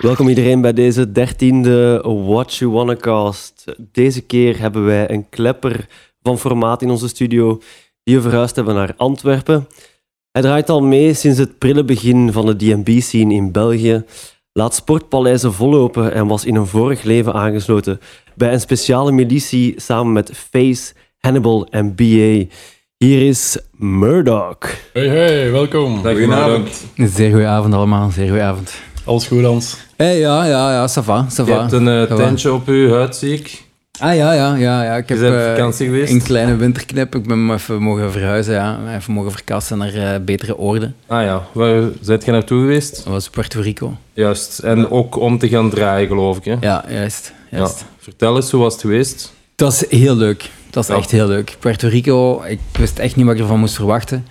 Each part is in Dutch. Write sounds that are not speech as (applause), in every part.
Welkom iedereen bij deze dertiende What You Wanna Cast. Deze keer hebben wij een klepper van formaat in onze studio die we verhuisd hebben naar Antwerpen. Hij draait al mee sinds het prille begin van de D&B-scene in België, laat sportpaleizen vollopen en was in een vorig leven aangesloten bij een speciale militie samen met Face, Hannibal en BA. Hier is Murdoch. Hey, hey, welkom. Goedenavond. Zeer goeie avond allemaal, zeer goeie avond. Alles goed, Hans? Hey, ja, ja, ja, ça va, ça Je hebt een eh, va. tentje op je huid, zie ik. Ah ja, ja, ja, ja. Ik heb eh, vakantie geweest? een kleine winterknip. Ik ben even mogen verhuizen, ja. Even mogen verkassen naar eh, betere orde. Ah ja, waar zijt je naartoe geweest? Dat was Puerto Rico. Juist. En ook om te gaan draaien, geloof ik. Hè? Ja, juist. juist. Ja. Vertel eens, hoe was het geweest? Het was heel leuk. Was Ja. echt heel leuk. Puerto Rico, ik wist echt niet wat ik ervan moest verwachten.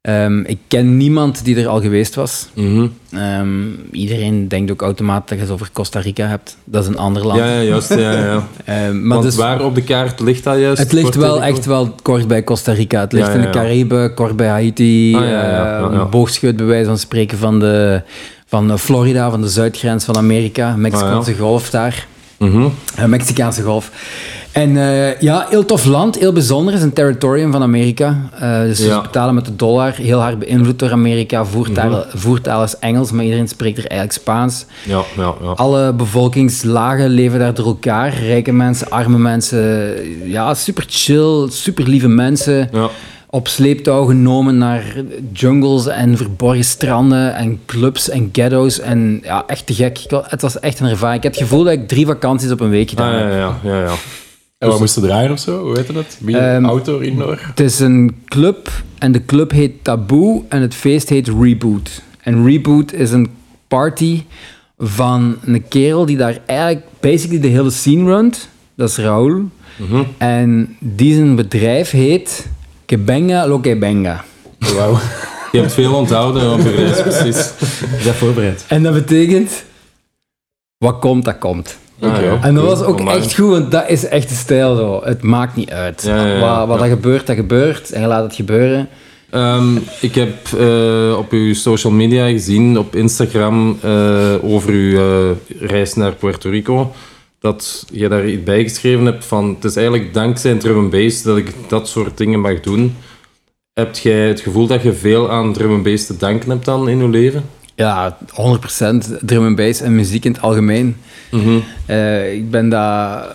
Ehm, ik ken niemand die er al geweest was. Mhm. Ehm, iedereen denkt ook automatisch dat je het over Costa Rica hebt. Dat is een ander land. Ja, ja, juist. Ja, ja. (laughs) Ehm, maar Want dus, waar op de kaart ligt dat juist? Het ligt wel echt wel kort bij Costa Rica. Het ligt Ja, in de. Cariben, kort bij Haiti. Ah, boogscheut bij wijze van spreken van, de, van Florida, van de zuidgrens van Amerika. Mexicaanse Ah, golf daar. Eh, Mexicaanse golf. En eh, ja, heel tof land, heel bijzonder. Het is een territorium van Amerika. Eh, dus Ja. ze betalen met de dollar. Heel hard beïnvloed door Amerika. Voertaal, Mhm. voertaal is Engels, maar iedereen spreekt er eigenlijk Spaans. Ja, ja, ja. Alle bevolkingslagen leven daar door elkaar. Rijke mensen, arme mensen. Ja, super chill, super lieve mensen. ja. Op sleeptouw genomen naar jungles en verborgen stranden en clubs en ghetto's. En ja, echt te gek. Het was echt een ervaring. Ik heb het gevoel dat ik drie vakanties op een week Ah, gedaan ja, heb. ja, ja, ja. En waar moesten draaien of zo? Hoe heet dat? Wie, Ehm, outdoor, indoor? Het is een club en de club heet Taboe en het feest heet Reboot. En Reboot is een party van een kerel die daar eigenlijk basically de hele scene runt. Dat is Raoul. Mhm. En die zijn bedrijf heet Kebenga Lo Kebenga. Wauw. Je hebt veel onthouden op je reis, precies. (laughs) Ik ben voorbereid. En dat betekent, wat komt, dat komt. Ah, ja. En dat was ook echt goed, want dat is echt de stijl zo. Het maakt niet uit. Ja, ja, ja. Wat, dat gebeurt, dat gebeurt. En je laat het gebeuren. Ehm, ik heb eh, op uw social media gezien, op Instagram, eh, over uw eh, reis naar Puerto Rico, dat je daar iets bij geschreven hebt van, het is eigenlijk dankzij drum and bass dat ik dat soort dingen mag doen. Heb jij het gevoel dat je veel aan drum and bass te danken hebt dan in je leven? Ja, 100% drum and bass en muziek in het algemeen. Mhm. Eh, ik ben daar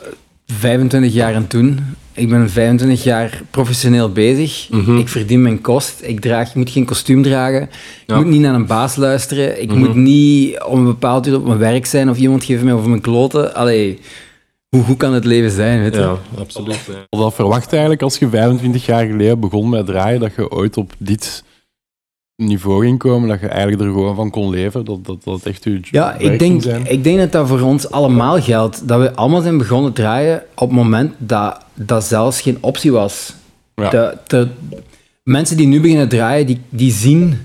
25 jaar aan toen. Ik ben 25 jaar professioneel bezig. Mhm. Ik verdien mijn kost. Ik, draag, ik moet geen kostuum dragen. Ik Ja. moet niet naar een baas luisteren. Ik Mhm. moet niet om een bepaald uur op mijn werk zijn of iemand geeft mij over mijn kloten. Allee, hoe goed kan het leven zijn, weet je? Ja, absoluut. ja. Dat verwacht eigenlijk als je 25 jaar geleden begon met draaien, dat je ooit op dit niveau ging komen, dat je eigenlijk er gewoon van kon leven, dat dat, dat echt je Ja, ik denk, zijn? ik denk dat dat voor ons allemaal geldt. Dat we allemaal zijn begonnen draaien op het moment dat dat zelfs geen optie was. Ja. De, de, mensen die nu beginnen draaien, die, die zien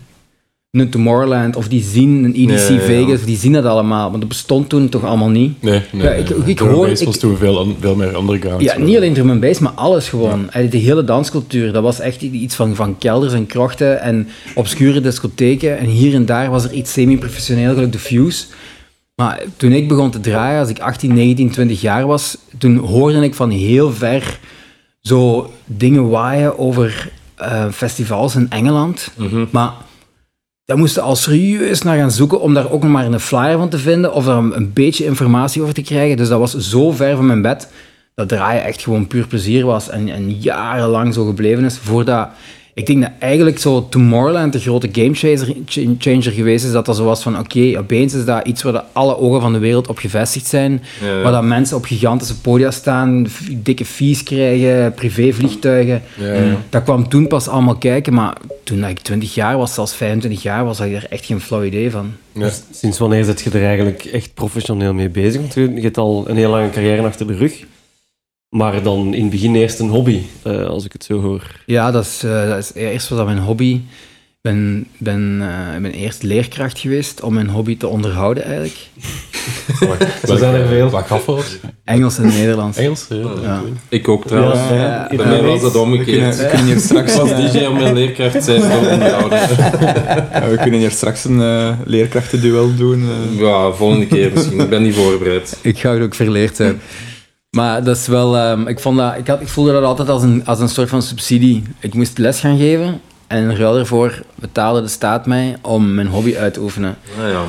een Tomorrowland of die zien een EDC ja. Vegas, of die zien dat allemaal. Want dat bestond toen toch allemaal niet. Nee, nee. Ja, ik- nee. ik hoor- bass was ik- toen veel, veel meer underground. Ja, niet alleen drum and bass, maar alles gewoon. De hele danscultuur, dat was echt iets van, van kelders en krochten en obscure discotheken. En hier en daar was er iets semi-professioneel, gelijk de Fuse. Maar toen ik begon te draaien, als ik 18, 19, 20 jaar was, toen hoorde ik van heel ver zo dingen waaien over eh, festivals in Engeland. Mhm. Maar daar moesten al serieus naar gaan zoeken om daar ook nog maar een flyer van te vinden of een, een beetje informatie over te krijgen. Dus dat was zo ver van mijn bed dat draaien echt gewoon puur plezier was en, en jarenlang zo gebleven is. Voordat, ik denk dat eigenlijk zo Tomorrowland de grote gamechanger changer geweest is. Dat dat zo was van, oké, opeens is dat iets waar de alle ogen van de wereld op gevestigd zijn. Ja, ja. Waar dat mensen op gigantische podia staan, dikke fees krijgen, privévliegtuigen. Ja, ja. Dat kwam toen pas allemaal kijken, maar toen ik 20 jaar was, zelfs 25 jaar, was ik er echt geen flauw idee van. Ja. Dus sinds wanneer zit je er eigenlijk echt professioneel mee bezig? Want je je hebt al een heel lange carrière achter de rug. Maar dan in het begin eerst een hobby, eh, als ik het zo hoor. Ja, dat is, eh, dat is eerst was dat mijn hobby. Ik ben, ben, eh, ben eerst leerkracht geweest om mijn hobby te onderhouden eigenlijk. (laughs) Zo zijn er veel. Wat? Engels en Nederlands. Engels? Ja. Ja. Ik ook trouwens. Ja, ja. Bij mij was dat omgekeerd. we kunnen hier (laughs) straks, een, DJ om mijn leerkracht zijn eh, (laughs) we kunnen hier straks een eh, leerkrachtenduel doen. Ja, volgende keer misschien. Ik ben niet voorbereid. Ik ga het ook verleerd zijn. Maar dat is wel... ehm, ik, vond dat, ik, had, ik voelde dat altijd als een, als een soort van subsidie. Ik moest les gaan geven en in ruil daarvoor betaalde de staat mij om mijn hobby uit te oefenen.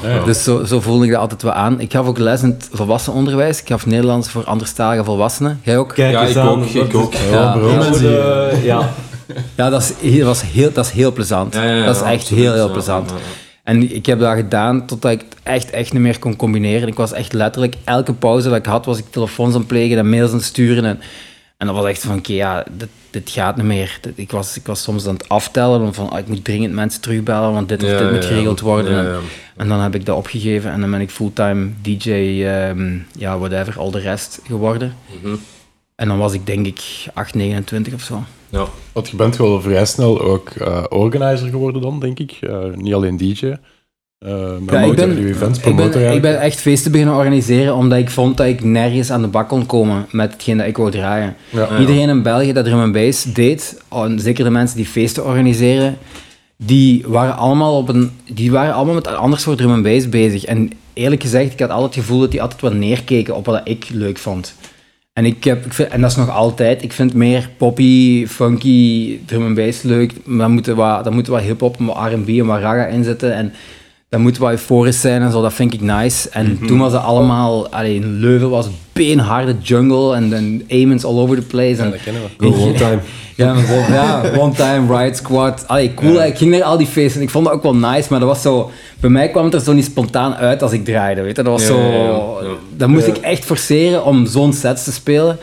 Ja. Ja. Dus zo, zo voelde ik dat altijd wel aan. Ik gaf ook les in het volwassenenonderwijs. Ik gaf Nederlands voor anderstalige volwassenen. Jij ook? Kijk Ja, eens ik aan, ook, ik dat- ook. Ja. Ja, ja. Ja, dat is, heel, dat, is heel, dat is heel plezant. Ja, ja, ja, dat is echt absoluut, heel, heel ja, plezant. En ik heb dat gedaan totdat ik het echt, echt niet meer kon combineren. Ik was echt letterlijk, elke pauze dat ik had, was ik telefoons aan het plegen en mails aan het sturen. En, en dat was echt van, oké, ja, dit, dit gaat niet meer. Ik was, ik was soms aan het aftellen van, ah, ik moet dringend mensen terugbellen, want dit of Ja, dit moet geregeld worden. ja, En- ja. En dan heb ik dat opgegeven en dan ben ik fulltime DJ, ehm, ja, whatever, al de rest geworden. Mhm. En dan was ik denk ik 8, 29 of zo. Ja. Want je bent wel vrij snel ook eh, organizer geworden dan, denk ik. Eh, niet alleen DJ. eh maar Ja, ook ik ben, events ik, ben, ik ben echt feesten beginnen organiseren omdat ik vond dat ik nergens aan de bak kon komen met hetgeen dat ik wou draaien. Ja. Ja. Iedereen in België dat drum and bass deed, en zeker de mensen die feesten organiseren, die waren allemaal, op een, die waren allemaal met een ander soort drum and bass bezig. En eerlijk gezegd, ik had altijd het gevoel dat die altijd wat neerkeken op wat ik leuk vond. En, ik heb, en dat is nog altijd. Ik vind meer poppy, funky, drum and bass leuk. Maar dan moet er wat, dan moet er wat hip-hop, wat R&B en wat raga in zitten. En dat moet wat euforisch zijn en zo. Dat vind ik nice. En toen was het allemaal... Allee, in Leuven was het beenharde jungle en dan Amens all over the place. Ja, dat kennen we. Go one time. (laughs) ja, ja, one time, riot squad. Allee, cool. Ik ging naar al die feesten en ik vond dat ook wel nice, maar dat was zo... Bij mij kwam het er zo niet spontaan uit als ik draaide, weet je. Dat was Ja, zo... Dat moest ik echt forceren om zo'n sets te spelen.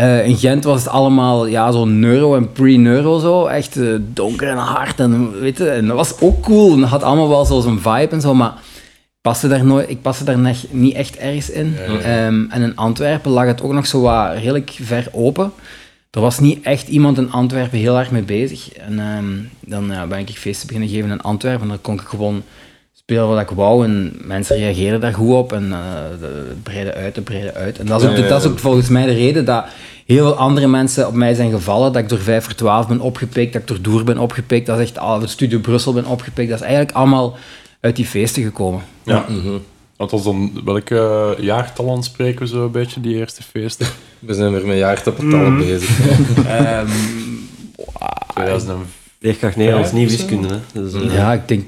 Eh, in Gent was het allemaal ja, zo neuro en pre-neuro zo. Echt eh, donker en hard en weet je. En dat was ook cool. En dat had allemaal wel zo zijn vibe en zo, maar... ik Paste daar nooit, ik paste daar niet echt ergens in. Ehm, en in Antwerpen lag het ook nog zo wat redelijk ver open. Er was niet echt iemand in Antwerpen heel erg mee bezig. En ehm, dan ja, ben ik feesten beginnen geven in Antwerpen. En dan kon ik gewoon spelen wat ik wou. En mensen reageerden daar goed op. En eh de- het breidde uit, het breidde uit. En dat is, ook, de- dat is ook volgens mij de reden dat heel veel andere mensen op mij zijn gevallen. Dat ik door 5 voor 12 ben opgepikt. Dat ik door Doer ben opgepikt. Dat is echt al, de Studio Brussel ben opgepikt. Dat is eigenlijk allemaal uit die feesten gekomen. Ja. Want was dan, welke jaartallen spreken we zo een beetje, die eerste feesten? (laughs) We zijn weer met jaartappetallen bezig. (laughs) Ehm, (laughs) 2005. Leerkracht Nederlands, niet wiskunde. Hè. Dus, eh, Ja, ik denk,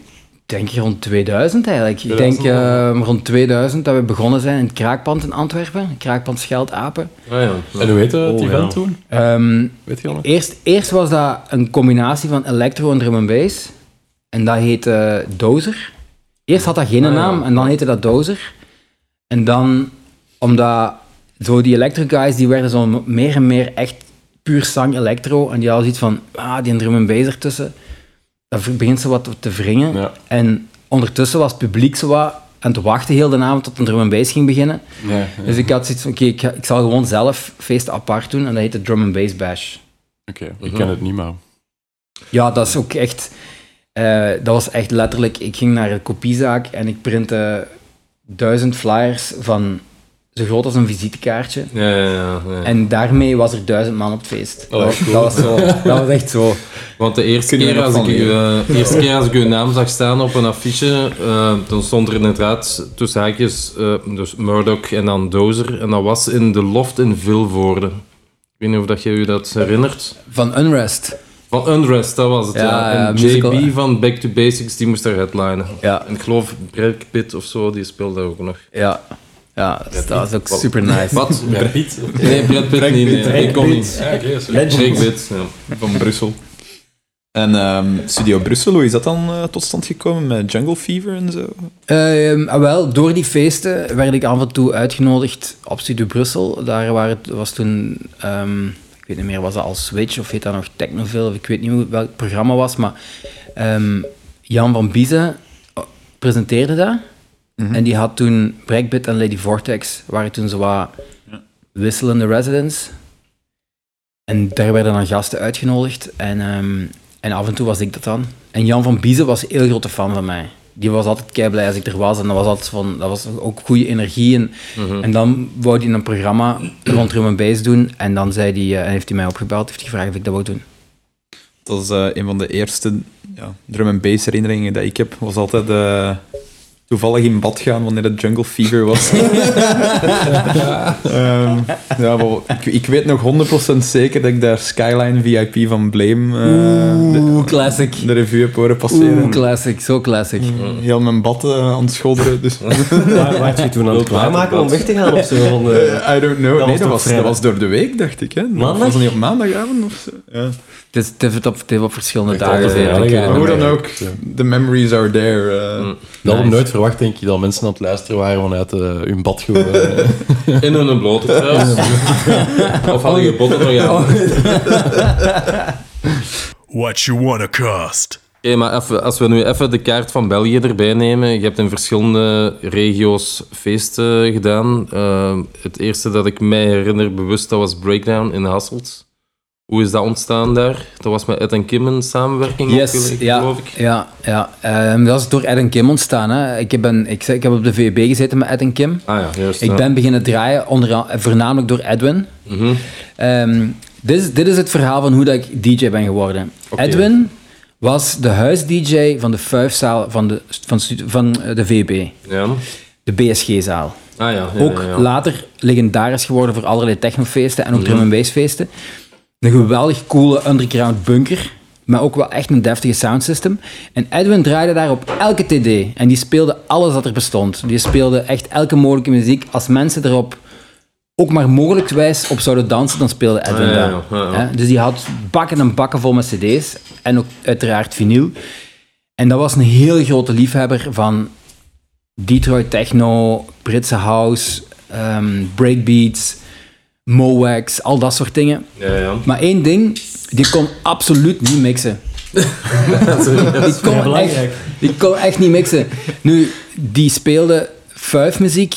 denk rond 2000 eigenlijk. Ik 2000, denk eh, rond 2000 dat we begonnen zijn in het Kraakpand in Antwerpen. Kraakpand Scheldapen. Ah, ja. En hoe heette het Oh, event ja. toen? Ehm, Weet je al eerst, eerst was dat een combinatie van electro en drum and bass. En dat heette Dozer. Eerst had dat geen Ah, ja. naam en dan heette dat Dozer. En dan, omdat zo die electro guys, die werden zo meer en meer echt puur zang electro. En die hadden zoiets van, ah, die drum and bass ertussen. Dat begint zo wat te wringen. Ja. En ondertussen was het publiek zo wat aan het wachten heel de avond tot een drum and bass ging beginnen. Ja, ja. Dus ik had zoiets van, oké, ik, zal gewoon zelf feesten apart doen. En dat heette Drum and Bass Bash. Oké, ik Mhm. ken het niet, maar... Ja, dat is ook echt... eh, dat was echt letterlijk... Ik ging naar de kopiezaak en ik printte duizend flyers van zo groot als een visitekaartje. Ja, ja, ja, ja. En daarmee was er duizend man op het feest. Oh, dat, was, cool. dat, was zo, (laughs) dat was echt zo. Want de eerste we keer, als ik, eh, eerste keer als ik uw naam zag staan op een affiche, eh, dan stond er inderdaad tussen haakjes eh, dus Murdoch en dan Dozer. En dat was in de loft in Vilvoorde. Ik weet niet of dat je je dat herinnert. Van Unrest. Van Unrest, dat was het. Ja, En musical, JB van Back to Basics, die moest daar headlinen. Ja, En ik geloof Brad Pitt of zo, die speelde ook nog. ja. Ja, dat was ook super nice. Wat? (laughs) Brad Pitt? Nee, Brad Pitt niet. Nee, ik kon niet. Brad Pitt, ja. van Brussel. En ehm, Studio Brussel, hoe is dat dan eh, tot stand gekomen met Jungle Fever en zo? Ehm, ah, wel, door die feesten werd ik af en toe uitgenodigd op Studio Brussel. Daar waren het, was toen, ehm, ik weet niet meer, was dat al Switch of heet dat nog Technoville? Of ik weet niet hoe, welk programma was, maar ehm, Jan van Biezen oh, presenteerde dat. Mhm. En die had toen Breakbit en Lady Vortex, waren toen zo wat wisselende residents. En daar werden dan gasten uitgenodigd. En, ehm, en af en toe was ik dat dan. En Jan van Biezen was een heel grote fan van mij. die was altijd kei blij als ik er was. En dat was altijd van, dat was ook goede energie. En, Mhm. en dan wou hij een programma rond drum en bass doen. En dan zei hij, eh, en heeft hij mij opgebeld, heeft hij gevraagd of ik dat wou doen. Dat is eh, een van de eerste ja, drum en bass herinneringen dat ik heb. Was altijd eh, toevallig in bad gaan wanneer het Jungle Fever was. (laughs) (laughs) Ehm, ja, maar ik, ik weet nog 100% zeker dat ik daar Skyline VIP van Blame eh, de, Oeh, classic. de revue heb horen passeren. Oeh, classic. Zo classic. Heel mijn bad eh, aan het schodderen. Dus. (laughs) Waar waar je toen aan het klaarmaken om weg te gaan of zo? Van de... I don't know. Dat nee, was dat was, dat was door de week, dacht ik. Hè? Maandag? Was dat niet op maandagavond? Of zo? Ja. Het, is, het, heeft op, het heeft op verschillende dagen niet Hoe dan ook, the memories are there. Mm. Dat Nice. nooit verwacht, denk ik, dat mensen aan het luisteren waren vanuit eh, hun bad gewoon. (laughs) In hun blote (laughs) trouwens. of hadden je botten nog aan? (laughs) What you wanna cost? Oké, maar even, als we nu even de kaart van België erbij nemen. Je hebt in verschillende regio's feesten gedaan. Eh, het eerste dat ik mij herinner bewust, dat was Breakdown in Hasselt. Hoe is dat ontstaan daar? Dat was met Ed en Kim een samenwerking, Yes, ook, ja, geloof ik. ja, ja. Ehm, dat is door Ed en Kim ontstaan. Hè. Ik, heb een, ik, ik heb op de VUB gezeten met Ed en Kim. Ah ja, juist. Ik ja. ben beginnen draaien, onder, voornamelijk door Edwin. Mhm. Ehm, dit, is, dit is het verhaal van hoe dat ik DJ ben geworden. Edwin was de huis-DJ van de vuifzaal van de, van, van eh, de VUB, Ja. de BSG-zaal. Ah ja, ja, Ook later legendarisch geworden voor allerlei technofeesten en ook Mhm. drum en bassfeesten. Een geweldig coole underground bunker, maar ook wel echt een deftige soundsystem. En Edwin draaide daar op elke TD en die speelde alles dat er bestond. Die speelde echt elke mogelijke muziek. Als mensen erop ook maar mogelijkwijs op zouden dansen, dan speelde Edwin Ah, ja, ja, ja? Dus die had bakken en bakken vol met cd's en ook uiteraard vinyl. En dat was een heel grote liefhebber van Detroit techno, Britse house, ehm, breakbeats, Mowax, al dat soort dingen. Ja, ja. Maar één ding, die kon absoluut niet mixen. (laughs) die, kon echt, die kon echt niet mixen. Nu, die speelde fuifmuziek,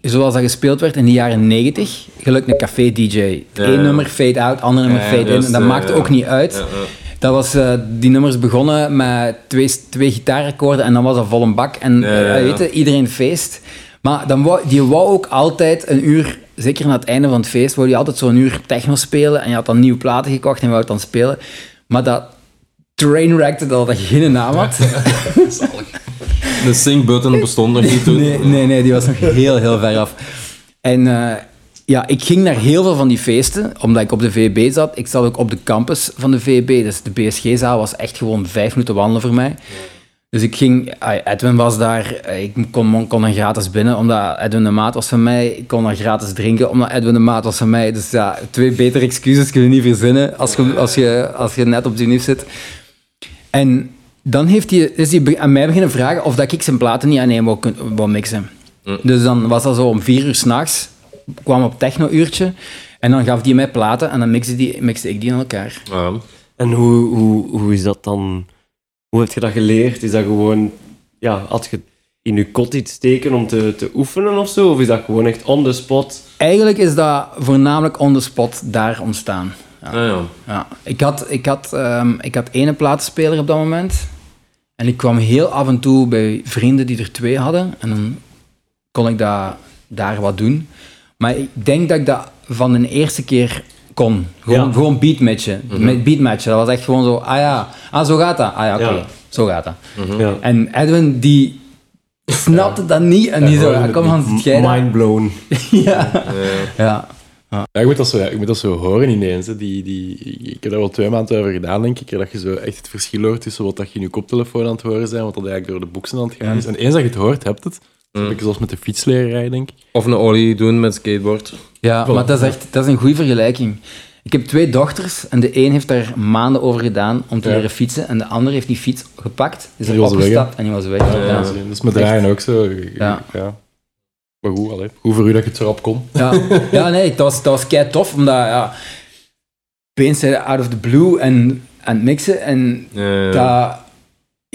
zoals dat gespeeld werd in de jaren 90. Gelukkig een café-dj. Eén ja. nummer fade-out, ander nummer Ja, fade-in. juist, En dat ja, maakte ja. ook niet uit. Ja, ja. Dat was, eh, die nummers begonnen met twee, twee gitaarakkoorden en dan was dat vol een bak. En Ja, ja, ja. weet je, iedereen feest. Maar dan wou, die wou ook altijd een uur, zeker aan het einde van het feest, wou die altijd zo'n uur techno spelen. En je had dan nieuwe platen gekocht en wou het dan spelen. Maar dat trainwreckte dat dat geen naam had. (laughs) De sync-button bestond nog niet toen. Nee, nee, nee, die was nog heel, heel ver af. En eh, ja, ik ging naar heel veel van die feesten, omdat ik op de VB zat. Ik zat ook op de campus van de VB, dus de BSG-zaal was echt gewoon vijf minuten wandelen voor mij. Dus ik ging, Edwin was daar, eh, ik kon, kon er gratis binnen, omdat Edwin de maat was van mij. Ik kon er gratis drinken, omdat Edwin de maat was van mij. Dus ja, twee betere excuses kun je niet verzinnen als je, als je, als je net op de unief zit. En dan heeft hij, is hij aan mij beginnen vragen of dat ik zijn platen niet aan één wou, mixen. Dus dan was dat zo om vier uur s'nachts, kwam op techno-uurtje, en dan gaf hij mij platen en dan mixte, die, mixte ik die aan elkaar. Ja. En hoe, hoe, hoe is dat dan? Hoe heb je dat geleerd? Is dat gewoon, ja, had je in je kot iets steken om te, te oefenen of zo? Of is dat gewoon echt on the spot? Eigenlijk is dat voornamelijk on the spot daar ontstaan. Ja. Ah, ja. Ja. Ik, had, ik, had, ehm, ik had ene platenspeler op dat moment. En ik kwam heel af en toe bij vrienden die er twee hadden. En dan kon ik dat, daar wat doen. Maar ik denk dat ik dat van de eerste keer kon. Gewoon, Ja. gewoon beatmatchen. Met beatmatchen. Dat was echt gewoon zo, ah ja, ah, zo gaat dat. Ah ja, oké, Ja. zo gaat dat. Ja. En Edwin, die snapte dat niet. En die zo, ja, kom aan, zit jij? Mind blown. (laughs) ja. ja. Ja, je moet dat zo, je moet dat zo horen ineens. Hè. Die, die, ik heb daar wel twee maanden over gedaan, denk ik. Dat je zo echt het verschil hoort tussen wat dat je in je koptelefoon aan het horen bent, wat dat eigenlijk door de boxen aan het gaan is. En eens dat je het hoort, heb je het. Dat heb ik zoals met de fiets leren rijden, denk ik. Of een ollie doen met skateboard. Ja, maar dat is echt dat is een goede vergelijking. Ik heb twee dochters en de een heeft daar maanden over gedaan om te Ja. leren fietsen en de ander heeft die fiets gepakt, is er weg, opgestapt en die was weg. Ja. Ja, Dat is met draaien ook zo. Ja. Maar goed, allee. Goed voor u dat je het zo rap kon. Ja. ja, nee, dat was, dat was kei tof, omdat ja, opeens zijn out of the blue en aan het mixen en dat,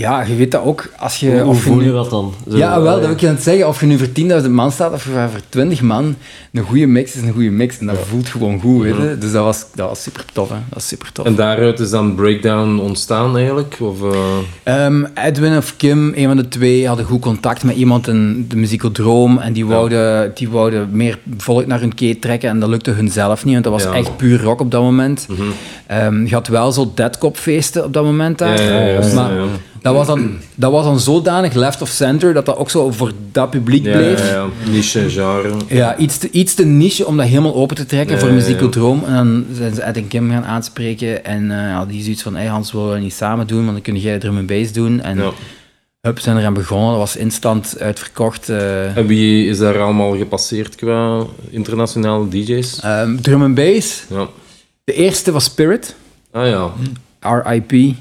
Ja, je weet dat ook als je... Hoe, hoe of je voel nu- je dat dan? Zo, Ja, wel, dat wil ik je aan het zeggen. Of je nu voor 10.000 man staat of voor voor 20 man, een goede mix is een goede mix. En dat voelt gewoon goed, weet je. Dus dat was, dat was super tof, hè. Dat was super tof. En daaruit is dan Breakdown ontstaan eigenlijk? Of, eh, Ehm, Edwin of Kim, een van de twee, hadden goed contact met iemand in de muziekeldroom en die wouden, die wouden meer volk naar hun keet trekken en dat lukte hun zelf niet, want dat was Ja. echt puur rock op dat moment. mhm. Ehm, je had wel zo deadcop-feesten op dat moment daar, Ja, ja, ja, maar ja. Dat, was dan, dat was dan zodanig left of center dat dat ook zo voor dat publiek Ja, bleef. ja, ja. Niche genre. Ja, iets te, iets te niche om dat helemaal open te trekken Ja, voor ja, muziekeldroom. En dan zijn ze Ed en Kim gaan aanspreken. En ja, die is iets van, hey Hans, willen we dat niet samen doen? Want dan kun jij drum en bass doen. En Ja. hup, zijn er aan begonnen. Dat was instant uitverkocht. eh. En wie is daar allemaal gepasseerd qua internationale DJ's? Ehm, drum en bass. Ja. De eerste was Spirit, Ah ja. RIP.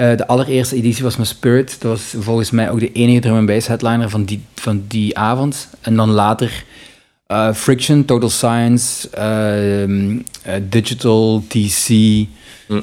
Eh, de allereerste editie was met Spirit. Dat was volgens mij ook de enige drum en bass headliner van die, van die avond. En dan later eh, Friction, Total Science, ehm, eh, Digital, TC, Hm.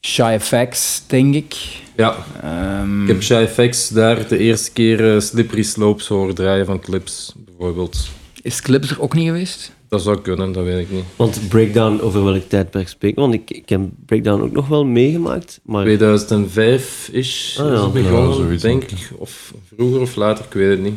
Shy FX, denk ik. Ja, Ehm, ik heb Shy FX daar de eerste keer Slippery Slopes horen draaien van Clips, bijvoorbeeld. Is Clips er ook niet geweest? Dat zou kunnen, dat weet ik niet. Want Breakdown, over welk tijdperk spreken? Want ik, ik heb Breakdown ook nog wel meegemaakt, maar 2005-ish Ah, ja. is het begonnen, Ja, zoiets, denk denk ik. Of vroeger of later, ik weet het niet.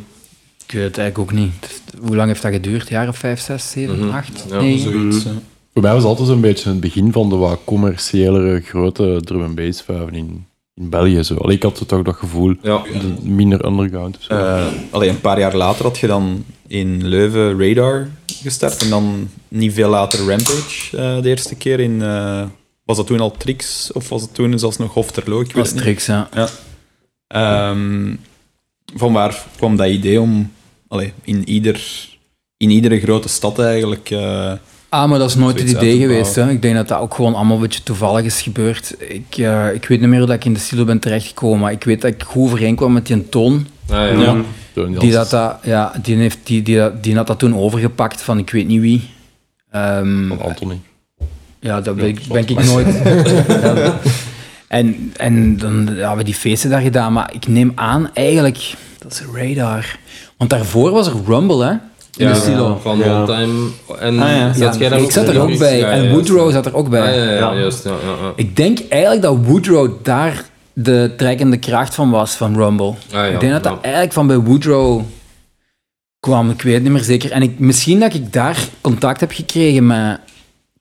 Ik weet het eigenlijk ook niet. Hoe lang heeft dat geduurd? Jaren 5, 6, 7, Mhm. 8, Ja, 9? Zoiets, ja. Voor mij was het altijd zo'n beetje het begin van de wat commerciëlere, grote drum and bass vuiven in, in België. Zo. Allee, ik had toch dat gevoel, Ja, de minder underground. of zo. Eh, allee, een paar jaar later had je dan in Leuven Radar gestart en dan niet veel later Rampage eh, de eerste keer in... eh, was dat toen al Trix of was het toen zelfs nog Hofterlo? Ik niet. tricks, ja. Ja. Ehm, van waar kwam dat idee om allee, in, ieder, in iedere grote stad eigenlijk... Ah, maar dat is nooit het idee geweest. Hè. Ik denk dat dat ook gewoon allemaal een beetje toevallig is gebeurd. Ik, eh, ik weet niet meer hoe dat ik in de silo ben terechtgekomen, maar ik weet dat ik goed overeenkwam met die toon. ah, ja. Ja. Die, dat, dat, ja, die, heeft, die, die, die had dat toen overgepakt van ik weet niet wie. Ehm, Van Anthony. ja, dat ben, ik- ben ik nooit. (laughs) En, en dan hebben we die feesten daar gedaan, maar ik neem aan eigenlijk, dat is radar. Want daarvoor was er Rumble, hè? In Ja, de silo. van Ja. Time. En Ah, ja. zat jij daar ik zat er ook bij. ja, en ja, Woodrow zat er ook bij. Ja, ja, ja, Ja. juist. Ja, ja, ja. Ik denk eigenlijk dat Woodrow daar de trekkende kracht van was, van Rumble. Ah, ja, ik denk dat dat eigenlijk van bij Woodrow kwam, ik weet het niet meer zeker. En ik, misschien dat ik daar contact heb gekregen met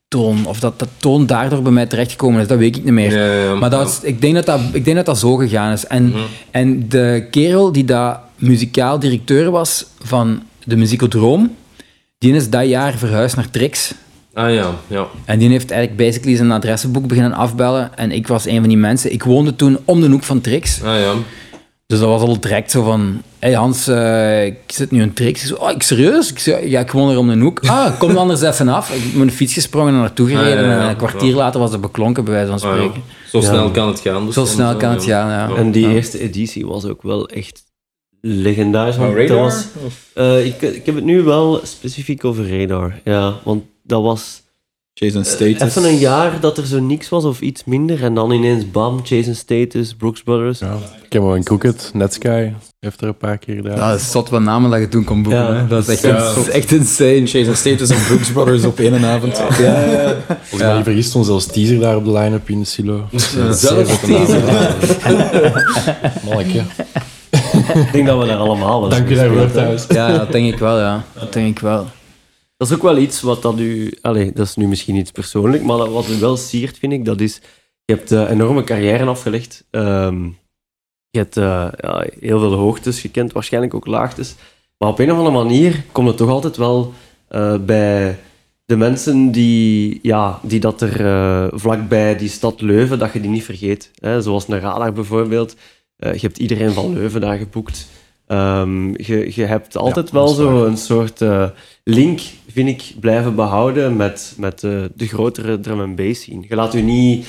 Toon, of dat dat Toon daardoor bij mij terechtgekomen is, dat weet ik niet meer. Ja, ja, ja. Maar dat ik, denk dat dat, ik denk dat dat zo gegaan is. En, Mhm. en de kerel die dat muzikaal directeur was van de Muziekodroom, die is dat jaar verhuisd naar Trix. Ah ja, ja. En die heeft eigenlijk basically zijn adressenboek beginnen afbellen. En ik was een van die mensen. Ik woonde toen om de hoek van Trix. Ah ja. Dus dat was al direct zo van... Hé hey Hans, eh, ik zit nu in Trix. Ik zo, oh, ik serieus? Ik ja, ik woon er om de hoek. Ah, kom dan anders even af. Ik ben met een fiets gesprongen en naartoe gereden. Ah, ja, ja, en een kwartier ja. later was het beklonken, bij wijze van Ah, ja. spreken. Zo Ja. snel kan het gaan. Dus Zo snel kan het gaan, ja. En die Ja. eerste editie was ook wel echt legendarisch. Want van dat Radar? was, eh, ik, ik heb het nu wel specifiek over Radar. Ja, want dat was Jason Status? even een jaar dat er zo niks was of iets minder. En dan ineens bam, Jason Status, Brooks Brothers. Ja. Ik heb wel een Crooked, Netsky, heeft er een paar keer gedaan. Dat is zot wat namen dat je toen kon boeken. Ja. hè. Dat is echt, Ja. echt insane. Jason Status en Brooks Brothers op één avond. Als ik me niet vergis, stond zelfs teaser daar op de line-up in de silo. Zelfs teaser. (laughs) Manneke. (laughs) Ik denk dat we daar allemaal wel Dank je daarvoor hebben. thuis. Ja, dat denk ik wel, ja. Dat denk ik wel. Dat is ook wel iets wat dat u... Allee, dat is nu misschien iets persoonlijk, maar dat- wat u wel siert, vind ik, dat is... Je hebt eh, enorme carrière afgelegd. Ehm, je hebt eh, ja, heel veel hoogtes, je kent waarschijnlijk ook laagtes. Maar op een of andere manier komt het toch altijd wel eh, bij de mensen die, ja, die dat er vlakbij die stad Leuven, dat je die niet vergeet. Hè? Zoals een radar bijvoorbeeld. Eh, je hebt iedereen van Leuven daar geboekt. Ehm, je, je hebt altijd wel zo een soort eh, link, vind ik, blijven behouden met, met eh, de grotere drum and bass scene. Je laat u niet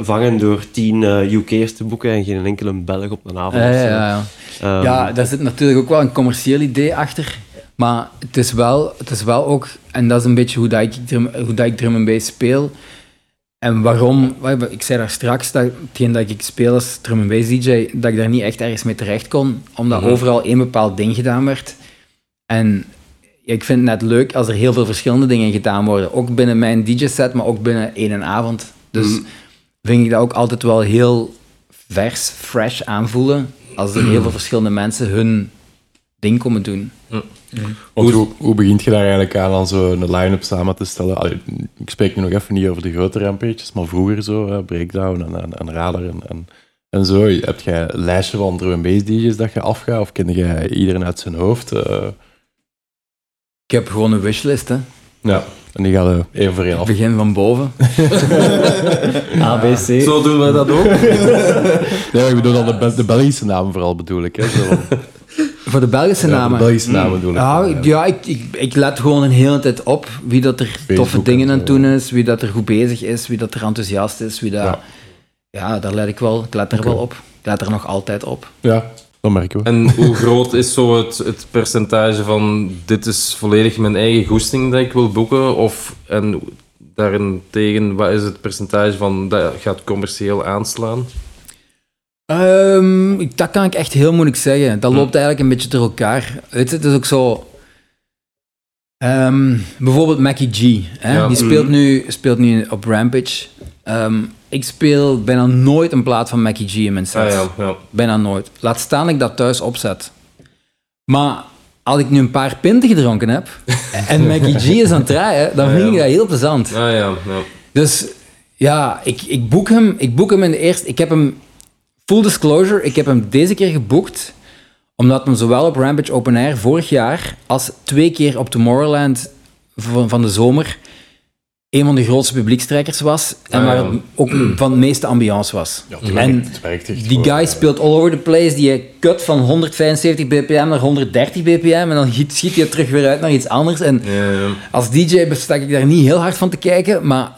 vangen door tien UK'ers te boeken en geen enkele Belg op een avond. Ja, ja, ja. Ehm, Ja, daar zit natuurlijk ook wel een commercieel idee achter. Maar het is wel, het is wel ook, en dat is een beetje hoe, dat ik, drum, hoe dat ik drum and bass speel. En waarom? Ik zei daar straks dat hetgeen dat ik speel als drum and bass DJ, dat ik daar niet echt ergens mee terecht kon, omdat Mhm. overal één bepaald ding gedaan werd. En ja, ik vind het net leuk als er heel veel verschillende dingen gedaan worden. Ook binnen mijn DJ-set, maar ook binnen één avond. Dus Mhm. vind ik dat ook altijd wel heel vers, fresh aanvoelen. Als er (clears throat) heel veel verschillende mensen hun ding komen doen. Want hoe, hoe begint je daar eigenlijk aan om zo'n line-up samen te stellen? Allee, ik spreek nu nog even niet over de grote rampages, maar vroeger zo, Breakdown en, en, en Radar en, en, en zo. Heb jij een lijstje van drum and bass DJ's dat je afgaat, of ken jij iedereen uit zijn hoofd? eh? Ik heb gewoon een wishlist, hè. ja, en die gaan we één voor één Ik af. begin van boven. (laughs) A, B, C. Zo doen wij dat ook. (laughs) Nee, maar ik bedoel dan de, Bel- de Belgische namen vooral bedoel ik. Hè, zo Voor de Belgische ja, namen. de Belgische namen bedoel ik. Ja, ik- ja ik, ik, ik let gewoon een hele tijd op wie dat er toffe dingen en aan het doen is, wie dat er goed bezig is, wie dat er enthousiast is, wie dat... Ja. Ja, daar let ik wel. Ik let er wel op. Ik let er nog altijd op. Ja, dat merken we. En hoe groot is zo het, het percentage van dit is volledig mijn eigen goesting dat ik wil boeken? Of, en daarentegen, wat is het percentage van dat gaat commercieel aanslaan? Ehm, dat kan ik echt heel moeilijk zeggen. Dat Hm. loopt eigenlijk een beetje door elkaar. Weet je, het is ook zo... Ehm, bijvoorbeeld Mackie G. Hè? Ja. Die speelt nu, speelt nu op Rampage. Ehm, ik speel bijna nooit een plaat van Mackie G in mijn set. Ah ja, ja. Bijna nooit. Laat staan dat ik dat thuis opzet. Maar als ik nu een paar pinten gedronken heb (laughs) en Mackie G is aan het draaien, dan Ja, vind ik dat heel plezant. Ah ja, ja. Dus ja, ik, ik, boek hem, ik boek hem in de eerste... Ik heb hem... Full disclosure, ik heb hem deze keer geboekt omdat hem zowel op Rampage Open Air vorig jaar als twee keer op Tomorrowland van, van de zomer een van de grootste publiekstrekkers was en Ah, waar het ook (clears throat) van de meeste ambiance was. Ja, het en werkt, het die guy speelt all over the place. Die cut van 175 bpm naar 130 bpm. En dan schiet hij terug weer uit naar iets anders. En als DJ sta ik daar niet heel hard van te kijken. Maar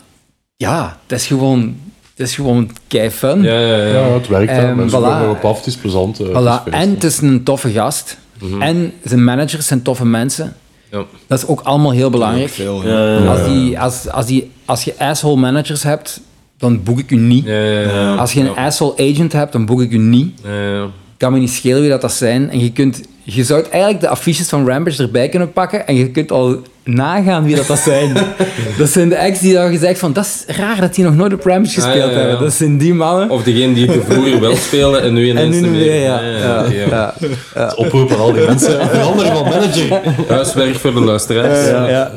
ja, het is gewoon, het is gewoon kei fun. ja, ja, ja. Ja, het werkt. Ehm, Mensen voilà. komen erop af, het is plezant. eh, Voilà. En het is een toffe gast. En zijn managers zijn toffe mensen. Ja. Dat is ook allemaal heel belangrijk. Veel, ja. Als, die, als, als, die, als je asshole managers hebt, dan boek ik u niet. Ja, ja, ja. Als je een asshole agent hebt, dan boek ik u niet. Ja, ja. kan me niet schelen wie dat, dat zijn. En je, kunt, je zou eigenlijk de affiches van Rampage erbij kunnen pakken en je kunt al nagaan wie dat, dat zijn. (laughs) dat zijn de acts die al gezegd van, dat is raar dat die nog nooit op Rampage gespeeld Ah, ja, ja, ja. hebben. Dat zijn die mannen. Of degene die het vroeger wel spelen en nu (laughs) en ineens nu niet niet meer. meer, ja. Ja, ja. Oproepen al die mensen. Veranderen van manager. Huiswerk voor de luisteraars. Ja, ja.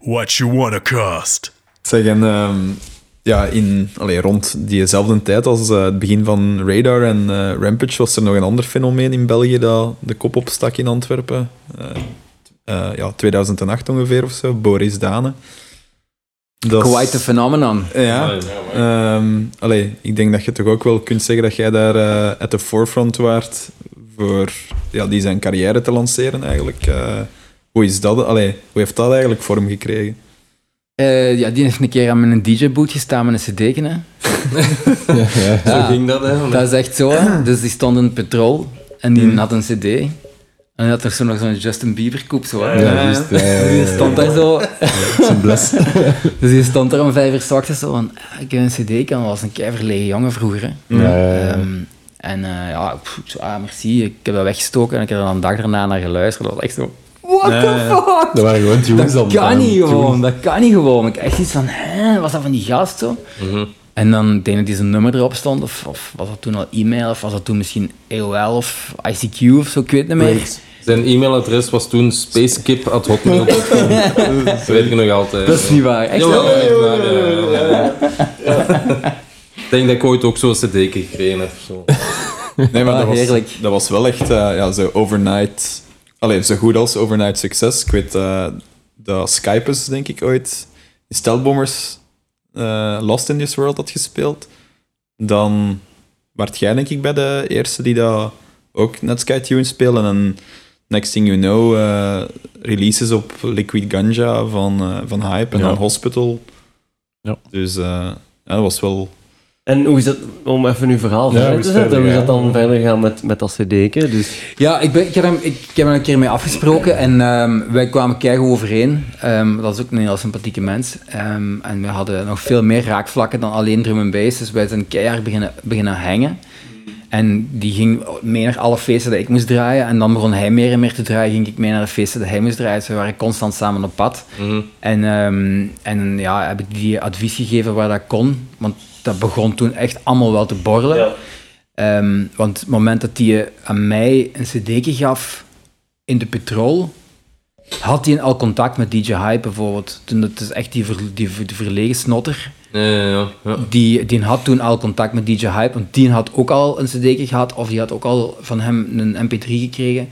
What you wanna cost? Zeg, en ehm, ja, in, allee, rond diezelfde tijd als eh, het begin van Radar en eh, Rampage was er nog een ander fenomeen in België dat de kop opstak in Antwerpen. Eh, ja, 2008 ongeveer of zo, Boris Dane. Dat Quite a phenomenon. Ja. Ehm, allee, ik denk dat je toch ook wel kunt zeggen dat jij daar eh at the forefront waart voor ja, die zijn carrière te lanceren eigenlijk. Eh, hoe is dat? Allee, hoe heeft dat eigenlijk vorm gekregen? Eh, ja, die heeft een keer aan mijn DJ-boot gestaan met een cd hè. Zo ging dat, hè. Dat is echt zo, hè. Dus die stond in het petrol en die had een cd. En had er zo nog zo'n Justin Bieber-koep, zo. hè. Ja, juist. Ja, ja, Dus die ja. stond daar zo... Zijn bles. (laughs) Dus die stond er om vijf uur 's ochtends zo van, ah, ik heb een cd kan was een keiverlegen jongen vroeger. Hè. Ja, ja, ja. Ehm, en eh, ja, pff, zo, ah, merci, ik heb dat weggestoken en ik heb er dan een dag daarna naar geluisterd. Dat was echt zo, what Ja, the fuck? Dat waren gewoon tunes Dat dan. kan niet gewoon, dat kan niet gewoon. Ik echt iets van, hè, was dat van die gast zo? Mhm. En dan, ik denk dat die zijn nummer erop stond, of, of was dat toen al e-mail, of was dat toen misschien AOL of ICQ of zo, ik weet het niet meer. Zijn e-mailadres was toen spacekip.hotmail.com. (laughs) dat weet ik nog altijd. Dat is niet waar. Echt Jawel, waar, ja, ja, ja. Ik denk dat ik ooit ook zo'n cd gekregen heb. Zo. Nee, maar Ah, dat, was, dat was wel echt eh, ja, zo overnight... Allee, zo goed als overnight succes. Ik weet eh, dat Skypus, denk ik, ooit in Stelbommers eh, Lost in This World had gespeeld. Dan werd jij, denk ik, bij de eerste die dat ook net Sky Tune spelen. En next thing you know, eh, releases op Liquid Ganja van, eh, van Hype en Ja. dan Hospital. Ja. Dus ja, dat was wel... En hoe is dat, om even uw verhaal Ja, te zetten, hoe is dat dan verder gegaan met, met dat? Dus, Ja, ik, ben, ik, heb hem, ik, ik heb er een keer mee afgesproken en ehm, wij kwamen keihard overeen. Ehm, dat is ook een heel sympathieke mens. Ehm, en we hadden nog veel meer raakvlakken dan alleen drum en bass. Dus wij zijn keihard beginnen, beginnen hangen. En die ging mee naar alle feesten dat ik moest draaien. En dan begon hij meer en meer te draaien, ging ik mee naar de feesten dat hij moest draaien. Dus we waren constant samen op pad. Mhm. En, ehm, en ja, heb ik die advies gegeven waar dat kon. Want dat begon toen echt allemaal wel te borrelen. Ehm, want het moment dat hij aan mij een cd'tje gaf in de Petrol, had hij al contact met DJ Hype bijvoorbeeld. Toen, dat is echt die, ver, die, die verlegen snotter. Ja, ja, ja. ja. Die, die had toen al contact met DJ Hype, want die had ook al een cd'tje gehad, of die had ook al van hem een mp3 gekregen.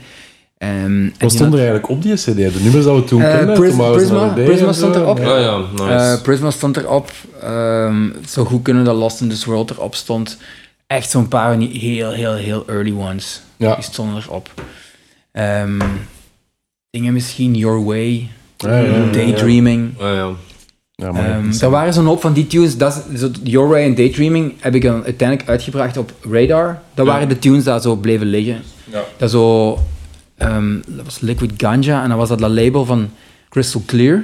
Ehm, Wat stond had- er eigenlijk op die CD? De nummers dat we toen Eh? Pris- Tomorrow's Prisma- Prisma stond erop. Ah ja, nice. Eh, Prisma stond erop. Ehm zo goed kunnen dat Lost in This World erop stond. Echt zo'n paar van die heel, heel, heel early ones. Ja. Die stonden erop. Ehm, dingen misschien Your Way, Ja, ja, ja, Daydreaming. ja. Ja, er waren zo'n hoop van die tunes. Dat zo, Your Way en Daydreaming heb ik dan uiteindelijk uitgebracht op Radar. Dat waren de tunes die zo bleven liggen. Ja. Dat, zo, ehm, dat was Liquid Ganja en dan was dat dat label van Crystal Clear.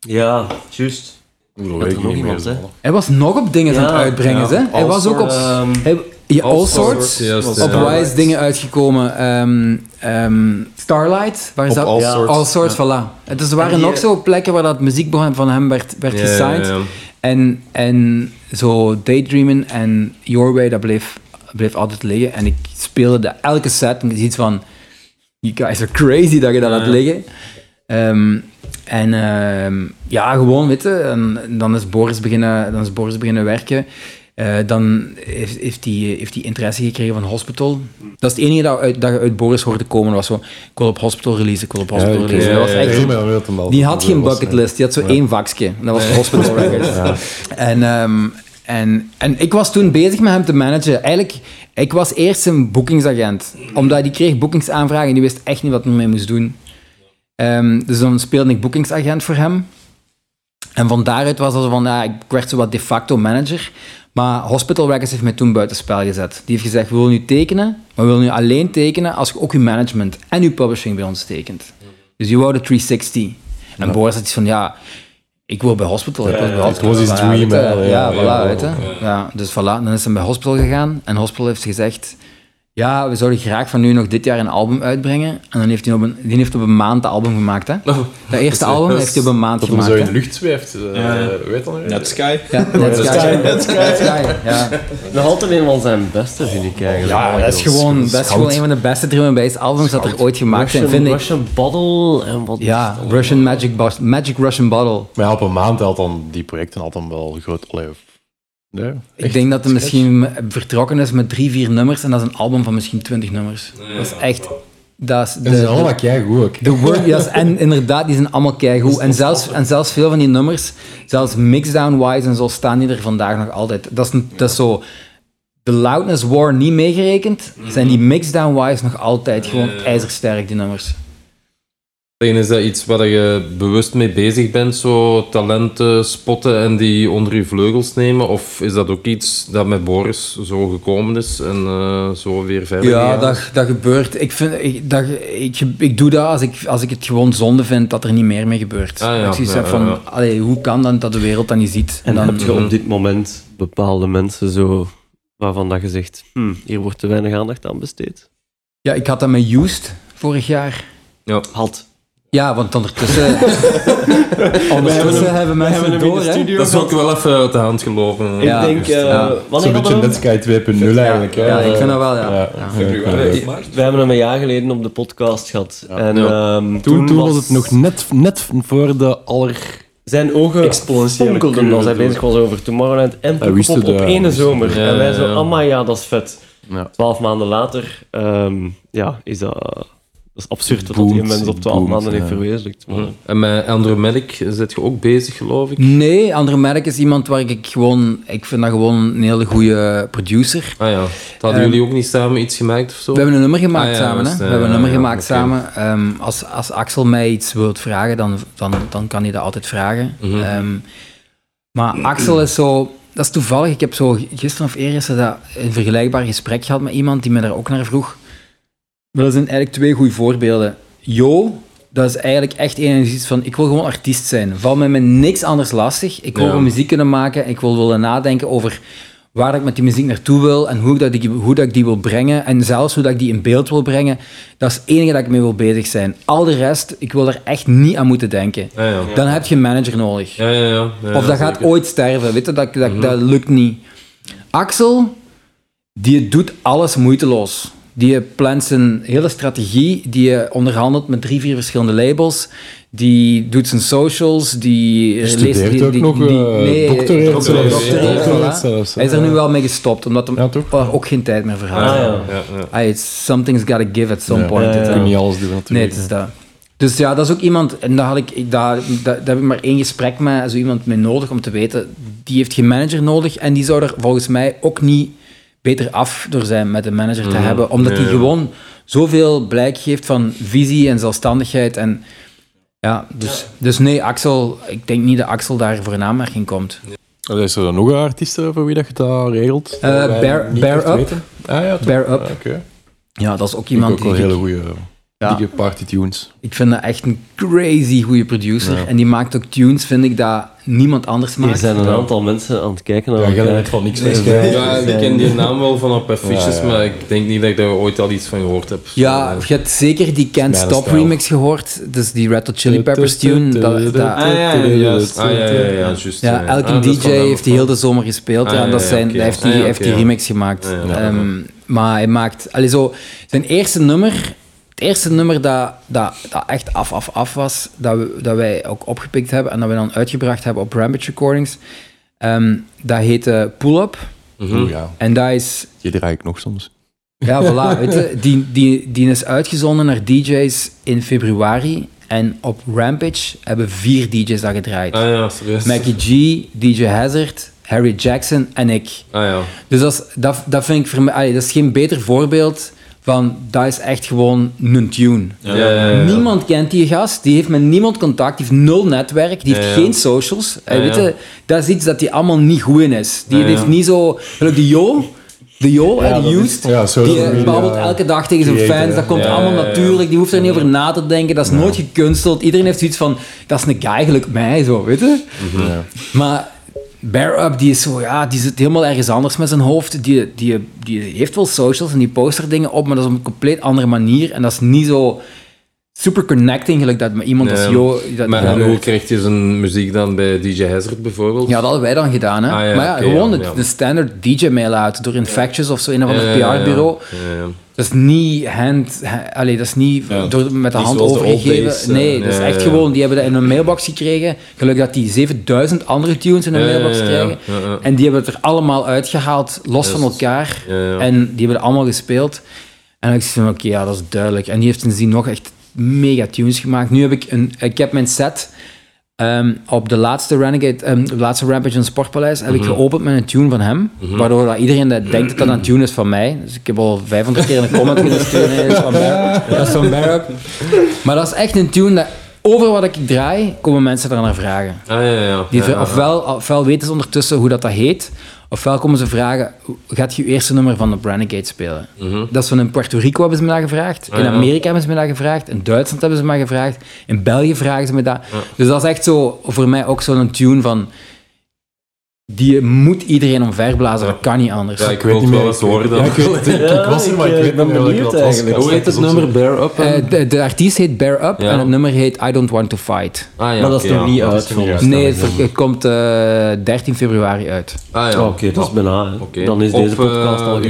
ja, juist. Dat weet ik nog niet iemand, meer. hè? Hij was nog op dingen aan het uitbrengen. ja. hè? Hij All was ook op, Sorts, ehm, hij, ja, all, All sorts. Op ja. Wise dingen uitgekomen. Ehm, ehm, Starlight. Waar is Op dat? All Ja. Sorts. All Sorts, voilà. Dus er waren nog zo plekken waar dat muziek van hem werd, werd gesigned. En, en zo Daydreaming en Your Way, dat bleef, bleef altijd liggen. En ik speelde de, elke set en iets van... You guys are crazy dat je dat laat liggen. Ehm, en ehm, ja, gewoon, weet je, en dan is Boris beginnen, dan is Boris beginnen werken. Eh, dan heeft, heeft, hij, heeft hij interesse gekregen van Hospital. Dat is het enige dat, uit, dat je uit Boris hoorde komen. was zo, ik wil op Hospital releasen, ik wil op Hospital Ja, ja, dat was echt die had geen bucketlist, die had zo één vakje. En dat was Hospital (laughs) Records. En, ehm, en, en ik was toen bezig met hem te managen. Eigenlijk, ik was eerst zijn boekingsagent. Omdat die kreeg boekingsaanvragen en die wist echt niet wat hij mee moest doen. Ehm, dus dan speelde ik boekingsagent voor hem. En van daaruit was het van, ja, ik werd zo wat de facto manager. Maar Hospital Records heeft mij toen buitenspel gezet. Die heeft gezegd, we willen nu tekenen, maar we willen nu alleen tekenen als je ook je management en je publishing bij ons tekent. Dus je wou de 360. En Boris had iets van, ja, ik wil bij Hospital. Ik wil bij het Hospital. was his Ja, dream, voilà. Ja, dus voilà, dan is hij bij Hospital gegaan. En Hospital heeft gezegd, ja, we zouden graag van nu nog dit jaar een album uitbrengen. En dan heeft hij op een, die heeft op een maand het album gemaakt, hè. Oh, Dat eerste album heeft hij op een maand Dat gemaakt, zo in de lucht zweeft. eh, Weet dat nog? Netsky. Ja, (laughs) Netsky. Netsky, ja. Nog altijd een van zijn beste, vind ik eigenlijk. Ja, dat is gewoon, dat is gewoon een van de beste drum and bass albums dat er ooit gemaakt zijn, Russian, vind ik. Russian Bottle en wat Ja, Russian Magic, Magic Russian Bottle. Maar ja, op een maand had dan die projecten altijd wel groot. Allee, of- nee, Ik denk dat het misschien vertrokken is met drie, vier nummers en dat is een album van misschien twintig nummers. Dat is echt... Dat is En ze zijn de, allemaal keigoed ook. de en inderdaad, die zijn allemaal keigoed. En zelfs, en zelfs veel van die nummers, zelfs mixdown-wise en zo, staan die er vandaag nog altijd. Dat is, een- dat is zo... De Loudness War niet meegerekend, zijn die mixdown-wise nog altijd gewoon ijzersterk, die nummers. Alleen is dat iets waar je bewust mee bezig bent, zo talenten spotten en die onder je vleugels nemen? Of is dat ook iets dat met Boris zo gekomen is en eh, zo weer verder Ja, dat, dat gebeurt. Ik, vind, ik, dat, ik, ik doe dat als ik, als ik het gewoon zonde vind dat er niet meer mee gebeurt. Ah, ja. Ik zie Ja, zeg ja, van, ja. allee, hoe kan dan dat de wereld dat niet ziet? En dan, heb je op dit moment bepaalde mensen zo waarvan dat je zegt, hm, hier wordt te weinig aandacht aan besteed? Ja, ik had dat met Used vorig jaar. Had. Ja, want ondertussen, (laughs) ondertussen hebben mensen hem het in door, de hè. studio Dat is ook wel even uit de hand gelopen. Ja. ik denk, eh Ja. wanneer Zo'n hadden beetje we? Netsky 2.0 eigenlijk. Ja, ik vind dat wel, ja. Ja. Ja. Ja. We hebben hem een jaar geleden op de podcast gehad. En, Ja. ehm, Toen, toen was het nog net, net voor de aller... Zijn ogen curve als hij bezig was over Tomorrowland en het, op ene zomer. Ja, en wij zo, ja. amai, ja, dat is vet. Ja. Twaalf maanden later, ehm, ja, is dat... Dat is absurd dat die mens op twaalf boomt, maanden heeft ja. verwezenlijkt. Maar- En met Andromedic zit je ook bezig, geloof ik? Nee, Andromedic is iemand waar ik gewoon... Ik vind dat gewoon een hele goede producer. Ah ja. Hadden Ehm, jullie ook niet samen iets gemaakt of zo? We hebben een nummer gemaakt Ah, ja, samen. Hè? We hebben een nummer ja, gemaakt samen. Ehm, als, als Axel mij iets wilt vragen, dan, dan, dan kan hij dat altijd vragen. Mhm. Ehm, maar Axel is zo... dat is toevallig. Ik heb zo gisteren of dat een vergelijkbaar gesprek gehad met iemand die me daar ook naar vroeg. Maar dat zijn eigenlijk twee goede voorbeelden. Jo, dat is eigenlijk echt iets van, ik wil gewoon artiest zijn. Val me met niks anders lastig. Ik wil Ja. muziek kunnen maken. Ik wil willen nadenken over waar ik met die muziek naartoe wil en hoe, dat ik, hoe dat ik die wil brengen. En zelfs hoe dat ik die in beeld wil brengen. Dat is het enige dat ik mee wil bezig zijn. Al de rest, ik wil er echt niet aan moeten denken. Ja, ja. Dan heb je een manager nodig. Ja, ja, ja. ja, Of dat gaat ooit sterven, weet je, dat, dat, dat lukt niet. Axel, die doet alles moeiteloos. Die plant zijn hele strategie, die onderhandelt met drie, vier verschillende labels, die doet zijn socials, die eh, Studeert die, ook die, nog, die- eh, nee, doctoreert doctoreert, zelfs. voilà. Hij is er nu wel mee gestopt, omdat Ja, er ook geen tijd meer voor had. Ah, ja. Ja, ja. It's- something's gotta give at some Ja. point. Ja, ja, it, Je kunt niet alles doen natuurlijk. Nee, het is dat. Dus ja, dat is ook iemand, en daar, had ik, daar, daar heb ik maar één gesprek met zo iemand mee nodig om te weten, die heeft geen manager nodig en die zou er volgens mij ook niet beter af door zijn met een manager te hebben, omdat ja. gewoon zoveel blijk geeft van visie en zelfstandigheid en ja, dus, dus nee, Axel, ik denk niet dat Axel daar voor een aanmerking komt. Is er dan nog een artiest voor wie dat je dat regelt? Eh, wij Bear- Up. Ah ja? Bear Up. Ah, Oké. Ja, dat is ook iemand ook die... hele ik- goede Ja. dikke party tunes. Ik vind dat echt een crazy goede producer. Ja. En die maakt ook tunes, vind ik, dat niemand anders Er maakt. zijn een aantal mensen aan het kijken naar Ja, elkaar. van niks Nee. Ja, ik ken die naam wel van op affiches, Ja, ja. maar ik denk niet dat ik daar ooit al iets van gehoord heb. Ja, je hebt zeker die Can't Stop remix gehoord. Dus die Red Hot Chili Peppers tune. Dat, dat, Ah, ja, ja, juist. Ah, ja, ja, ja, juist. ja, elke Ah, is DJ heeft die heel de zomer gespeeld. Ah, ja, dat zijn, hij heeft Ah, die, heeft die remix gemaakt. Ehm, maar hij maakt... Allee, zo, zijn eerste nummer... Het eerste nummer dat, dat, dat echt af, af, af was, dat, we, dat wij ook opgepikt hebben en dat we dan uitgebracht hebben op Rampage Recordings, ehm, dat heette Pull Up. Oeh, ja. En dat is Die draai ik nog soms. ja, voilà. (laughs) Weet je, die, die, die is uitgezonden naar DJ's in februari. En op Rampage hebben vier DJ's dat gedraaid. Ah ja, serieus. Mackie G, DJ Hazard, Harry Jackson en ik. Ah ja. Dus dat, is, dat, dat vind ik voor mij... allee, dat is geen beter voorbeeld van... Dat is echt gewoon een tune. Ja, ja, ja, ja. Niemand kent die gast. Die heeft met niemand contact. Die heeft nul netwerk. Die heeft Ja, ja. geen socials. Eh, Ja, weet je, dat is iets dat hij allemaal niet goed in is. Die Ja, ja. heeft niet zo... De Jo... De Jo, Ja, de dat is- Used, ja, die eh, babbelt elke dag tegen zijn creator, fans. Dat komt ja. allemaal Ja, ja, ja. natuurlijk. Die hoeft er niet over na te denken. Dat is nooit gekunsteld. Iedereen heeft zoiets van... Dat is een guy gelijk mij, zo, weet je? Ja. Maar Bear Up, die is zo, ja, die zit helemaal ergens anders met zijn hoofd. Die, die, die heeft wel socials en die post er dingen op, maar dat is op een compleet andere manier. En dat is niet zo super connecting, gelijk dat met iemand als. Jo... Dat, Maar en hoe krijgt je zijn muziek dan bij DJ Hazard bijvoorbeeld? ja, dat hadden wij dan gedaan, hè. Ah, ja, maar ja, gewoon ja, de, de standaard DJ-mail uit, door Infectious of zo, een of ander. PR-bureau. Dat is niet hand... ha- allee, dat is niet door, met de Niet hand de overgegeven. days, eh, nee, dat is echt gewoon... Die hebben dat in een mailbox gekregen. Gelukkig dat die 7000 andere tunes in een mailbox ja. En die hebben het er allemaal uitgehaald, los van elkaar. En die hebben het allemaal gespeeld. En ik zei oké, ja, dat is duidelijk. En die heeft sindsdien nog echt mega tunes gemaakt. Nu heb ik een... Ik heb mijn set... ehm, op de laatste Renegade, ehm, de laatste Rampage in Sportpaleis, heb ik Mhm. geopend met een tune van hem. Waardoor dat iedereen dat denkt dat dat een tune is van mij. Dus ik heb al 500 keer een comment sturen. nee, Dat is van Bear- dat is van Bear Up. (laughs) Maar dat is echt een tune dat over wat ik draai, komen mensen daar naar vragen. Ah, ja, ja. Die, ja, ofwel weten ze ondertussen hoe dat, dat heet, ofwel komen ze vragen, gaat je je eerste nummer van de Renegade spelen? Dat is van in Puerto Rico hebben ze me dat gevraagd, in Mhm. Ah, ja. Amerika hebben ze me dat gevraagd, in Duitsland hebben ze me dat gevraagd, in België vragen ze me dat. Dus dat is echt zo, voor mij ook zo'n tune van, die moet iedereen omverblazen, dat kan niet anders. Ja, ik weet wil niet het wel meer. eens horen dan. Ja, ik, weet- ik, (laughs) ik was er, maar ik, ik, weet ben niet meer was. eigenlijk. Hoe heet het nummer? Bear Up? Eh, de, de artiest heet Bear Up Ja. en het nummer heet I Don't Want To Fight. ah, ja, Maar dat is nog ja. niet dat uit. Nee, het, ver- het komt eh, 13 februari uit. Ah, ja. Oh, Oké, dat is bijna. Dan is Op, deze podcast eh, al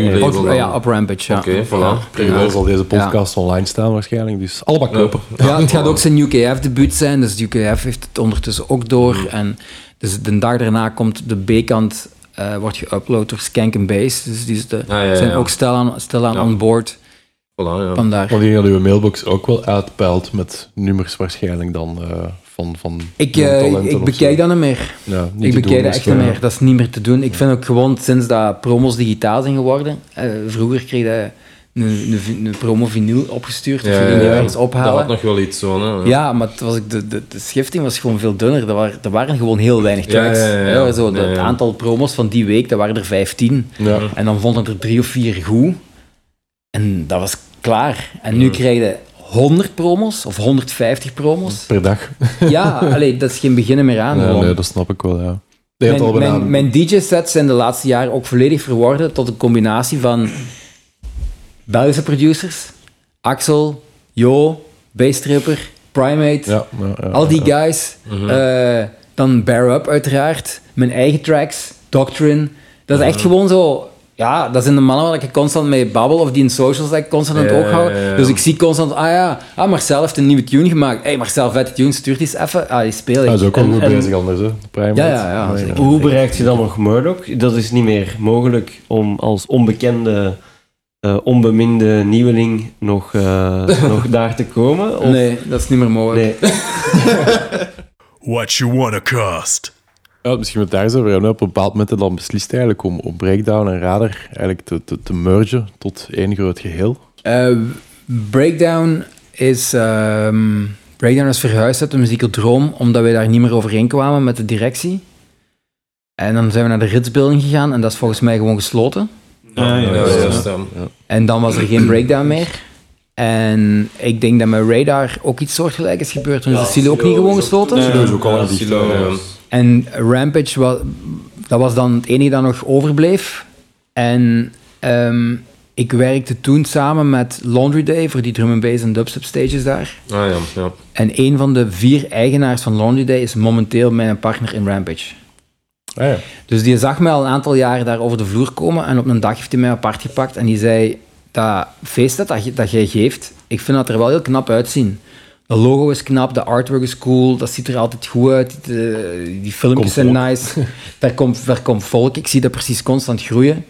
dan. ja, op Rampage, ja. Oké, voilà. Tegenwoordig zal deze podcast online staan waarschijnlijk, dus allemaal kopen. Ja, het gaat ook zijn UKF-debuut zijn, dus UKF heeft het ondertussen ook door. En dus de dag daarna komt de B-kant, eh, wordt geüpload door Skank and Bass. Dus die is de, ja, zijn ja. ook stilaan stilaan Ja. on board. Voilà, ja. Vandaar. Want denk dat uw mailbox ook wel uitpeilt met nummers waarschijnlijk dan eh, van, van Ik, eh, ik bekijk zo. dat niet meer. Ja, niet Ik bekijk dat dus, echt niet meer. Dat is niet meer te doen. Ik vind ook gewoon, sinds dat promos digitaal zijn geworden, eh, vroeger kreeg je een, een, een promo vinyl opgestuurd. of Ja, je ging ja, die ja. ergens Dat ophalen. had nog wel iets zo, hè. Ja, maar het was, de, de, de schifting was gewoon veel dunner. Er waren, er waren gewoon heel weinig Ja, tracks. ja, ja, ja. zo, de- Ja, Het aantal promos van die week, dat waren er 15. Ja. En dan vonden er drie of vier goed. En dat was klaar. En nu krijg je 100 promos of 150 promos. Per dag. (laughs) Ja, allee, dat is geen beginnen meer aan. Ja, gewoon. nee, dat snap ik wel, ja. Mijn, mijn, mijn DJ-sets zijn de laatste jaren ook volledig verworden tot een combinatie van Belgische producers, Axel, Jo, Bastripper, Primate, Ja, ja, ja, al die ja. guys. Eh, dan Bear Up uiteraard, mijn eigen tracks, Doctrine. Dat is echt gewoon zo... Ja, dat zijn de mannen waar ik constant mee babbel, of die in socials dat ik constant aan het oog hou. ja, ja. Dus ik zie constant, ah ja, ah, Marcel heeft een nieuwe tune gemaakt. hey, Marcel, vette tune, stuur die eens even. Ah, die speel ik. Hij is ook wel goed en- bezig anders, hè. Prime. Ja, ja, ja. Hoe bereikt je dan nog Murdoch? Dat is niet meer mogelijk om als onbekende, eh, onbeminde nieuweling nog, eh, (laughs) nog daar te komen? Of- Nee, dat is niet meer mogelijk. Nee. (laughs) What you wanna cost? Ja, misschien met daar eens over hebben. Op een bepaald moment dan beslist eigenlijk om, om Breakdown en Radar eigenlijk te, te, te mergen tot één groot geheel. Eh, Breakdown is... ehm, Breakdown is verhuisd uit de Muziekerdroom, omdat wij daar niet meer overeen kwamen met de directie. En dan zijn we naar de Ritsbuilding gegaan en dat is volgens mij gewoon gesloten. Ja, ja, juist, ja. En dan was er geen Breakdown meer. En ik denk dat met Radar ook iets soortgelijks is gebeurd. Toen is de Silo ook niet gewoon gesloten. Silo is ook al Ja, een dicht, Silo, ja. ja. En Rampage, was, dat was dan het enige dat nog overbleef. En ehm, ik werkte toen samen met Laundry Day voor die drum and bass en dubstep stages daar. Ah ja, ja. En een van de vier eigenaars van Laundry Day is momenteel mijn partner in Rampage. Ah, ja. Dus die zag mij al een aantal jaren daar over de vloer komen en op een dag heeft hij mij apart gepakt en die zei, dat feest dat, dat, je- dat jij geeft, ik vind dat er wel heel knap uitzien. De logo is knap, de artwork is cool, dat ziet er altijd goed uit, de- die filmpjes Komt zijn nice, (laughs) daar komt, daar komt volk, ik zie dat precies constant groeien.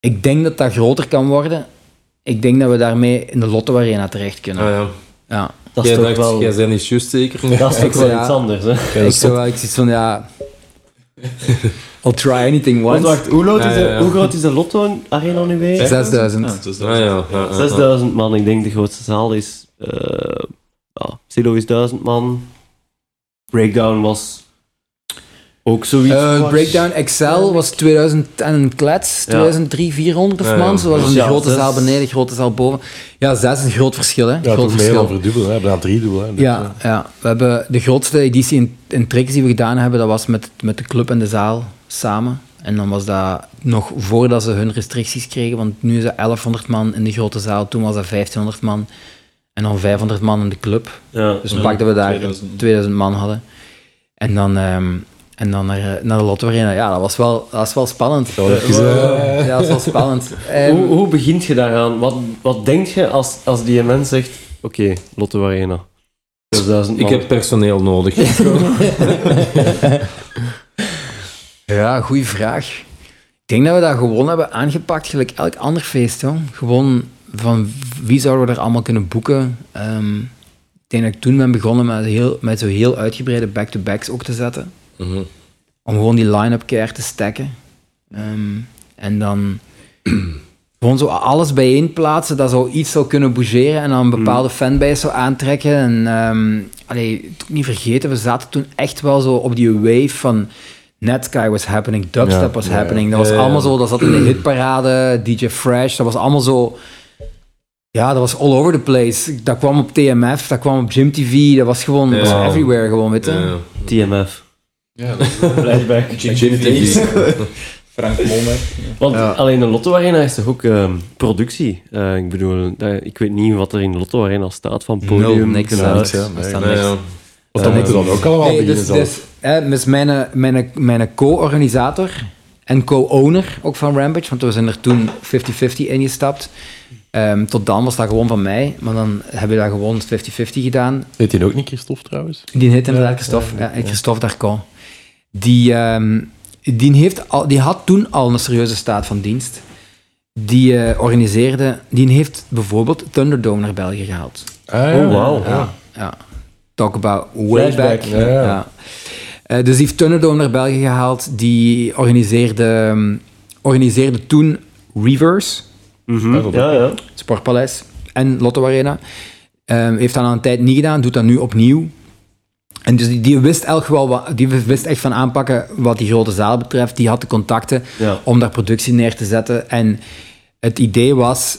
Ik denk dat dat groter kan worden. Ik denk dat we daarmee in de Lotto Arena terecht kunnen. Ah, ja. Ja. Dat is Jij toch dacht, wel, jij bent niet juist zeker? dat is toch wel iets anders, hè? ik, zou wel, ik zit van, ja... (laughs) I'll try anything Want once. wacht, hoe, groot is Ja, de, hoe groot is de Lotto Arena nu weer? 6000. Ja, dus Ah. 6000 man, ik denk de grootste zaal is. eh ja, Silo is 1000 man. Breakdown was ook zoiets. Eh, was- Breakdown Excel was 2000 en een klets, 2003, 400 of Ja, man. ja. Zo was een Ja, grote zes. zaal beneden, grote zaal boven. Ja, zes is een groot verschil, hè? Ja, groot toch meer verschil. dan verdubbelen. hè. Bijna driedubbel. Hè. Dus, Ja, ja, we hebben de grootste editie in, in tricks die we gedaan hebben, dat was met, met de club en de zaal samen. En dan was dat nog voordat ze hun restricties kregen, want nu is dat 1100 man in de grote zaal, toen was dat 1500 man. En dan 500 man in de club. Ja. Dus een pak dat we daar 2000. 2000, man hadden. En dan, ehm, en dan naar, eh, naar de Lotto Arena. Ja, dat was wel, dat was wel spannend. Dat was even, eh, Ja, dat was wel spannend. (laughs) Ehm, hoe, hoe begint je daaraan? Wat, wat denk je als, als die mens zegt: Oké, Lotto Arena. 6000 Ik heb personeel nodig. (laughs) Ja, goede vraag. Ik denk dat we dat gewoon hebben aangepakt, gelijk elk ander feest. Hoor. Gewoon van wie zouden we er allemaal kunnen boeken. Ehm, ik denk dat ik toen ben begonnen met, heel, met zo heel uitgebreide back-to-backs ook te zetten. Om gewoon die line-up keihard te stacken. Ehm, en dan (clears throat) gewoon zo alles bijeen plaatsen dat zo iets zou kunnen bougeren en dan een bepaalde fanbase zou aantrekken. En ehm allee, niet vergeten, we zaten toen echt wel zo op die wave van Netsky was happening, Dubstep Ja, was ja, happening. Dat was Ja, ja. allemaal zo, dat zat in de (clears throat) hitparade, DJ Fresh, dat was allemaal zo... Ja, dat was all over the place. Dat kwam op TMF, dat kwam op Gym TV, dat was gewoon dat was everywhere gewoon, weet je. Ja, ja. TMF. Ja, dat is Flashback. TV. (laughs) Frank Molmer. Want Ja. alleen de Lotto Arena is toch ook ehm, productie? Eh, ik bedoel, dat- ik weet niet wat er in de Lotto Arena staat van podium. Nul, niks. Er Nee, Ja, niks. ja. Want dat moeten we dan ook allemaal Nee, beginnen dus, zelf. dus, hè, dus mijn, mijn, mijn co-organisator en co-owner ook van Rampage, want we zijn er toen 50-50 ingestapt. Ehm, tot dan was dat gewoon van mij, maar dan hebben we dat gewoon 50-50 gedaan. Heet hij ook niet Christophe trouwens? Die heet inderdaad Christophe, ja, Christophe Darcon. Die, ehm, die, heeft al, die had toen al een serieuze staat van dienst. Die eh, organiseerde, die heeft bijvoorbeeld Thunderdome naar België gehaald. Ah, Oh, wauw. Ja, ja. Talk about way Flashback, back. ja, ja. Ja. Eh, dus die heeft Thunderdome naar België gehaald. Die organiseerde, ehm, organiseerde toen Reverse. Mhm. Ja, dat Ja, ja. Sportpaleis en Lotto Arena. Ehm, heeft dat al een tijd niet gedaan, doet dat nu opnieuw. En dus die, die wist elk wel wat, die wist echt van aanpakken wat die grote zaal betreft. Die had de contacten Ja. om daar productie neer te zetten. En het idee was,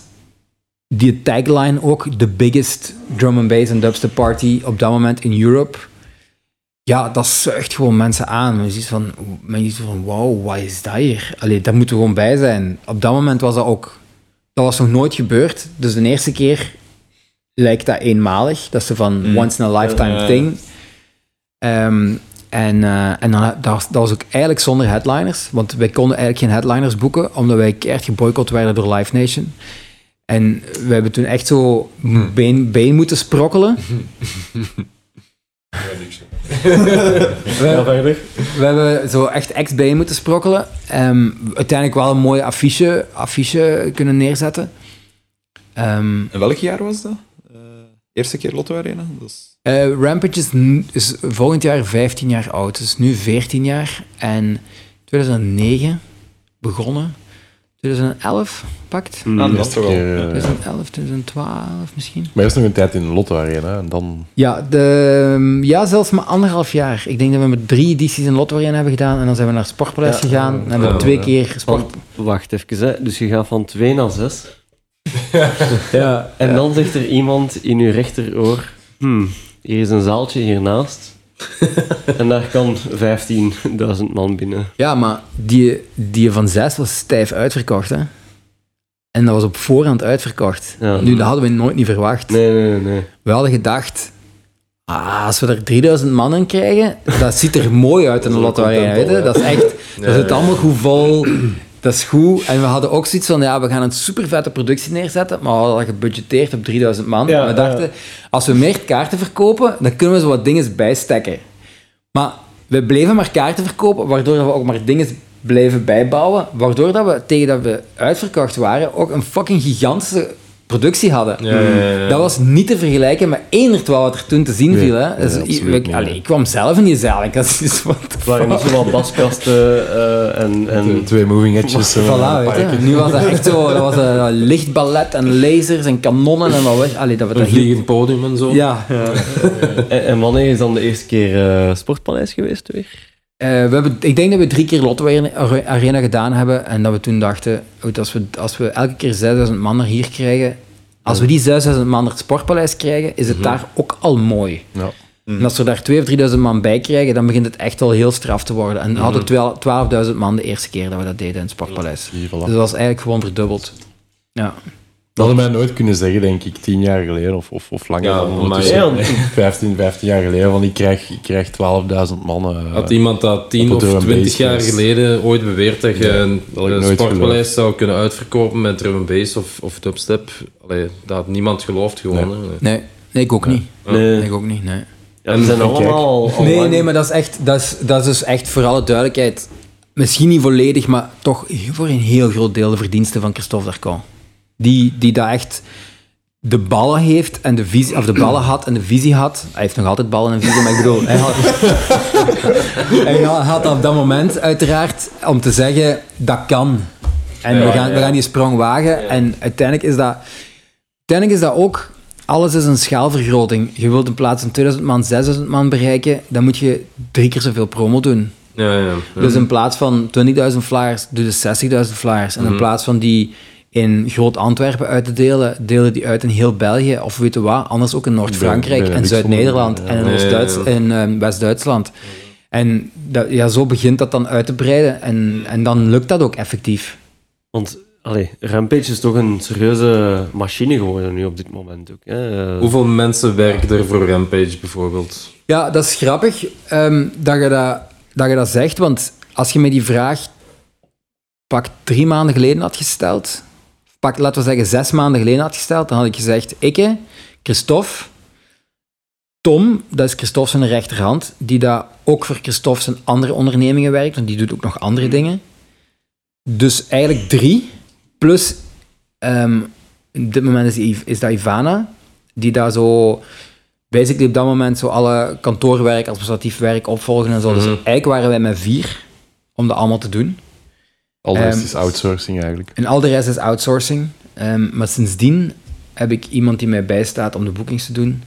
die tagline ook, the biggest drum and bass en dubstep party op dat moment in Europe. Ja, dat zuigt gewoon mensen aan. Men ziet van, men ziet van wow, wat is dat hier? Allee, daar moeten we gewoon bij zijn. Op dat moment was dat ook, dat was nog nooit gebeurd. Dus de eerste keer lijkt dat eenmalig. Dat is van once in a lifetime thing. Ehm, en en en dan, dat, was, dat was ook eigenlijk zonder headliners. Want wij konden eigenlijk geen headliners boeken, omdat wij keihard geboycott werden door Live Nation. En we hebben toen echt zo been, been moeten sprokkelen. (laughs) Ja, verder. We hebben zo echt ex-been moeten sprokkelen. Ehm, uiteindelijk wel een mooie affiche, affiche kunnen neerzetten. Ehm, En welk jaar was dat? Eh, eerste keer Lotto Arena? Dat is... Eh, Rampage is, is volgend jaar 15 jaar oud. Het is nu 14 jaar. En 2009 begonnen. 2011 pakt. Mm. Ah, dat is toch wel. keer, eh, 2011, 2012 misschien. Maar eerst nog een tijd in de Lotto Arena en dan... Ja, de, ja, zelfs maar anderhalf jaar. Ik denk dat we met drie edities in Lotto Arena hebben gedaan. En dan zijn we naar Sportpaleis Ja, gegaan. en hebben we ja, twee ja. keer sport... Wacht even, hè. dus je gaat van 2 naar 6. (laughs) Ja, En dan zegt er iemand in uw rechteroor: hmm, hier is een zaaltje hiernaast. (laughs) en daar kan 15.000 man binnen. ja, maar die, die van zes was stijf uitverkocht. Hè? En dat was op voorhand uitverkocht. Ja. Nu, dat hadden we nooit niet verwacht. Nee, nee, nee. We hadden gedacht, ah, als we er 3000 man in krijgen, dat ziet er mooi uit in de je. Dat is echt, dat zit allemaal goed vol. Dat is goed. En we hadden ook zoiets van, ja, we gaan een super vette productie neerzetten, maar we hadden gebudgeteerd op 3000 man. Ja, we dachten, als we meer kaarten verkopen, dan kunnen we zo wat dingen bijstekken. Maar we bleven maar kaarten verkopen, waardoor we ook maar dingen bleven bijbouwen, waardoor dat we, tegen dat we uitverkocht waren, ook een fucking gigantische productie hadden. Ja, ja, ja, ja. Dat was niet te vergelijken met eender wat er toen te zien Nee, viel. Hè. nee, Dus, absoluut ik, allee, kwam zelf in die zaal. Ik had zoiets van, Het waren niet (laughs) baskasten eh, en... En twee moving edges. eh, Voilà, weet je. parken. Nu was dat echt zo, dat was een lichtballet en lasers en kanonnen en wat. Allee, dat Een podium en zo. Ja, en, en wanneer is dan de eerste keer eh, Sportpaleis geweest weer? Eh, we hebben, ik denk dat we drie keer Lotto Arena- gedaan hebben en dat we toen dachten, goed, als, we, als we elke keer 6000 man er hier krijgen, als we die 6000 man naar het Sportpaleis krijgen, is het daar ook al mooi. Ja. En als we daar 2.000 of 3000 man bij krijgen, dan begint het echt wel heel straf te worden. En we hadden 12.000 man de eerste keer dat we dat deden in het Sportpaleis. Dus dat was eigenlijk gewoon verdubbeld. Ja. Dat hadden wij nooit kunnen zeggen, denk ik, tien jaar geleden of, of, of langer Ja, dan maar- ondertussen. Ja, want- 15, 15 jaar geleden, van ik krijg, ik krijg 12.000 man. eh, Had iemand dat 10 op of het drum 20 bass jaar was. geleden ooit beweerd dat je Ja, een een sportpaleis zou kunnen uitverkopen met drum and bass of, of dubstep? Allee, dat had niemand geloofd gewoon. hè. Nee. Nee, nee, ik ook niet. Nee. Nee, ik ook niet, nee. Zijn en kijk. allemaal al, al Nee, nee, maar dat is echt, dat is, dat is dus echt voor alle duidelijkheid, misschien niet volledig, maar toch voor een heel groot deel de verdiensten van Christophe Darcon. Die, die daar echt de ballen heeft en de visie, of de ballen had en de visie had. Hij heeft nog altijd ballen en visie, maar ik bedoel, hij had, (laughs) hij had op dat moment uiteraard om te zeggen, dat kan. En we, gaan, we gaan die sprong wagen. En uiteindelijk is dat, uiteindelijk is dat ook, alles is een schaalvergroting. Je wilt in plaats van 2000 man 6000 man bereiken, dan moet je drie keer zoveel promo doen. Ja, ja. ja. Dus in plaats van 20.000 flyers, doe je 60.000 flyers. En in plaats van die in Groot Antwerpen uit te delen, delen die uit in heel België, of weet je wat, anders ook in Noord-Frankrijk en. Zuid-Nederland en in, ehm, West-Duitsland. En dat, ja, zo begint dat dan uit te breiden en, en dan lukt dat ook effectief. Want allee, Rampage is toch een serieuze machine geworden nu op dit moment ook. Hè? Hoeveel mensen werken er voor Rampage bijvoorbeeld? Ja, dat is grappig ehm, dat, je dat, dat je dat zegt, want als je me die vraag pak drie maanden geleden had gesteld, pak, laten we zeggen zes maanden geleden had gesteld, dan had ik gezegd, ik, Christophe, Tom, dat is Christophe zijn rechterhand, die daar ook voor Christophe zijn andere ondernemingen werkt, want die doet ook nog andere dingen. Dus eigenlijk drie, plus op dit moment is, is dat Ivana, die daar zo basically op dat moment zo alle kantoorwerk, administratief werk opvolgen en zo. Dus eigenlijk waren wij met vier om dat allemaal te doen. Al de rest Ehm, is outsourcing eigenlijk. En al de rest is outsourcing. Ehm, maar sindsdien heb ik iemand die mij bijstaat om de boekings te doen.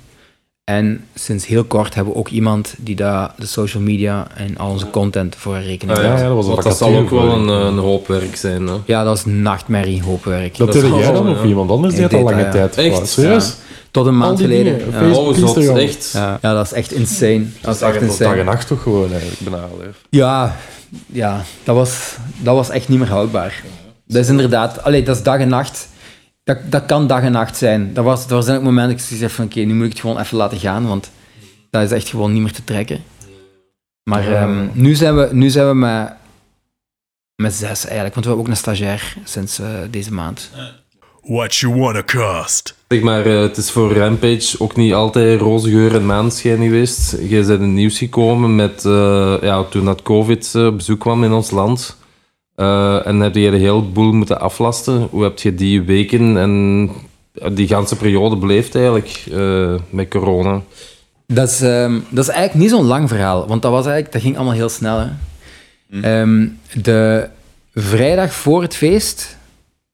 En sinds heel kort hebben we ook iemand die daar de social media en al onze content voor rekening Ah, houdt. ja, dat was een Want dat zal ook wel een, je. een hoop werk zijn. Hè. Ja, dat is nachtmerrie, hoopwerk. Dat Dat deed jij dan of ja. iemand anders die al lange tijd. Echt? Serieus? Tot een maand geleden. dingen, Ja. Facebook, Oh. Echt. Ja, ja, dat is echt insane. Dat is Dag, echt en- dag en insane. nacht toch gewoon eigenlijk, bijna. hè. Ja, ja dat, was, dat was echt niet meer houdbaar. Dat is inderdaad, allee, dat is dag en nacht. Dat, dat kan dag en nacht zijn. Dat was, er zijn ook momenten dat ik zeg van oké, nu moet ik het gewoon even laten gaan, want dat is echt gewoon niet meer te trekken. Maar Ja. ehm, nu zijn we, nu zijn we met, met zes eigenlijk, want we hebben ook een stagiair sinds eh, deze maand. What you wanna cost? Zeg maar, eh, het is voor Rampage ook niet altijd roze geur en maanschijn geweest. Jij bent in het nieuws gekomen met, eh, ja, toen dat COVID eh, op bezoek kwam in ons land. Eh, en heb je de hele boel moeten aflasten. Hoe heb je die weken en die ganse periode beleefd eigenlijk eh, met corona? Dat is, ehm, dat is eigenlijk niet zo'n lang verhaal, want dat, was eigenlijk, dat ging allemaal heel snel. Hè. Ehm, de vrijdag voor het feest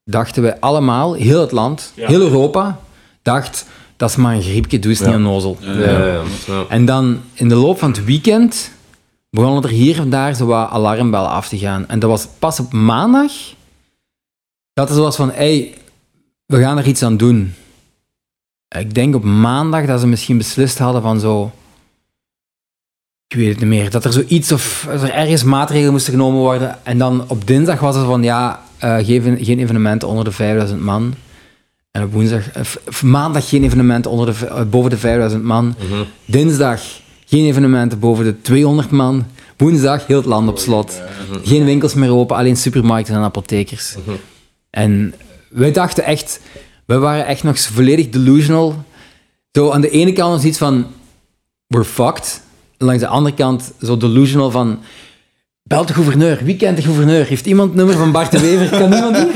dachten wij allemaal, heel het land, heel Europa, dacht, dat is maar een griepje, doe eens niet. Ja, ja, ja. En dan in de loop van het weekend begonnen er hier en daar zo wat alarmbellen af te gaan. En dat was pas op maandag dat zo was van, hey, we gaan er iets aan doen. Ik denk op maandag dat ze misschien beslist hadden van zo... Ik weet het niet meer. Dat er zoiets of er ergens maatregelen moesten genomen worden. En dan op dinsdag was het van ja, eh, geen, geen evenementen onder de 5000 man. En op woensdag, eh, maandag geen evenementen onder de, eh, boven de 5000 man. Dinsdag geen evenementen boven de 200 man. Woensdag heel het land op slot. Geen winkels meer open, alleen supermarkten en apothekers. En wij dachten echt, we waren echt nog volledig delusional. Zo aan de ene kant was iets van, we're fucked. En langs de andere kant zo delusional van, bel de gouverneur. Wie kent de gouverneur? Heeft iemand het nummer van Bart de Wever? Kan iemand die?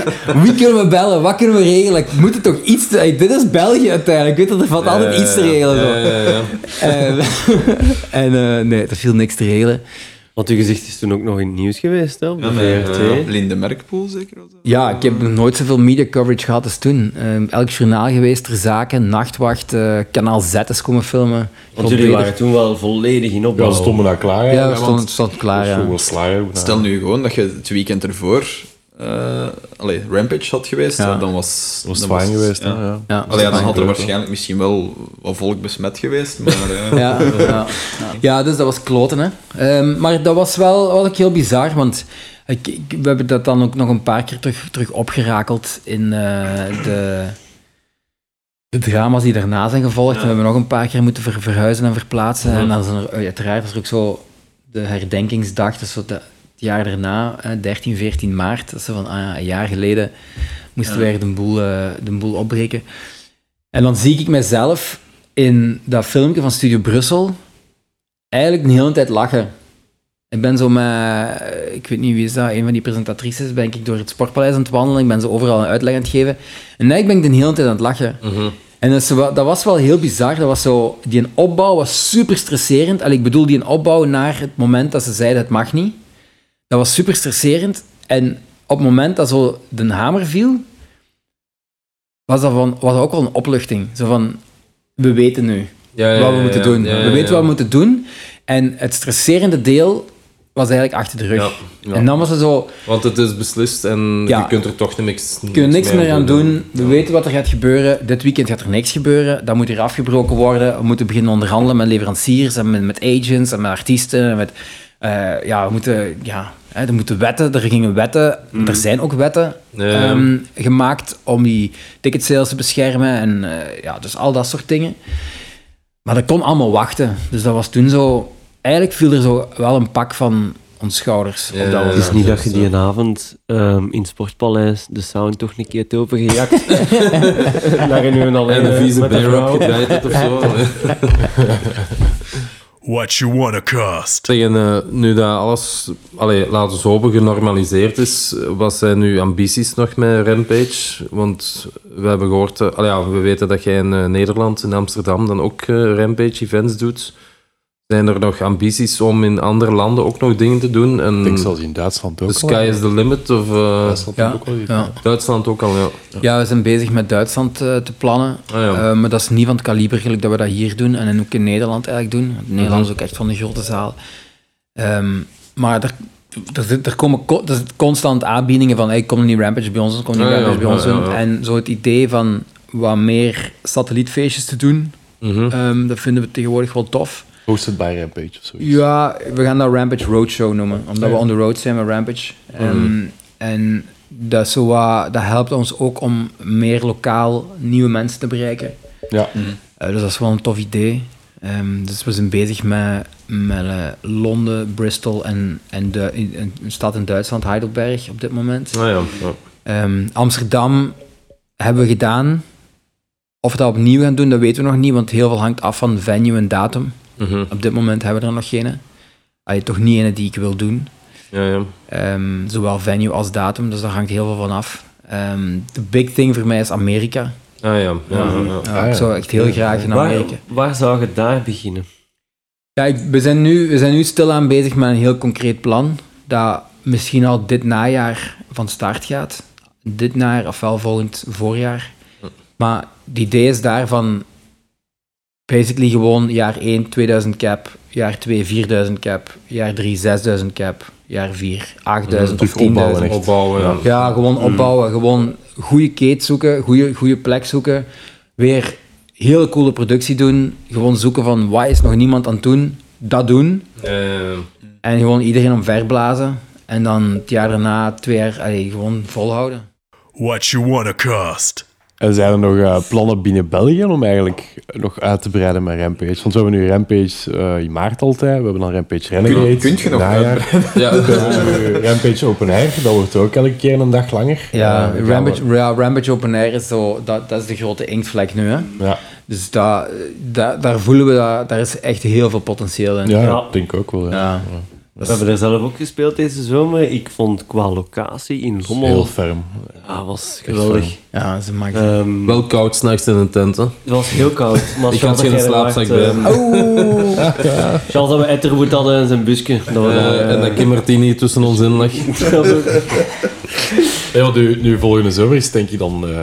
Wie kunnen we bellen? Wat kunnen we regelen? Moet het toch iets... te- Hey, dit is België uiteindelijk. Ik weet dat er valt altijd iets te regelen. Ja, ja, ja. (laughs) Eh, en eh, nee, er viel niks te regelen. Want uw gezicht is toen ook nog in het nieuws geweest, hè, op de Ja, met VRT. eh, Linde Merkpoel zeker? Ja, ik heb nog nooit zoveel media coverage gehad als toen. Eh, elk journaal geweest, ter zaken, nachtwacht, eh, kanaal Z is komen filmen. Want jullie waren toen wel volledig in Ja, opbouw. ze stonden daar klaar. Ja, we stonden, stond klaar. Ja. Stel nu gewoon dat je het weekend ervoor eh allee, Rampage had geweest, Ja. ja, dan was was dan fijn geweest. Ja. Ja. Ja. Allee, ja, dan had er waarschijnlijk misschien wel wat volk besmet geweest, maar... eh, (laughs) Ja, ja, ja, dus dat was kloten. Hè. Ehm, maar dat was wel ook heel bizar, want ik, ik- we hebben dat dan ook nog een paar keer terug, terug opgerakeld in eh, de, de drama's die daarna zijn gevolgd. En we hebben nog een paar keer moeten ver- verhuizen en verplaatsen. En dan zijn er uiteraard was er ook zo de herdenkingsdag, dus zo de, het jaar daarna, eh, 13, 14 maart. Dat zo van, ah ja, een jaar geleden moesten wij er de boel, eh, de boel opbreken. En dan zie ik mezelf in dat filmpje van Studio Brussel eigenlijk de hele tijd lachen. Ik ben zo met, eh, ik weet niet wie is dat, een van die presentatrices, ben ik door het Sportpaleis aan het wandelen. Ik ben zo overal een uitleg aan het geven. En eigenlijk ben ik de hele tijd aan het lachen. En dat, was wel heel bizar. Dat was zo, die een opbouw was super stresserend. Allee, ik bedoel, die een opbouw naar het moment dat ze zeiden het mag niet. Dat was super stresserend. En op het moment dat zo de hamer viel, was dat, van, was dat ook wel een opluchting. Zo van, we weten nu Ja, ja, wat we moeten ja. doen. We weten wat we moeten doen. En het stresserende deel was eigenlijk achter de rug. En dan was het zo, Want het is beslist en je kunt er toch niks, we kunnen niks meer aan doen. We weten wat er gaat gebeuren. Dit weekend gaat er niks gebeuren. Dat moet hier afgebroken worden. We moeten beginnen onderhandelen met leveranciers en met, met agents en met artiesten. En met, eh, ja, we moeten, ja, hè, er moeten wetten. Er gingen wetten. Er zijn ook wetten Ja, ehm, gemaakt om die ticketsales te beschermen. En eh, ja, dus al dat soort dingen. Maar dat kon allemaal wachten. Dus dat was toen zo... Eigenlijk viel er zo wel een pak van ons schouders. Ja, op dat ja, Het is niet dat je die een avond ehm, in het Sportpaleis de sound toch een keer hebt overgejakt. (laughs) Daar nu een alleen En een eh, vieze vrouw. opgedraaid hebt of zo. (laughs) (laughs) What you wanna cost? Eh, nu dat alles, allee, laten we hopen, genormaliseerd is, wat zijn uw ambities nog met Rampage? Want we hebben gehoord, eh, allee, ja, we weten dat jij in eh, Nederland, in Amsterdam, dan ook Rampage-events doet. Zijn er nog ambities om in andere landen ook nog dingen te doen? En Ik denk zelfs in Duitsland ook the al. sky is the limit? Of, eh, Duitsland Ja, ook al. ja. Duitsland ook al, ja. Ja, we zijn bezig met Duitsland eh, te plannen. Ah, ja. Eh, maar dat is niet van het kaliber gelijk dat we dat hier doen en ook in Nederland eigenlijk doen. Nederland is ook echt van de grote zaal. Ehm, maar er, er, zit- er komen co- er constant aanbiedingen van hey, kom niet Rampage bij ons kom niet Ah, ja, Rampage bij ons. En zo het idee van wat meer satellietfeestjes te doen, Mhm. ehm, dat vinden we tegenwoordig wel tof. Hosted by Rampage of zoiets. Ja, we gaan dat Rampage Roadshow noemen, omdat we on the road zijn met Rampage. Ehm, En dat, zo dat helpt ons ook om meer lokaal nieuwe mensen te bereiken. Ja. Eh, dus dat is wel een tof idee. Ehm, dus we zijn bezig met, met eh, Londen, Bristol en, en de, een stad in Duitsland, Heidelberg, op dit moment. Ja. ja. Ehm, Amsterdam hebben we gedaan. Of we dat opnieuw gaan doen, dat weten we nog niet, want heel veel hangt af van venue en datum. Op dit moment hebben we er nog geen. Allee, toch niet ene die ik wil doen. ja, ja. Ehm, zowel venue als datum, dus daar hangt heel veel van af. Ehm, De big thing voor mij is Amerika. Ah, ja. ja, Ah. Ik zou echt heel graag in Waar, Amerika. waar zou je daar beginnen? Ja, ik- we, zijn nu, we zijn nu stilaan bezig met een heel concreet plan. Dat misschien al dit najaar van start gaat. Dit najaar ofwel volgend voorjaar. Maar het idee is daarvan basically gewoon jaar 1 2000 cap, jaar 2 4000 cap, jaar 3 6000 cap, jaar 4 8000 of terug opbouwen, 10.000. echt. Opbouwen, ja. Ja, gewoon opbouwen. Gewoon goede kate zoeken, goede, goede plek zoeken. Weer hele coole productie doen. Gewoon zoeken van wat is nog niemand aan het doen. Dat doen. En gewoon iedereen omverblazen. En dan het jaar daarna, twee jaar, allee, gewoon volhouden. What you wanna cost? En zijn er nog eh, plannen binnen België om eigenlijk nog uit te breiden met Rampage? Want we hebben nu Rampage eh, in maart altijd, we hebben dan Rampage Renegade. Kun- kunt je nog najaar. Ja, (laughs) We hebben nu Rampage Open Air, dat wordt ook elke keer een dag langer. Ja, Rampage, we- ja, Rampage Open Air is zo, dat, dat is de grote inktvlek nu. Hè? Ja, Dus dat, dat, daar voelen we dat, daar is echt heel veel potentieel in. ja, Ja. ik denk ook wel. Ja. Ja. We hebben er zelf ook gespeeld deze zomer. Ik vond qua locatie in Heel Lommel... ferm. Ja, was geweldig. Ja, ze maken Ehm, wel koud s'nachts in een tent, hè. het was heel koud. Maar Ik had geen slaapzak bij. ehm, (laughs) Charles dat we Etterwood hadden en zijn busje. Dat we Eh, daar, en dat Kim Martini tussen ons in lag. (laughs) Ja, nu, nu volgende zomer is denk ik dan eh,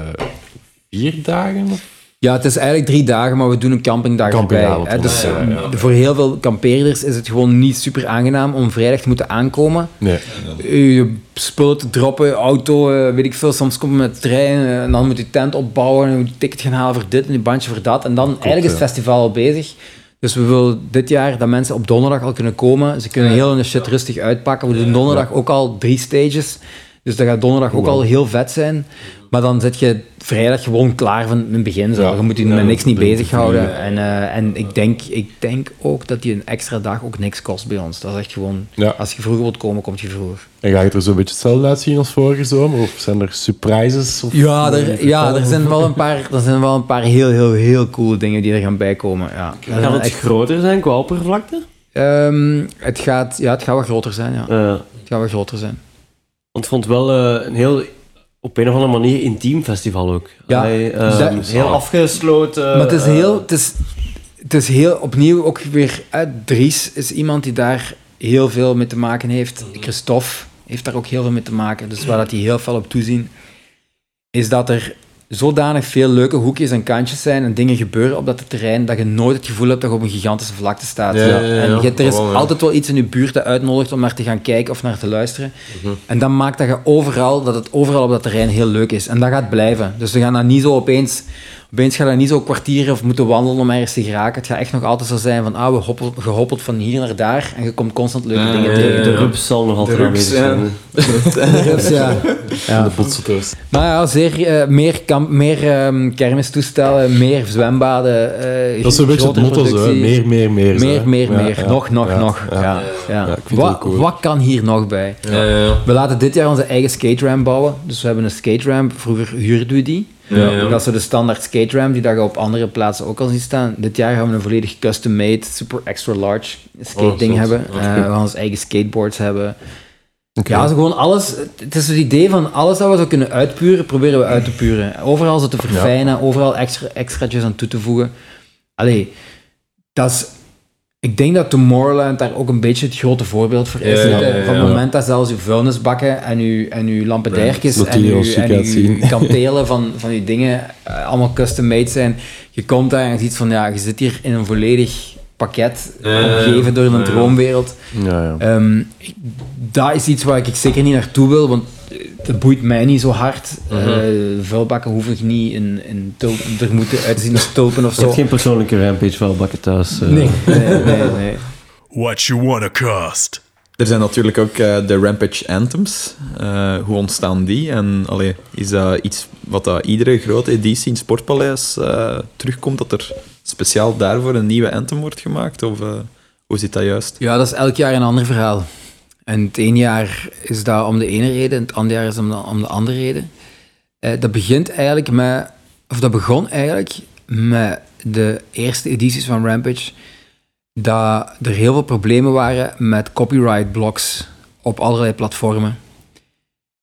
vier dagen? Of? Ja, het is eigenlijk drie dagen, maar we doen een campingdag Campingavond, erbij. Hè. Dus ja, ja, eh, voor heel veel kampeerders is het gewoon niet super aangenaam om vrijdag te moeten aankomen. Nee. Je spullen te droppen, je auto, eh, weet ik veel. Soms kom je met de trein eh, en dan moet je tent opbouwen en je moet je ticket gaan halen voor dit en een bandje voor dat. En dan eigenlijk is het festival al bezig. Dus we willen dit jaar dat mensen op donderdag al kunnen komen. Ze kunnen heel hun shit rustig uitpakken. We doen donderdag ook al drie stages. Dus dat gaat donderdag ook al heel vet zijn. Maar dan zit je vrijdag gewoon klaar van het begin. Zo. Ja. Je moet je Ja, met niks niet bezighouden. En, eh, en ik, denk, ik denk ook dat die een extra dag ook niks kost bij ons. Dat is echt gewoon... Ja. Als je vroeger wilt komen, kom je vroeger. En gaat het er zo'n beetje hetzelfde uitzien als vorige zomer? Of zijn er surprises? Of Ja, er, ja er, zijn wel een paar, er zijn wel een paar heel, heel, heel coole dingen die er gaan bijkomen. Ja. Gaat het echt- groter zijn qua oppervlakte? Ehm, het, gaat, ja, het gaat wel groter zijn, ja. Het gaat wel groter zijn. Want ik vond het wel eh, een heel, op een of andere manier, intiem festival ook. Ja, Allee, eh, dat- heel afgesloten. maar het is eh, heel... Het is, het is heel opnieuw ook weer... eh, Dries is iemand die daar heel veel mee te maken heeft. Christophe heeft daar ook heel veel mee te maken. Dus waar dat die heel veel op toezien, is dat er zodanig veel leuke hoekjes en kantjes zijn en dingen gebeuren op dat terrein dat je nooit het gevoel hebt dat je op een gigantische vlakte staat. Ja, ja, ja, en je- er is altijd wel iets in je buurt dat uitnodigt om naar te gaan kijken of naar te luisteren. En dat maakt dat je overal, dat het overal op dat terrein heel leuk is. En dat gaat blijven. Dus we gaan dat niet zo opeens... Opeens gaat dat niet zo kwartieren of moeten wandelen om ergens te geraken. Het gaat echt nog altijd zo zijn van, ah, we hoppel, gehoppeld van hier naar daar en je komt constant leuke Ja, dingen ja, tegen. De rups zal nog altijd De rups, aanwezig zijn. ja. (laughs) Dus ja. ja. de. Maar ja, zeer, eh, meer, kamp, meer ehm, kermistoestellen, meer zwembaden. eh, Dat is een beetje het motto, hè. Meer, meer, meer. zo, Meer, meer, Ja, meer. ja. Nog, nog, Ja, nog. ja. Ja. Wat, cool. wat kan hier nog bij? Ja, ja, ja. We laten dit jaar onze eigen skate ramp bouwen. Dus we hebben een skate ramp. Vroeger huurden we die. Ja, ja. Dat is zo de standaard skate ramp die dat je op andere plaatsen ook al ziet staan. Dit jaar gaan we een volledig custom-made, super extra large skate Oh, ding hebben. Oké. Eh, we gaan onze eigen skateboards hebben. Oké. Ja, gewoon alles. Het is het idee van alles dat we zo kunnen uitpuren, proberen we uit te puren. Overal zo te verfijnen, overal extra, extraatjes aan toe te voegen. Allee, dat is Ik denk dat Tomorrowland daar ook een beetje het grote voorbeeld voor is. Ja, ja, ja, Van het moment dat zelfs uw vuilnisbakken en uw, en uw lampadairtjes dat en uw, en uw (laughs) kantelen van, van die dingen eh, allemaal custom made zijn. Je komt daar en je ziet van, ja, je zit hier in een volledig pakket, omgeven door een droomwereld. Ja, ja. Ehm, ik- dat is iets waar ik zeker niet naartoe wil, want het boeit mij niet zo hard. Mhm. Eh, vuilbakken hoef ik niet in, in tulpen, er moeten uitzien als tulpen of Je hebt zo. geen persoonlijke rampage vuilbakken thuis. eh. Nee, nee, nee. nee. What you wanna cost? Er zijn natuurlijk ook eh, de Rampage Anthems. Eh, hoe ontstaan die? En allee, is dat iets wat dat iedere grote editie in het Sportpaleis eh, terugkomt, dat er speciaal daarvoor een nieuwe anthem wordt gemaakt? Of eh, hoe zit dat juist? Ja, dat is elk jaar een ander verhaal. En het ene jaar is dat om de ene reden, en het andere jaar is om de, om de andere reden. Eh, dat begint eigenlijk met, of dat begon eigenlijk met de eerste edities van Rampage, dat er heel veel problemen waren met copyright blocks op allerlei platformen.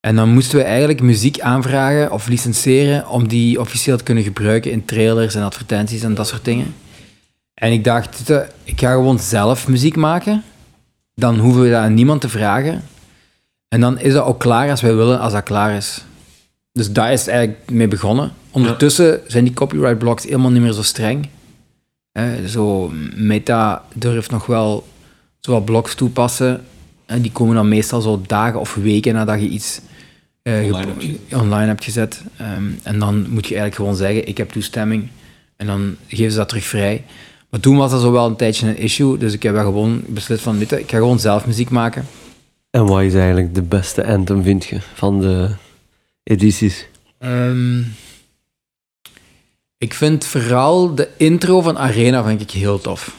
En dan moesten we eigenlijk muziek aanvragen of licenseren om die officieel te kunnen gebruiken in trailers en advertenties en dat soort dingen. En ik dacht, ik ga gewoon zelf muziek maken. Dan hoeven we dat aan niemand te vragen. En dan is dat ook klaar als wij willen, als dat klaar is. Dus daar is het eigenlijk mee begonnen. Ondertussen zijn die copyright blocks helemaal niet meer zo streng. Hè, zo, Meta durft nog wel zo wat blocks toepassen. En die komen dan meestal zo dagen of weken nadat je iets Online gep- hebt gezet. online hebt gezet. Ehm, en dan moet je eigenlijk gewoon zeggen, ik heb toestemming. En dan geven ze dat terug vrij. Maar toen was dat zo wel een tijdje een issue. Dus ik heb dat gewoon beslist van, weet je, ik ga gewoon zelf muziek maken. En wat is eigenlijk de beste anthem, vind je, van de edities? Ehm, ik vind vooral de intro van Arena vind ik heel tof.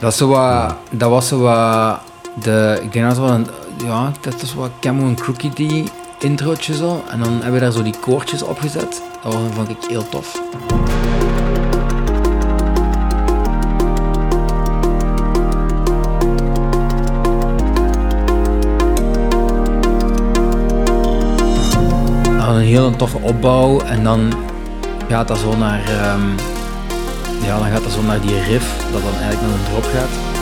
Dat, is zo wat, dat was zo wat de, ik denk dat was wel een, ja, dat is wat Camo en Crookie die introotje zo. En dan hebben we daar zo die koortjes opgezet. Dat vond ik heel tof. Een heel toffe opbouw en dan gaat dat zo naar, ehm, ja, dan gaat dat zo naar die riff, dat dan eigenlijk naar een drop gaat.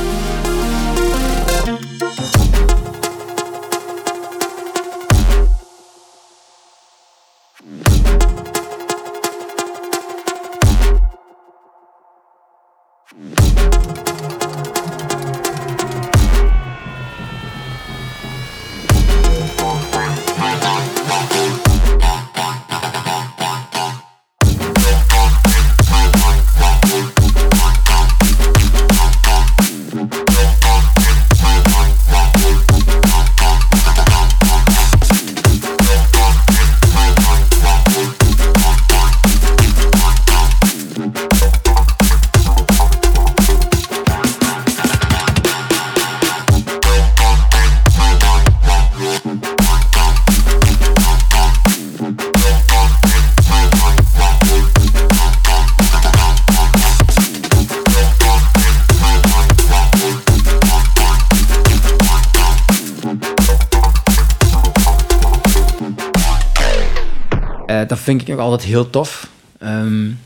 vind ik ook altijd heel tof. Um,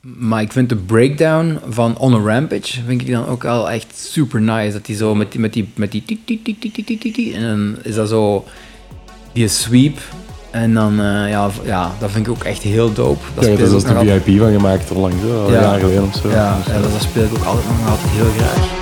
maar ik vind de breakdown van On a Rampage vind ik dan ook wel echt super nice. Dat die zo met die, met die, met die, en dan is dat zo die sweep. En dan, uh, ja, ja, dat vind ik ook echt heel dope. Dat ja, daar is de VIP van gemaakt, al lang, zo, al ja. jaar geleden of zo. Ja, dus, ja dat, dat speel ik ook altijd nog altijd heel graag.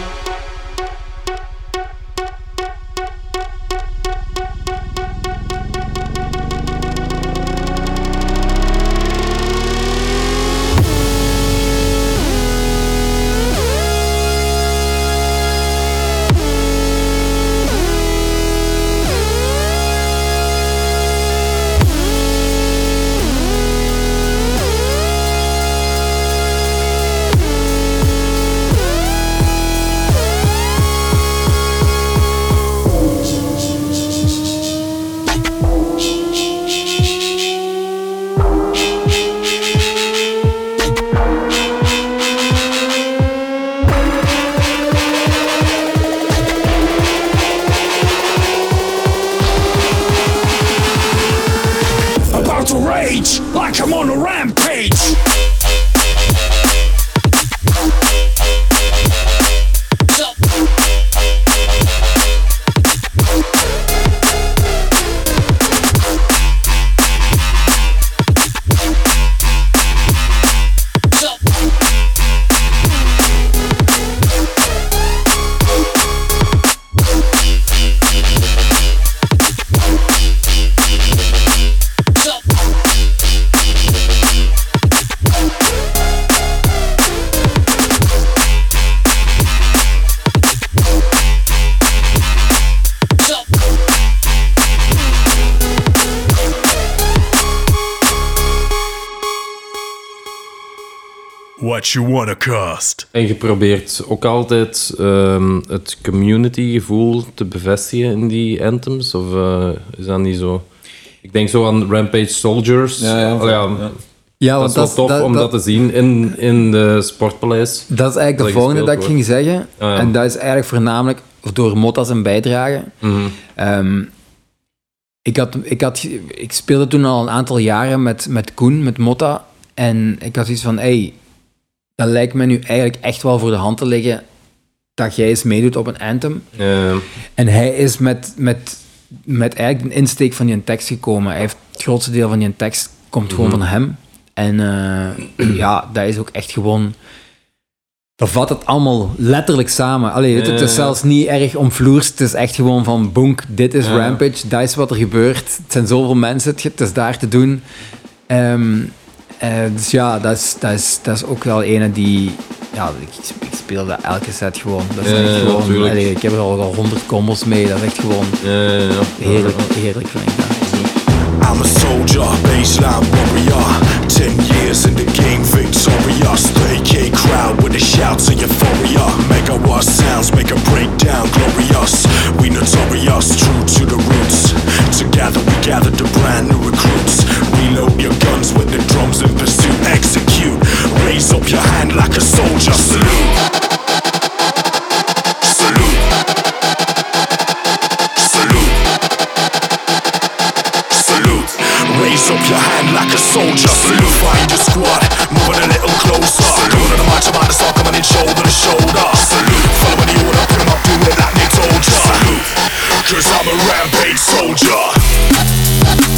What you wanna cost? En je probeert ook altijd ehm, het community-gevoel te bevestigen in die anthems? Of eh, is dat niet zo? Ik denk zo aan Rampage Soldiers. Ja, ja. Allee, ja, Ja. Ja, Dat is wel tof om dat, te zien in, in de Sportpaleis. Dat is eigenlijk de dat volgende dat ik ging zeggen. Ah, ja. En dat is eigenlijk voornamelijk door Motta zijn bijdrage. Mhm. Ehm, ik, had, ik, had, ik speelde toen al een aantal jaren met, met Koen, met Motta. En ik had iets van, hey, dat lijkt me nu eigenlijk echt wel voor de hand te liggen dat jij eens meedoet op een anthem. En hij is met, met, met eigenlijk de insteek van die tekst gekomen. Hij heeft het grootste deel van die tekst komt gewoon van hem. En eh, (clears throat) ja, dat is ook echt gewoon... Dat vat het allemaal letterlijk samen. Allee, het, het is zelfs niet erg omvloers. Het is echt gewoon van, bonk, dit is Ja. Rampage, dat is wat er gebeurt. Het zijn zoveel mensen, het, is daar te doen. Ehm, eh, dus ja, dat is, dat, is, dat is ook wel ene die... Ja, ik, ik speel dat elke set gewoon. Dat is Ja, echt gewoon natuurlijk. allee, ik heb er al honderd combos mee. Dat is echt gewoon Ja, ja, ja. heerlijk, heerlijk vind ik dat. I'm a soldier, baseline warrior. Ten years in the game, victorious. 30k crowd with the shouts of euphoria. Megawatt sounds make a breakdown glorious. We notorious, true to the roots. Together we gather the brand new recruits. Reload your guns with the drums in pursuit. Execute. Raise up your hand like a soldier. Salute. Salute. Salute. Salute. Raise up your hand like a soldier. Salute. Find your squad. Moving a little closer. Going on the march, I'm out to start coming in shoulder to shoulder. Salute. Following Cause I'm a rampage soldier.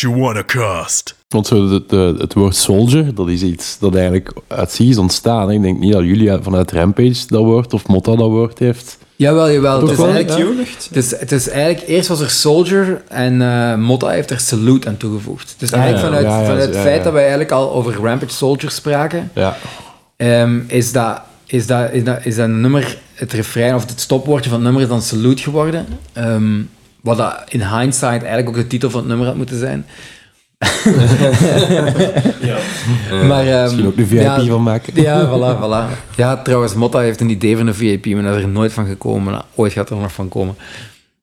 You wanna cost? Want zo de, de- het woord soldier, dat is iets dat eigenlijk uit zich is ontstaan. hè. Ik denk niet dat jullie vanuit Rampage dat woord of Motta dat woord heeft. Jawel, jawel. Het is, wel, eigenlijk, ja? het, is, het is eigenlijk... Eerst was er Soldier en eh Motta heeft er Salute aan toegevoegd. Dus eigenlijk ja, vanuit, ja, ja, vanuit ja, het feit ja. dat wij eigenlijk al over Rampage Soldier spraken, Ja. ehm, is, dat, is, dat, is, dat, is dat nummer, het refrein of het stopwoordje van het nummer is dan Salute geworden. Ehm, wat dat in hindsight eigenlijk ook de titel van het nummer had moeten zijn. (laughs) Maar, ehm, Misschien ook de VIP ja, van maken. Ja, voilà, voilà. Ja, trouwens, Motta heeft een idee van een VIP, maar dat is er nooit van gekomen. Nou, ooit gaat er nog van komen.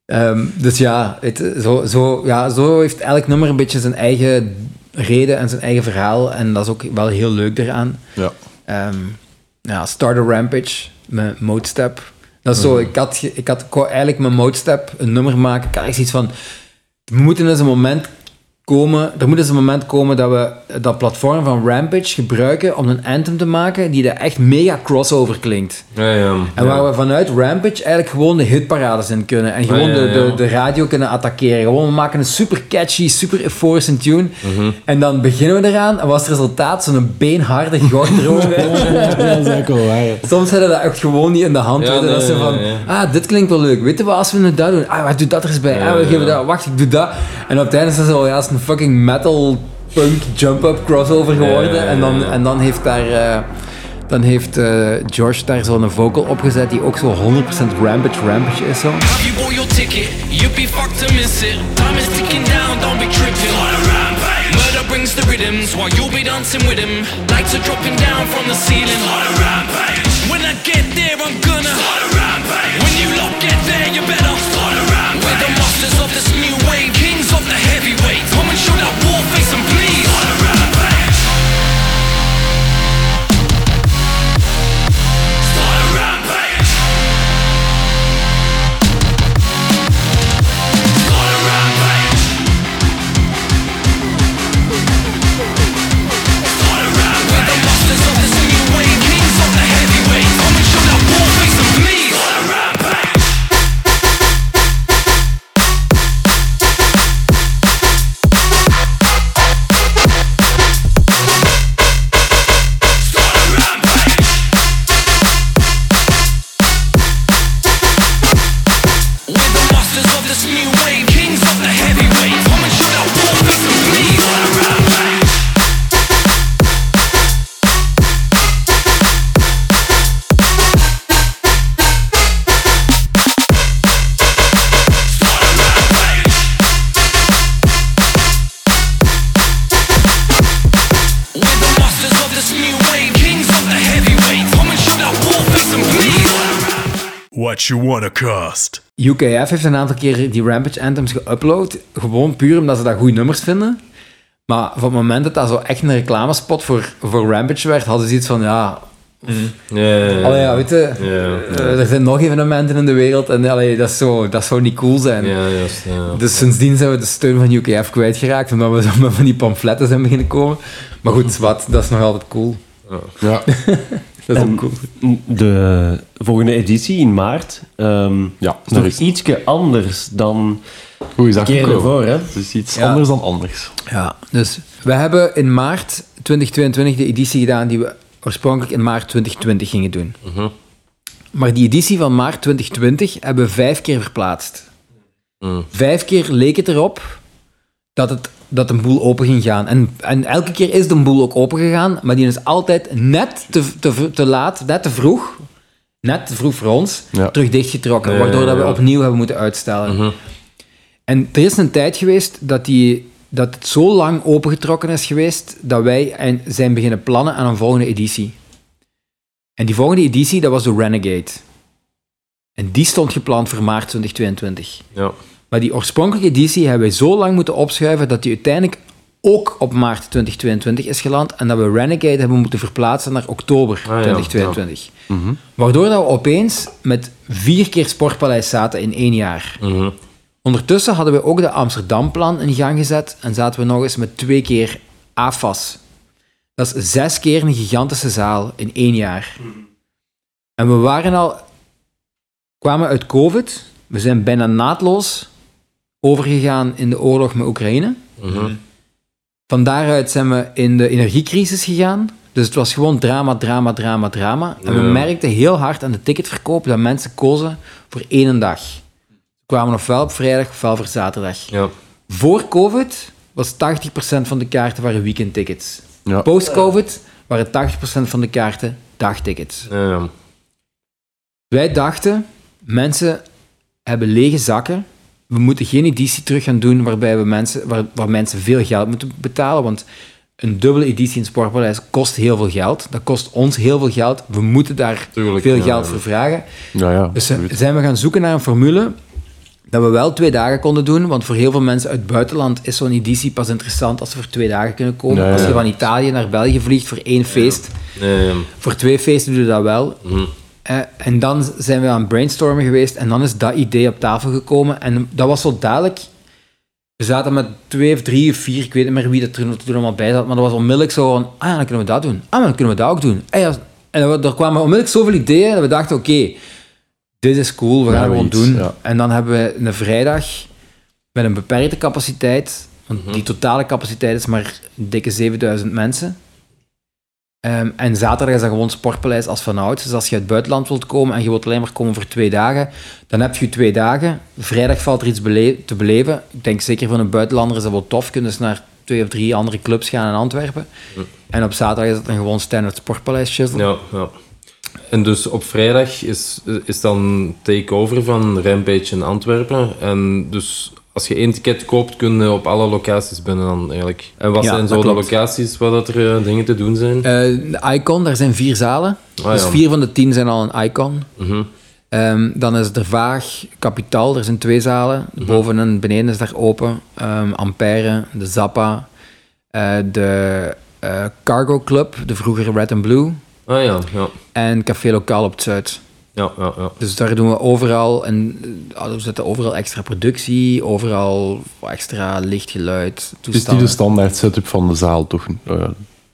Ehm, dus ja, het, zo, zo, ja, zo heeft elk nummer een beetje zijn eigen reden en zijn eigen verhaal. En dat is ook wel heel leuk eraan. Ja. Ehm ja, Starter Rampage, mijn Modestep. Dat is zo, ik had, ge- ik had ik wou eigenlijk mijn Modestep een nummer maken. Ik had echt iets van, we moeten eens een moment komen, er moet eens een moment komen dat we dat platform van Rampage gebruiken om een anthem te maken die dat echt mega crossover klinkt. Ja, ja. En waar we vanuit Rampage eigenlijk gewoon de hitparades in kunnen. En gewoon Ja, ja, ja. De, de, de radio kunnen attackeren. Gewoon, we maken een super catchy, super euforische tune. Mhm. En dan beginnen we eraan. En was het resultaat zo'n beenharde goudroge. (laughs) dat is eigenlijk wel waar. Soms hadden dat echt gewoon niet in de hand. Ja, dat ze van, ah, dit klinkt wel leuk. Je wat, als we het dat doen? Ah, wat doe dat er eens bij? Ja, ah, we ja, geven ja. dat. Wacht, ik doe dat. En op het einde is het zo, ja, een fucking metal punk jump-up crossover geworden. En, dan, en dan heeft daar... eh, dan heeft eh, George daar zo'n vocal opgezet die ook zo 100% Rampage Rampage is zo. Have you bought your ticket? You'd be fucked to miss it. Time is ticking down, don't be tripping. Murder brings the rhythms while you'll be dancing with him. Lights are dropping down from the ceiling. When I get there, I'm gonna. When you lot get there, you better. We're the masters of this new wave, kings of the UKF heeft een aantal keer die Rampage Anthems geüpload. Gewoon puur omdat ze dat goede nummers vinden. Maar van het moment dat dat zo echt een reclamespot voor, voor Rampage werd, hadden ze iets van, ja... Ja, ja, ja. Allee, ja, weet je, eh, er zijn nog evenementen in de wereld en allee, dat, is zo, dat zou niet cool zijn. Ja, juist. Ja. Dus sindsdien zijn we de steun van UKF kwijtgeraakt, omdat we zo (laughs) met van die pamfletten zijn beginnen komen. Maar goed, wat, dat is nog altijd cool. Ja, (laughs) Dat is En- ook cool. De volgende editie in maart ehm ja is nog ietsje anders dan Hoe is dat keer ervoor. Hè? Het is iets Ja. anders dan anders. Ja, dus we hebben in maart 2022 de editie gedaan die we oorspronkelijk in maart 2020 gingen doen. Mhm. Maar die editie van maart 2020 hebben we vijf keer verplaatst. Mm. Vijf keer leek het erop dat, het, dat een boel open ging gaan. En, en elke keer is de boel ook open gegaan, maar die is altijd net te, te, te laat, net te vroeg, net te vroeg voor ons, Ja. terug dichtgetrokken. Ja, waardoor dat we opnieuw hebben moeten uitstellen. Mhm. En er is een tijd geweest dat, die, dat het zo lang opengetrokken is geweest dat wij en- zijn beginnen plannen aan een volgende editie. En die volgende editie, dat was de Renegade. En die stond gepland voor maart 2022. Ja. Maar die oorspronkelijke editie hebben wij zo lang moeten opschuiven dat die uiteindelijk ook op maart 2022 is geland en dat we Renegade hebben moeten verplaatsen naar oktober Ah, ja, 2022. Waardoor dat we opeens met vier keer Sportpaleis zaten in één jaar. Mhm. Ondertussen hadden we ook de Amsterdam-plan in gang gezet en zaten we nog eens met twee keer AFAS. Dat is zes keer een gigantische zaal in één jaar. En we waren al, kwamen uit COVID, we zijn bijna naadloos overgegaan in de oorlog met Oekraïne. Mhm. Van daaruit zijn we in de energiecrisis gegaan. Dus het was gewoon drama, drama, drama, drama. En we merkten heel hard aan de ticketverkoop dat mensen kozen voor één dag. Ze kwamen ofwel op vrijdag ofwel voor zaterdag. Ja. Voor COVID was 80% van de kaarten waren weekendtickets. Ja. Post-COVID waren 80% van de kaarten dagtickets. Ja. Wij dachten, mensen hebben lege zakken. We moeten geen editie terug gaan doen waarbij we mensen, waar, waar mensen veel geld moeten betalen. Want een dubbele editie in Sportpaleis kost heel veel geld. Dat kost ons heel veel geld. We moeten daar Tuurlijk, veel ja, geld ja. voor vragen. Ja, ja. Dus eh, zijn we gaan zoeken naar een formule dat we wel twee dagen konden doen. Want voor heel veel mensen uit het buitenland is zo'n editie pas interessant als ze voor twee dagen kunnen komen. Als je van Italië naar België vliegt voor één feest. Nee, ja. Voor twee feesten doe je dat wel. Mhm. En dan zijn we aan het brainstormen geweest en dan is dat idee op tafel gekomen. En dat was zo dadelijk. We zaten met twee of drie of vier, ik weet niet meer wie dat er toen allemaal bij zat, maar dat was onmiddellijk zo van, ah ja, dan kunnen we dat doen. Ah, maar dan kunnen we dat ook doen. En er- er kwamen onmiddellijk zoveel ideeën dat we dachten, oké, dit is cool, we gaan het gewoon doen. ja. En dan hebben we een vrijdag met een beperkte capaciteit, want Mhm. die totale capaciteit is maar een dikke 7000 mensen. Ehm, en zaterdag is dat gewoon Sportpaleis als vanouds. Dus als je uit het buitenland wilt komen en je wilt alleen maar komen voor twee dagen, dan heb je twee dagen. Vrijdag valt er iets bele- te beleven. Ik denk zeker voor een buitenlander is dat wel tof. Kunnen ze naar twee of drie andere clubs gaan in Antwerpen. En op zaterdag is het dan gewoon standaard Sportpaleis shizzle. Ja, ja. En dus op vrijdag is, is dan take-over van Rampage in Antwerpen. En dus als je één ticket koopt, kun je op alle locaties binnen dan eigenlijk. En wat Ja, zijn zo de locaties waar dat er eh, dingen te doen zijn? De Icon, daar zijn vier zalen. Ah, dus ja. vier van de tien zijn al een Icon. Mhm. Ehm, dan is er Vaag, Kapitaal, er zijn twee zalen. Mhm. Boven en beneden is daar open. Ehm, Ampère, de Zappa, eh, de Cargo Club, de vroegere Red and Blue. Ah ja, ja. En Café Lokaal op het Zuid. Ja, ja, ja. Dus daar doen we overal, en eh, er zitten overal extra productie, overal extra lichtgeluid, Het is niet toestanden. de standaard setup van de zaal, toch? Uh,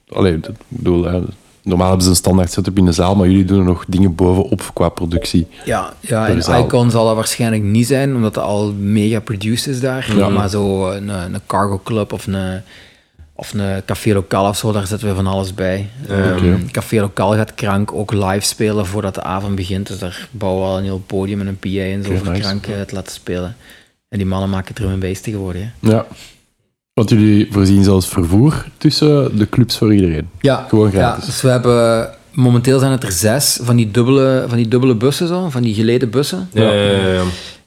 allee, dat- ik bedoel, hè, normaal hebben ze een standaard setup in de zaal, maar jullie doen er nog dingen bovenop qua productie. Ja, ja en zaal. Icon zal dat waarschijnlijk niet zijn, omdat het al mega produced is daar. Ja. Maar zo een, een cargo club of een, of een café lokaal of zo, daar zetten we van alles bij. Ehm, oké. Café lokaal gaat Krank ook live spelen voordat de avond begint. Dus daar bouwen we al een heel podium en een PA en zo voor nice. Krank te laten spelen. En die mannen maken drum en bass tegenwoordig. Hè. Ja. Want jullie voorzien zelfs vervoer tussen de clubs voor iedereen. Ja, Gewoon ja, gratis. dus we hebben... Momenteel zijn het er zes van die dubbele, van die dubbele bussen, zo, van die geleden bussen. Ja, ja, ja. ja.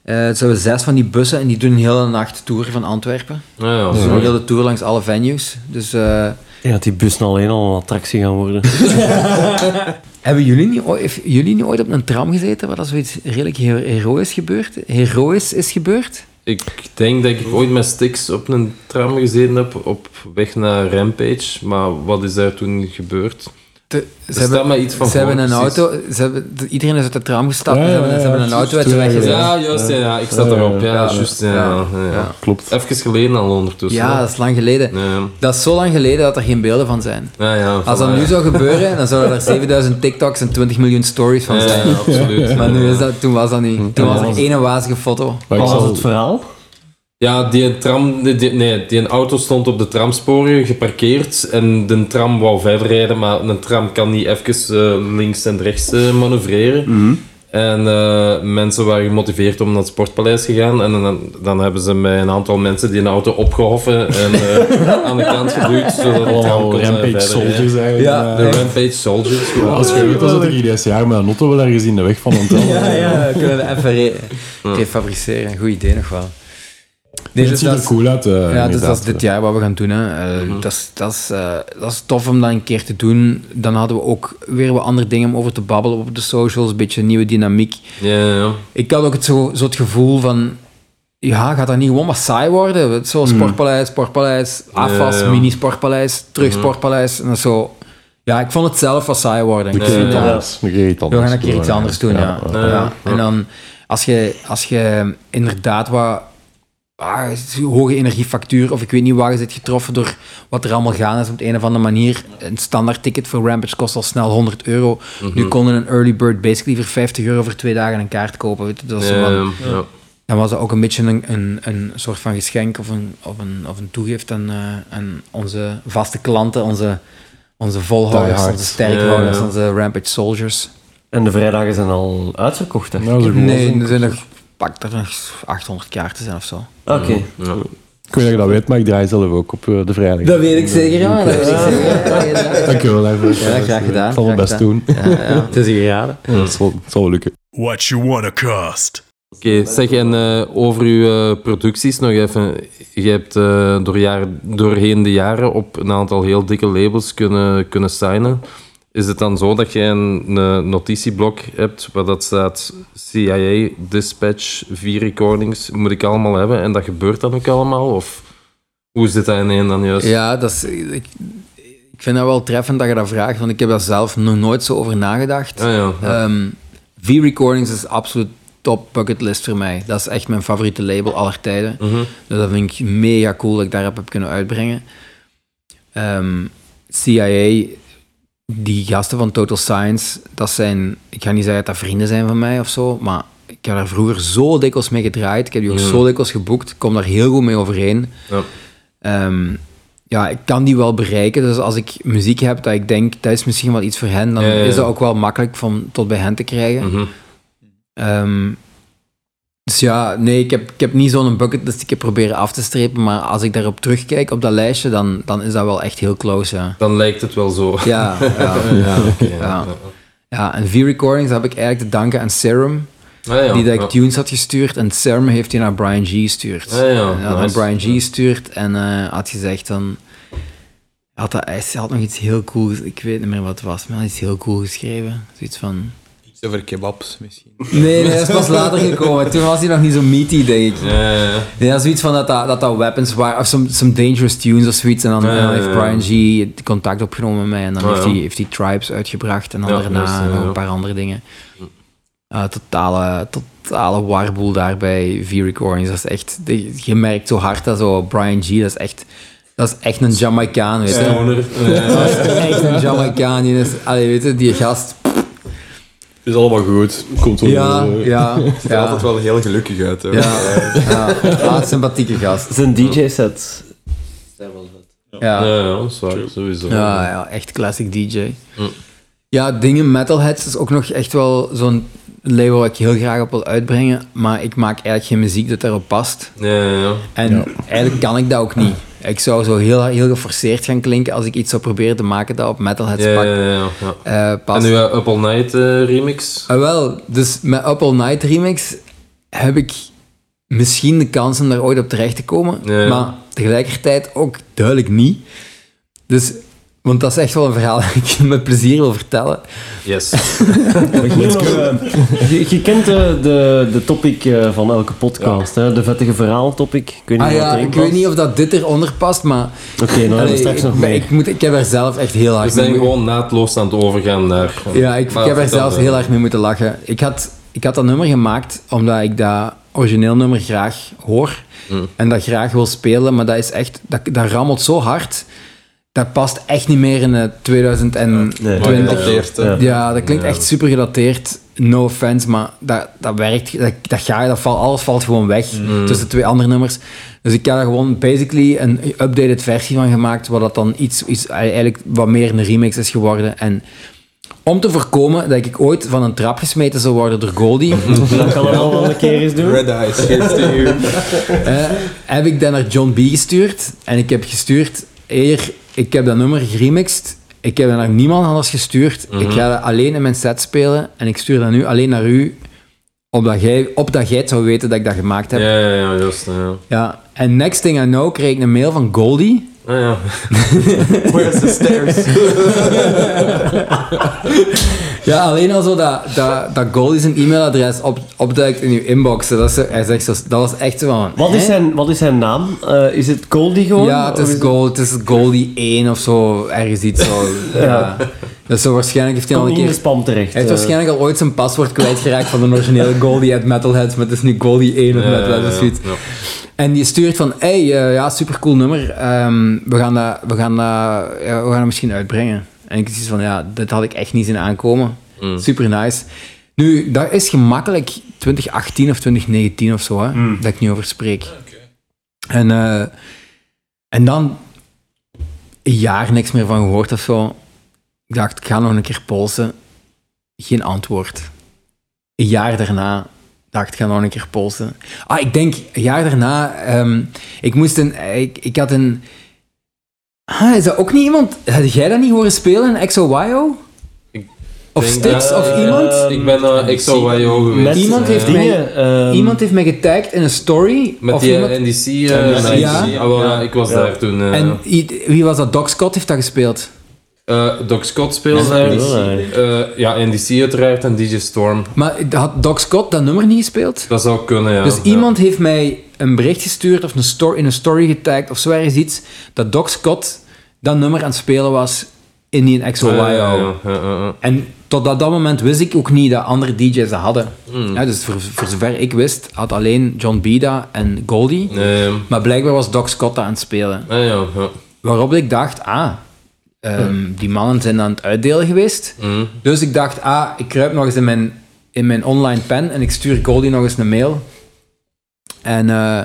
Eh, het zijn zes van die bussen en die doen een hele nacht tour van Antwerpen. Ah, ja, Dus een hele tour langs alle venues. Dus eh, Ja, die bussen alleen al een attractie gaan worden. (laughs) Hebben jullie niet, ooit- jullie niet ooit op een tram gezeten waar dat zoiets redelijk hero- heroïs gebeurd? Heroïs is gebeurd? Ik denk dat ik ooit met Stix op een tram gezeten heb op weg naar Rampage. Maar wat is daar toen gebeurd? Te- ze hebben, mij iets van ze hebben voor, een precies. auto, ze hebben, iedereen is uit de tram gestapt Ja, en ze hebben, ja, ze hebben ja, een auto uit de weg gezet. Ja, juist. Ja, ja, ik zat Ja, erop. Ja, ja. juist. Ja, ja, Ja. Klopt. Even geleden al ondertussen. Ja, dat is lang geleden. Ja, Dat is zo lang geleden dat er geen beelden van zijn. ja, ja, Als dat nu zou gebeuren, (laughs) dan zouden er 7000 TikToks en 20 miljoen stories van Ja, zijn. ja, absoluut. Maar nu is dat, toen was dat niet. Toen was er één wazige foto. Wat was het verhaal? Ja, die, tram, die, die- nee, die auto stond op de tramsporen geparkeerd en de tram wou verder rijden, maar een tram kan niet even eh, links en rechts eh, manoeuvreren. En eh, mensen waren gemotiveerd om naar het Sportpaleis te gaan. En dan, dan hebben ze met een aantal mensen die een auto opgehoffen en eh, (laughs) aan de kant geduwd, zodat de Rampage verder Soldiers rijden. eigenlijk. Ja, De Rampage Soldiers. gewoon. Als je weet, ik hier dit jaar met een auto wel ergens in de weg van Ontel. Ja, ja, we kunnen het even re refabriceren. Goed idee nog wel. Nee, Het dus ziet er is- cool uit. eh, Ja, dus dat is dit jaar wat we gaan doen. Hè. Eh, dat, is, dat, is, eh, dat is tof om dat een keer te doen. Dan hadden we ook weer wat andere dingen om over te babbelen op de socials. Een beetje nieuwe dynamiek. Ja, ja. Ik had ook het zo, zo het gevoel van... Ja, gaat dat niet gewoon wat saai worden? Zo Sportpaleis, Sportpaleis, AFAS, Ja, ja. mini-Sportpaleis, terug Sportpaleis. En zo... Ja, ik vond het zelf wat saai worden. Ik vind anders. We anders. gaan een keer iets anders doen, ja. ja. ja. En dan, als je, als je inderdaad wat ah, hoge energiefactuur, of ik weet niet waar je zit getroffen door wat er allemaal gaan is op de een of andere manier. Een standaard ticket voor Rampage kost al snel 100 euro. Nu konden een early bird basically voor 50 euro voor twee dagen een kaart kopen. Weet je. Dat was zo Ja, van- ja, ja. dan was dat ook een beetje een, een, een soort van geschenk of een, of een, of een toegift aan, eh, aan onze vaste klanten, onze, onze volhouders, onze sterkhouders, onze Rampage soldiers. En de vrijdagen zijn al uitverkocht, hè? Wel Nee, er zijn nog, pak er nog 800 kaarten zijn of zo. Oké. Ja. Ik weet dat je dat weet, maar ik draai zelf ook op eh, de vrijdag. Dat weet ik zeker, ja. Dat weet ik zeker. (laughs) Dank je wel daarvoor. Ja, graag gedaan. Ik zal mijn best gedaan. doen. Ja, ja, (laughs) het is hier geraden. Ja, Het zal, het zal wel lukken. What you wanna cost? Oké, zeg en eh, over uw eh, producties nog even. Je hebt eh, door jaar, doorheen de jaren op een aantal heel dikke labels kunnen, kunnen signen. Is het dan zo dat je een, een notitieblok hebt waar dat staat CIA, Dispatch, vier recordings, moet ik allemaal hebben en dat gebeurt dan ook allemaal? Of hoe zit dat in één dan juist? Ja, dat is, ik, ik vind dat wel treffend dat je dat vraagt, want ik heb daar zelf nog nooit zo over nagedacht. Ah, ja, ja. Ehm, V-Recordings is absoluut top bucketlist voor mij. Dat is echt mijn favoriete label aller tijden. Mhm. Dus dat vind ik mega cool dat ik daarop heb kunnen uitbrengen. Ehm, CIA, die gasten van Total Science, dat zijn, ik ga niet zeggen dat dat vrienden zijn van mij of zo, maar ik heb daar vroeger zo dikwijls mee gedraaid. Ik heb die ook Ja. zo dikwijls geboekt. Ik kom daar heel goed mee overeen. Ja. Ehm, ja, ik kan die wel bereiken. Dus als ik muziek heb dat ik denk, dat is misschien wel iets voor hen, dan Ja, ja, ja. is dat ook wel makkelijk van tot bij hen te krijgen. Mhm. Ehm, dus ja, nee, ik heb, ik heb niet zo'n bucketlist die ik heb proberen af te strepen, maar als ik daarop terugkijk op dat lijstje, dan, dan is dat wel echt heel close, ja. Dan lijkt het wel zo. Ja, ja, (laughs) ja. Ja. ja en V-Recordings heb ik eigenlijk te danken aan Serum, Ah, ja, die dat ik ja. tunes had gestuurd, en Serum heeft die naar Brian G gestuurd. Ah, ja, En hij had nice. Brian G gestuurd en eh, had gezegd dan... Had dat, hij had nog iets heel cools, ik weet niet meer wat het was, maar hij had iets heel cool geschreven. Zoiets van... Iets over kebabs misschien. Nee, nee, dat is pas later gekomen. Toen was hij nog niet zo meaty, denk ik. Ja, ja, ja. Nee, dat is zoiets van dat dat, dat, dat weapons waren, of some, some dangerous tunes of zoiets. En dan, Ja, ja, dan heeft. Brian G contact opgenomen met mij en dan Oh, heeft, ja. hij, heeft hij Tribes uitgebracht en dan Ja, daarna nog een paar andere dingen. Uh, totale, totale warboel daar bij V-Recordings. Dat is echt, je merkt zo hard dat zo Brian G, dat is echt, dat is echt een Jamaicaan, weet je. Stoner. Dat is echt een Jamaicaan. Die, is, allee, weet je, die gast. Is allemaal goed. Komt wel. Ja, eh, ja, (laughs) Ziet er ja. altijd wel heel gelukkig uit. Hè. Ja, ja. Ah, sympathieke gast. Zijn DJ-set. Ja. Ja, ja, dat is waar, sowieso. Ja, ja, echt classic DJ. Ja, dingen, Metalheads is ook nog echt wel zo'n label wat ik heel graag op wil uitbrengen, maar ik maak eigenlijk geen muziek dat daarop past. Ja, ja, ja. En eigenlijk kan ik dat ook niet. Ik zou zo heel, heel geforceerd gaan klinken als ik iets zou proberen te maken dat op Metalheads Ja, pak, ja, ja, ja. eh, past. En uw Up All Night eh, remix? Ah, wel, dus met Up All Night Remix heb ik misschien de kans om daar ooit op terecht te komen, Ja, ja. maar tegelijkertijd ook duidelijk niet. Dus Want dat is echt wel een verhaal (laughs) dat ik met plezier wil vertellen. Yes. (laughs) Nog, je, je kent de, de, de topic eh, van elke podcast, hè? de vettige verhaal topic. Ik weet niet Ah ja, ik weet niet of dat dit eronder past, maar... Oké, dan hebben we Allee, straks nog ik, mee. ik, moet, ik heb er zelf echt heel We hard zijn mee gewoon naadloos aan het overgaan naar... Ja, ik, ik heb er verder. heel erg mee moeten lachen. Ik had, ik had dat nummer gemaakt omdat ik dat origineel nummer graag hoor. En dat graag wil spelen, maar dat is echt... Dat, dat rammelt zo hard. Dat past echt niet meer in het 2020. Nee. Maar gedateerd, hè. Ja. Ja, dat klinkt echt super gedateerd. No offense, maar dat, dat werkt. Dat, dat ga je, dat valt, alles valt gewoon weg tussen de twee andere nummers. Dus ik heb daar gewoon basically een updated versie van gemaakt, waar dat dan iets, iets eigenlijk wat meer een remix is geworden. En om te voorkomen dat ik ooit van een trap gesmeten zou worden door Goldie, (laughs) Dat kan we al wel een keer eens doen. Red Eyes, (laughs) you. eh, heb ik dat naar John B gestuurd. En ik heb gestuurd, eer, ik heb dat nummer geremixed. Ik heb dat naar niemand anders gestuurd. Ik ga dat alleen in mijn set spelen. En ik stuur dat nu alleen naar u. Opdat jij, opdat jij het zou weten dat ik dat gemaakt heb. Ja. Ja, ja, ja, juist. Ja. Ja. En next thing I know kreeg ik een mail van Goldie. Ah, ja. (laughs) Where's the stairs? (laughs) (laughs) Ja, alleen al zo dat, dat, dat Goldie zijn e-mailadres op, opduikt in uw inbox. Dat, is zo, hij zegt zo, dat was echt zo van... Wat is zijn, wat is zijn naam? Eh, is het Goldie gewoon? Ja, het is, Gold, het is Goldie 1 of zo. Ergens iets zo. (laughs) ja. Dus zo waarschijnlijk heeft hij al Komt een niet in keer... de spam terecht. Hij heeft eh. waarschijnlijk al ooit zijn paswoord kwijtgeraakt van de originele Goldie at Metalheads, maar het is nu Goldie 1 of Metalheads of zoiets. En die stuurt van, hey, eh, ja, supercool nummer, Ehm, we, gaan dat, we, gaan dat, ja, we gaan dat misschien uitbrengen. En ik zie van, ja, dit had ik echt niet zien aankomen. Mm. Super nice. Nu, dat is gemakkelijk 2018 of 2019 of zo, hè, dat ik nu over spreek. En, eh, en dan een jaar niks meer van gehoord of zo. Ik dacht, ik ga nog een keer polsen. Geen antwoord. Een jaar daarna dacht, ik ga nog een keer polsen. Ah, ik denk, een jaar daarna, ehm, ik moest een, ik, ik had een... Ah, is dat ook niet iemand... Had jij dat niet horen spelen, in XOYO? Of Stix, of Eh, iemand? Ik ben naar XOYO geweest. Iemand heeft Eh, mij- ehm, Iemand heeft mij getagd in een story. Met die iemand- NDC. eh, Ja. ja. Ah, wel, ja, ik was Ja. daar toen. eh, en wie was dat? Doc Scott heeft dat gespeeld. eh, Doc Scott speelde daar. NDC. Ja, NDC uiteraard en DJ Storm. Maar had Doc Scott dat nummer niet gespeeld? Dat zou kunnen, ja. Dus Ja. iemand heeft mij een bericht gestuurd of een story, in een story getagd of zo ergens iets, dat Doc Scott dat nummer aan het spelen was in die XOYO. Ja, ja, ja, ja, ja, ja. En tot dat, dat moment wist ik ook niet dat andere DJ's dat hadden. Hmm. Dus voor, voor zover ik wist, had alleen John Bida en Goldie. Maar blijkbaar was Doc Scott dat aan het spelen. ah. Waarop ik dacht, ah, ehm, die mannen zijn aan het uitdelen geweest. Mm. Dus ik dacht, ah, ik kruip nog eens in mijn, in mijn online pen en ik stuur Goldie nog eens een mail. En eh,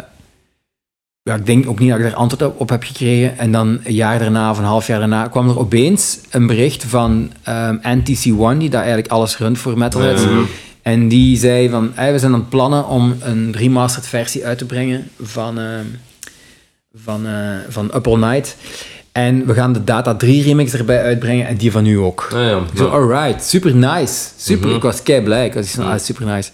ja, ik denk ook niet dat ik daar antwoord op, op heb gekregen. En dan een jaar daarna of een half jaar daarna kwam er opeens een bericht van ehm, NTC1, die daar eigenlijk alles runt voor Metalheads. Mhm. En die zei van, hey, we zijn aan het plannen om een remastered versie uit te brengen van, ehm, van, eh, van Up All Night. En we gaan de Data 3 remix erbij uitbrengen en die van u ook. Ah, ja. Ik zo, alright, super nice. Super, Mhm. ik was kei blij. Ik was van, ah, super nice.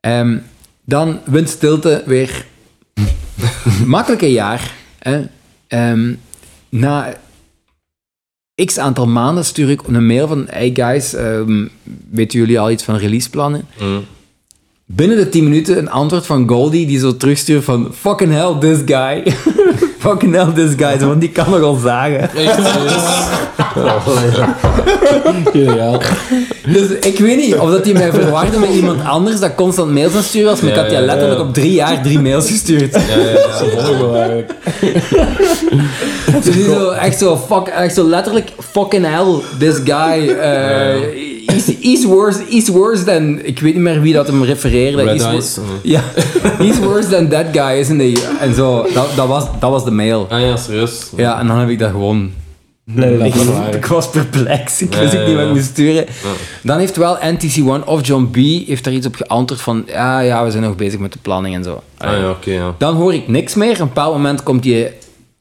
Ehm, dan windstilte weer (laughs) makkelijk een jaar. Hè. Ehm, na x aantal maanden stuur ik een mail van hey guys, ehm, weten jullie al iets van releaseplannen? Mm. Binnen de 10 minuten een antwoord van Goldie die zo terugstuurt van fucking hell this guy. (laughs) fucking hell this guy, want die kan nogal zagen. Echt? Geniaal. Dus ik weet niet of dat hij mij verwarde met iemand anders dat constant mails aan sturen was, maar ik had ja, letterlijk op drie jaar drie mails gestuurd. Ja, ja, ja. Eigenlijk. Dus die zo, echt zo, fuck, echt zo letterlijk, fucking hell, this guy, eh, he's, he's, worse, he's worse than, ik weet niet meer wie dat hem refereerde. Red Eyes. Ja, (laughs) he's worse than that guy, isn't he? En zo, dat, dat, was, dat was de mail. Ah ja, serieus? Ja, en dan heb ik dat gewoon... Nee, Ik, was perplex, ik wist ook niet wat ik moest sturen. Dan heeft wel NTC1 of John B. heeft daar iets op geantwoord van, ja, ja, we zijn nog bezig met de planning en zo. Ah ja, oké, ja. Dan hoor ik niks meer. Op een bepaald moment komt die,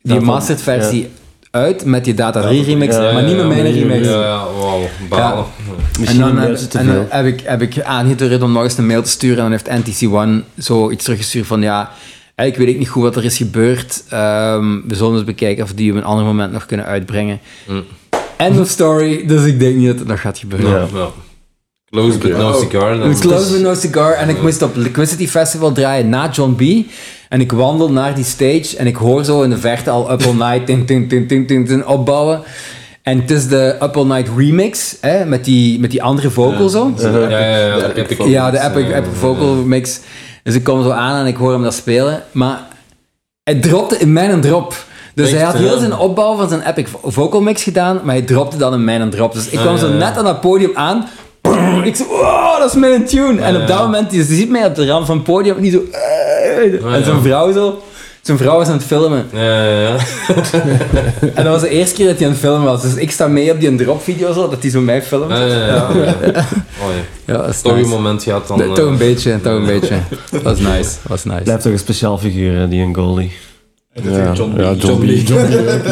die mastered versie uit met die Data 3 remix, ja, maar niet met ja, mijn ja, remix. Ja, ja, wauw, balen. En Misschien dan, een heb, en dan heb, ik, heb ik om nog eens een mail te sturen en dan heeft NTC1 zo iets teruggestuurd van ja, eigenlijk weet ik niet goed wat er is gebeurd. Ehm, we zullen eens bekijken of die op een ander moment nog kunnen uitbrengen. Mm. End of story. Dus ik denk niet dat dat gaat gebeuren. Ja. Ja. Close but no cigar. Ik close with no cigar en ik moest op Liquidity Festival draaien na John B. En ik wandel naar die stage en ik hoor zo in de verte al Up All Night ting, ting, ting, ting, ting, ting, opbouwen. En het is de Up All Night remix, hè, met, die, met die andere vocal zo. Ja, ja, ja. de epic Ja, de eh, epic vocal mix. Dus ik kom zo aan en ik hoor hem dat spelen. Maar hij dropte in mijn drop. Dus Echt, hij had heel zijn opbouw van zijn epic vo- vocal mix gedaan, maar hij dropte dan in mijn drop. Dus ik kwam Ah, zo ja, net aan dat podium aan. (clears throat) Ik zo, wow, dat is mijn tune. en op dat moment, je ziet mij op de rand van het podium, en die zo... eh, Ah, en ja. vrouw zo... Zijn vrouw was aan het filmen. Ja, ja, ja. (laughs) En dat was de eerste keer dat hij aan het filmen was. Dus ik sta mee op die drop video zo, dat hij zo mij filmt. Ja, ja, ja. Oh, ja. (laughs) Ja, dat is Toch een moment gehad dan... Eh, Toch een beetje, toch een beetje. (laughs) Dat was nice, dat was nice. Blijft toch een speciaal figuur, hè, die een Goldie. Ja, John, ja, John B.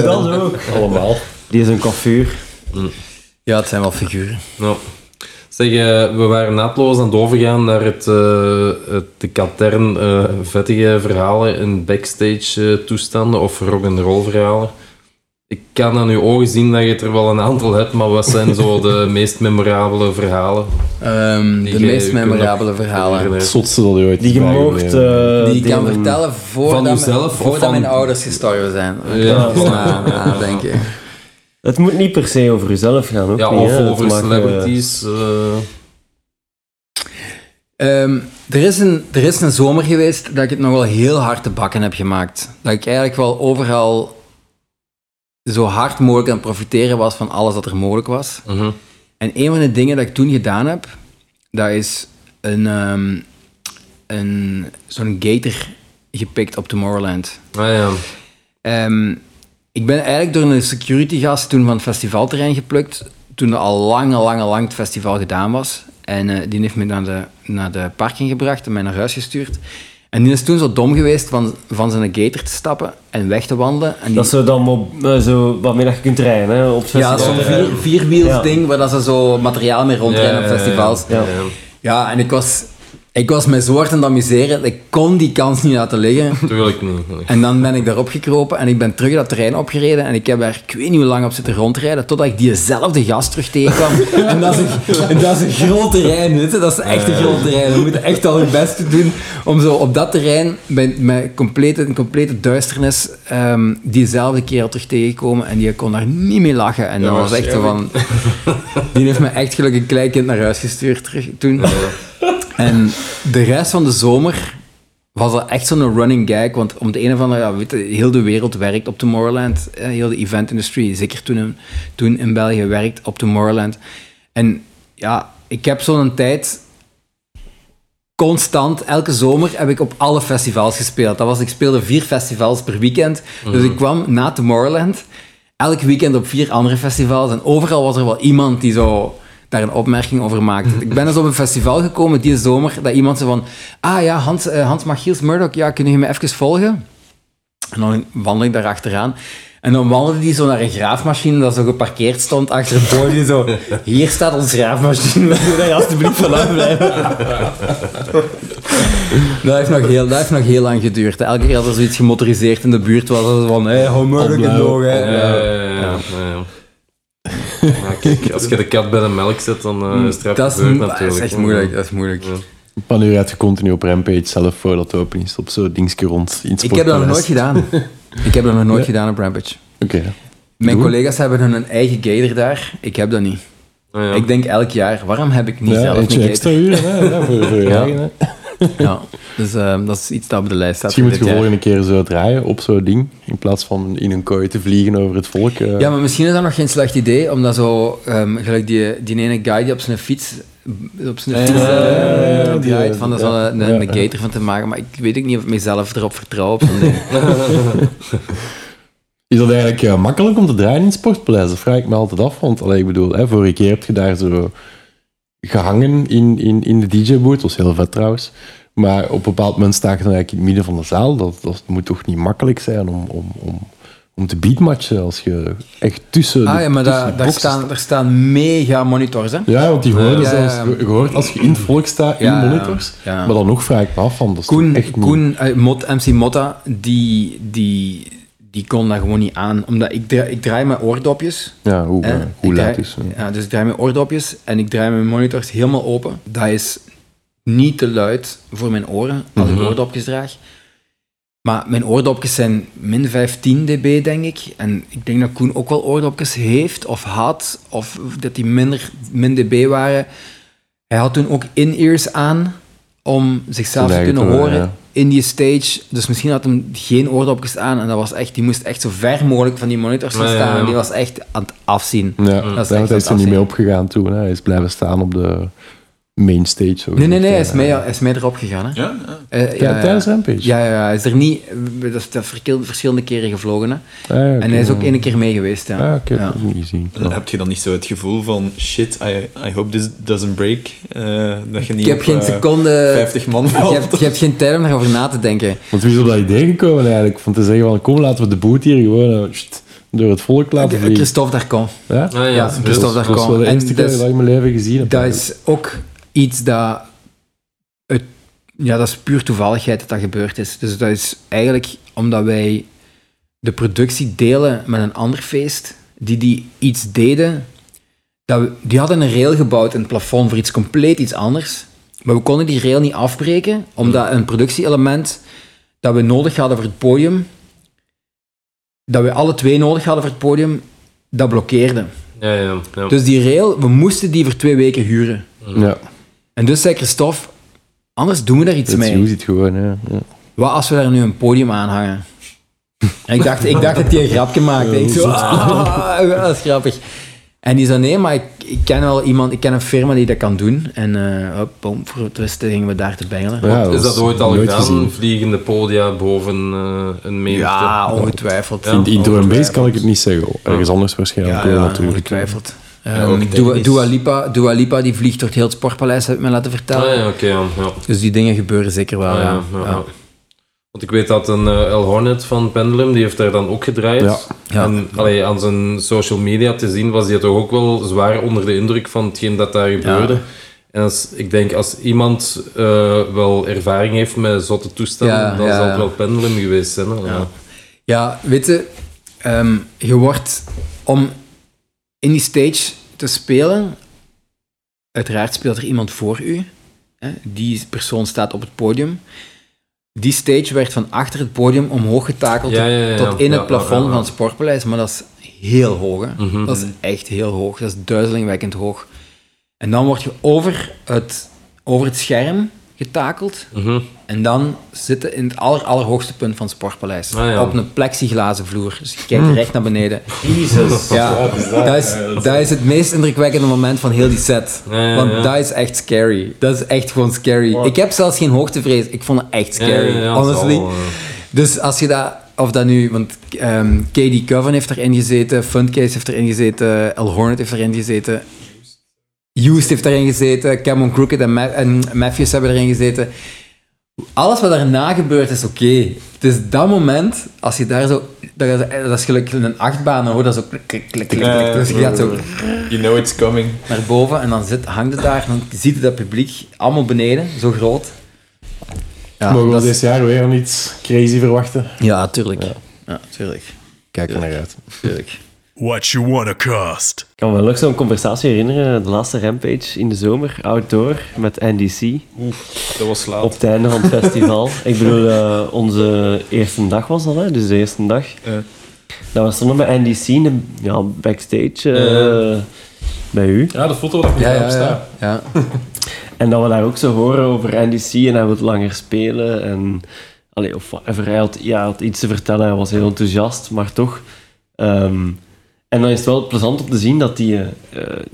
Dat ook. Allemaal. Die is een coiffure. Ja, het zijn wel figuren. Ja. Zeg, eh, we waren naadloos aan het overgaan naar het, eh, het, de katern eh, vettige verhalen in backstage toestanden of rock'n'roll verhalen. Ik kan aan uw ogen zien dat je er wel een aantal hebt, maar wat zijn zo de (laughs) meest memorabele verhalen? Ehm, de meest memorabele verhalen. Het zotste dat je ooit Die je eh, Die ik kan vertellen voordat, Van mijn- uzelf of voordat van- mijn ouders gestorven zijn. Ja. Dus na, nadenken. Het moet niet per se over jezelf gaan, ook Ja, niet, of hè. Het over mag, celebrities. eh, Ehm, er, is een, er is een zomer geweest dat ik het nog wel heel hard te bakken heb gemaakt. Dat ik eigenlijk wel overal zo hard mogelijk aan het profiteren was van alles dat er mogelijk was. mhm. En een van de dingen dat ik toen gedaan heb, dat is een, ehm, een, zo'n gator gepikt op Tomorrowland. Ah ja. Ehm, ik ben eigenlijk door een security gast toen van het festivalterrein geplukt, toen al lang, lang, lang het festival gedaan was. En eh, die heeft me naar de, naar de parking gebracht en mij naar huis gestuurd. En die is toen zo dom geweest van, van zijn gator te stappen en weg te wandelen. En die, Dat zo dan op, eh, zo, dat je kunt rijden, hè, op ja, zo'n vier, vierwiels Ja. ding waar dat ze zo materiaal mee rondrijden op festivals. Ja. Ja, en ik was, ik was mij zo hard aan het amuseren. Ik kon die kans niet laten liggen. Tuurlijk niet. nee. En dan ben ik daarop gekropen en ik ben terug dat terrein opgereden. En ik heb er, ik weet niet hoe lang op zitten rondrijden, totdat ik diezelfde gast terug tegenkwam. (laughs) en dat is een, en dat is een groot terrein, weet je. Dat is echt een groot terrein. We moeten echt al het beste doen om zo op dat terrein, met complete, een complete duisternis, ehm, diezelfde kerel terug tegenkomen. En die kon daar niet mee lachen. En dat was echt van... Die heeft me echt gelukkig een klein kind naar huis gestuurd terug, toen. En de rest van de zomer was dat echt zo'n running gag. Want om de een of andere, ja, weet je, heel de wereld werkt op Tomorrowland. Heel de event-industrie, zeker toen in, toen in België, werkt op Tomorrowland. En ja, ik heb zo'n tijd constant, elke zomer heb ik op alle festivals gespeeld. Dat was, ik speelde vier festivals per weekend. Dus ik kwam na Tomorrowland elk weekend op vier andere festivals. En overal was er wel iemand die zo daar een opmerking over maakte. Ik ben eens op een festival gekomen die zomer, dat iemand zei van... Ah ja, Hans, eh, Hans Machiels Murdoch, ja, kun je me even volgen? En dan wandel ik daar achteraan. En dan wandelde die zo naar een graafmachine dat zo geparkeerd stond achter het podium. Zo, hier staat onze graafmachine, wil je daar alsjeblieft vanaf blijven? dat, heeft nog heel, dat heeft nog heel lang geduurd. Elke keer als er zoiets gemotoriseerd in de buurt was, was het van, hé, hey, Murdoch in nog, hè. Ja, kijk, als je de kat bij de melk zet, dan eh is het eraf Dat is, gebeurd dat natuurlijk. is echt moeilijk, dat is moeilijk. Ja. Een paar uur had je continu op Rampage zelf voordat het open is. Op zo'n dingetje rond Ik heb dat nog nooit gedaan. (laughs) Ik heb dat nog nooit Ja. gedaan op Rampage. Oké. Mijn Doe. collega's hebben hun eigen gator daar. Ik heb dat niet. Ah, ja. Ik denk elk jaar, waarom heb ik niet Ja, zelf een extra gator? uren hè, ja, voor, voor je (laughs) Ja. eigen. (laughs) Ja, dus ehm, dat is iets dat op de lijst staat Misschien moet je jaar. volgende keer zo draaien op zo'n ding, in plaats van in een kooi te vliegen over het volk. eh. Ja, maar misschien is dat nog geen slecht idee, omdat zo, ehm, gelijk die, die ene guy die op zijn fiets, op zijn fiets ja, eh, ja, die, draait, van, er zo ja, een, een ja. gator van te maken, maar ik weet ook niet of ik mezelf erop vertrouw op zo'n ding. (laughs) Is dat eigenlijk eh, makkelijk om te draaien in het sportpaleis? Dat vraag ik me altijd af. Want allee, ik bedoel, hè, vorige keer heb je daar zo gehangen in, in, in de DJ-boot. Dat was heel vet trouwens. Maar op een bepaald moment sta je dan eigenlijk in het midden van de zaal. Dat, dat moet toch niet makkelijk zijn om, om, om, om te beatmatchen als je echt tussen Ah ja, maar daar, daar, staan, daar staan mega monitors, hè? Ja, want die hoorden Ja, zelfs, ja. je hoort als je in het volk staat, in Ja, ja, monitors. ja. Maar dan nog vraag ik me af van, dat Koen, echt. Koen eh, Mot, MC Motta, die, die, die kon dat gewoon niet aan. Omdat ik, draai, ik draai mijn oordopjes. Ja, hoe, hè. eh, hoe laat is het? Ja, dus ik draai mijn oordopjes en ik draai mijn monitors helemaal open. Dat is niet te luid voor mijn oren als ik oordopjes draag. Maar mijn oordopjes zijn min 15 dB, denk ik. En ik denk dat Koen ook wel oordopjes heeft of had, of dat die minder, min dB waren. Hij had toen ook in-ears aan om zichzelf te kunnen horen, in die stage. Dus misschien had hem geen oordopjes aan en dat was echt, die moest echt zo ver mogelijk van die monitors gaan Ja, ja, staan. ja. En die was echt aan het afzien. Ja, Dat is hij is er niet mee opgegaan toen. Hè. Hij is blijven staan op de main stage. zo Nee, nee, nee, hij gezegd, is mee, hij is mee erop gegaan. Hè? Ja? ja. Eh, Ja, tijdens Rampage? Ja, ja, ja, hij is er niet... Dat is dat verschillende keren gevlogen. Hè? Ah, ja, En hij is ook één keer mee geweest. Ja. Ah, oké, Ja. dat heb ik niet gezien. Dan heb je dan niet zo het gevoel van shit, I, I hope this doesn't break. eh, dat je niet Ik heb op, geen eh, seconde... 50 man (laughs) Je valt. hebt, je hebt geen tijd om daarover na te denken. Want wie is op dat idee gekomen eigenlijk? Van te zeggen van kom, laten we de boot hier gewoon eh, door het volk laten vliegen. Christophe Darcon. Ja? Ah, ja, Ja, dat is Christophe Dat is Darcon. wel de En eerste keer dat ik in mijn leven gezien heb. Dat is ook iets dat... Het, ja, dat is puur toevalligheid dat dat gebeurd is. Dus dat is eigenlijk omdat wij de productie delen met een ander feest, die die iets deden. Dat we, die hadden een rail gebouwd in het plafond voor iets compleet iets anders. Maar we konden die rail niet afbreken, omdat een productieelement dat we nodig hadden voor het podium, dat we alle twee nodig hadden voor het podium, dat blokkeerde. Ja, ja, ja. Dus die rail, we moesten die voor twee weken huren. Ja, En dus zei Christophe, anders doen we daar iets mee. is het gewoon. Ja. Ja. Wat als we daar nu een podium aan hangen? En ik dacht, ik dacht dat hij een grapje maakte. Ik zo, ah, dat is grappig. En die zei, nee, maar ik, ik ken wel iemand, ik ken een firma die dat kan doen. En eh hop, boom, voor het rusten gingen we daar te bengelen. Ja, is dat ooit al gedaan? gezien. Vliegende podia boven eh, een menigte? Ja, ongetwijfeld. Ja. In, Base kan ik het niet zeggen. Ergens anders waarschijnlijk ja, natuurlijk. ongetwijfeld. Um, Dua. Dua, Lipa, Dua Lipa die vliegt door het heel het sportpaleis, heb ik me laten vertellen. Ah, ja, ja, ja. Dus die dingen gebeuren zeker wel, Ah, ja. ja, ja, Ja. ja. Want ik weet dat een eh, El Hornet van Pendulum, die heeft daar dan ook gedraaid. En allee, aan zijn social media te zien was hij toch ook wel zwaar onder de indruk van hetgeen dat daar gebeurde. En als, ik denk, als iemand eh, wel ervaring heeft met zotte toestanden, dan zal het wel Pendulum geweest zijn. Ja. Ja, weet je, ehm, je wordt om in die stage te spelen, uiteraard speelt er iemand voor u. Hè? Die persoon staat op het podium. Die stage werd van achter het podium omhoog getakeld Ja, ja, ja, tot in het plafond van het Sportpaleis, maar dat is heel hoog. Hè? Mhm. Dat is echt heel hoog. Dat is duizelingwekkend hoog. En dan word je over het, over het scherm getakeld. Mhm. En dan zitten in het aller, allerhoogste punt van het Sportpaleis. Ah, ja. Op een plexiglazen vloer. Dus je kijkt recht naar beneden. Jezus. Ja, dat is, dat is het meest indrukwekkende moment van heel die set. Ja, Want ja. dat is echt scary. Dat is echt gewoon scary. Ik heb zelfs geen hoogtevrees. Ik vond het echt scary. ja, ja, dat honestly. eh. Dus als je dat... Of dat nu... Want ehm KD Coven heeft erin gezeten. Funcase heeft erin gezeten. El Hornet heeft erin gezeten. Used heeft erin gezeten. Cameron Crooked en, Ma- en Matthews hebben erin gezeten. Alles wat daarna gebeurt is oké. Het is dat moment, als je daar zo... Dat is, dat is gelijk een achtbaan, hoor. Dat is zo klik, klik, klik, klik. Ja, Dus je gaat zo You know it's coming. naar boven en dan zit, hangt het daar. En dan ziet je dat publiek allemaal beneden, zo groot. Ja, Mogen we is- dit jaar weer iets crazy verwachten? ja tuurlijk. Ja, tuurlijk. Kijk er naar uit. tuurlijk. What you wanna cost? Ik kan me wel nog zo'n conversatie herinneren, de laatste Rampage in de zomer, outdoor, met NDC, Dat was laat. op het einde van het (laughs) festival. Ik bedoel, eh, onze eerste dag was dat, hè? dus de eerste dag. Ja. Dat we stonden met NDC in de, ja, backstage eh, bij u. Ja, de foto dat ik Ja, ja, ja, ja. ja. (laughs) En dat we daar ook zo horen over NDC en hij wil langer spelen. En, allee, of whatever, hij had, ja, had iets te vertellen, hij was heel enthousiast, maar toch. Ehm, en dan is het wel plezant om te zien dat hij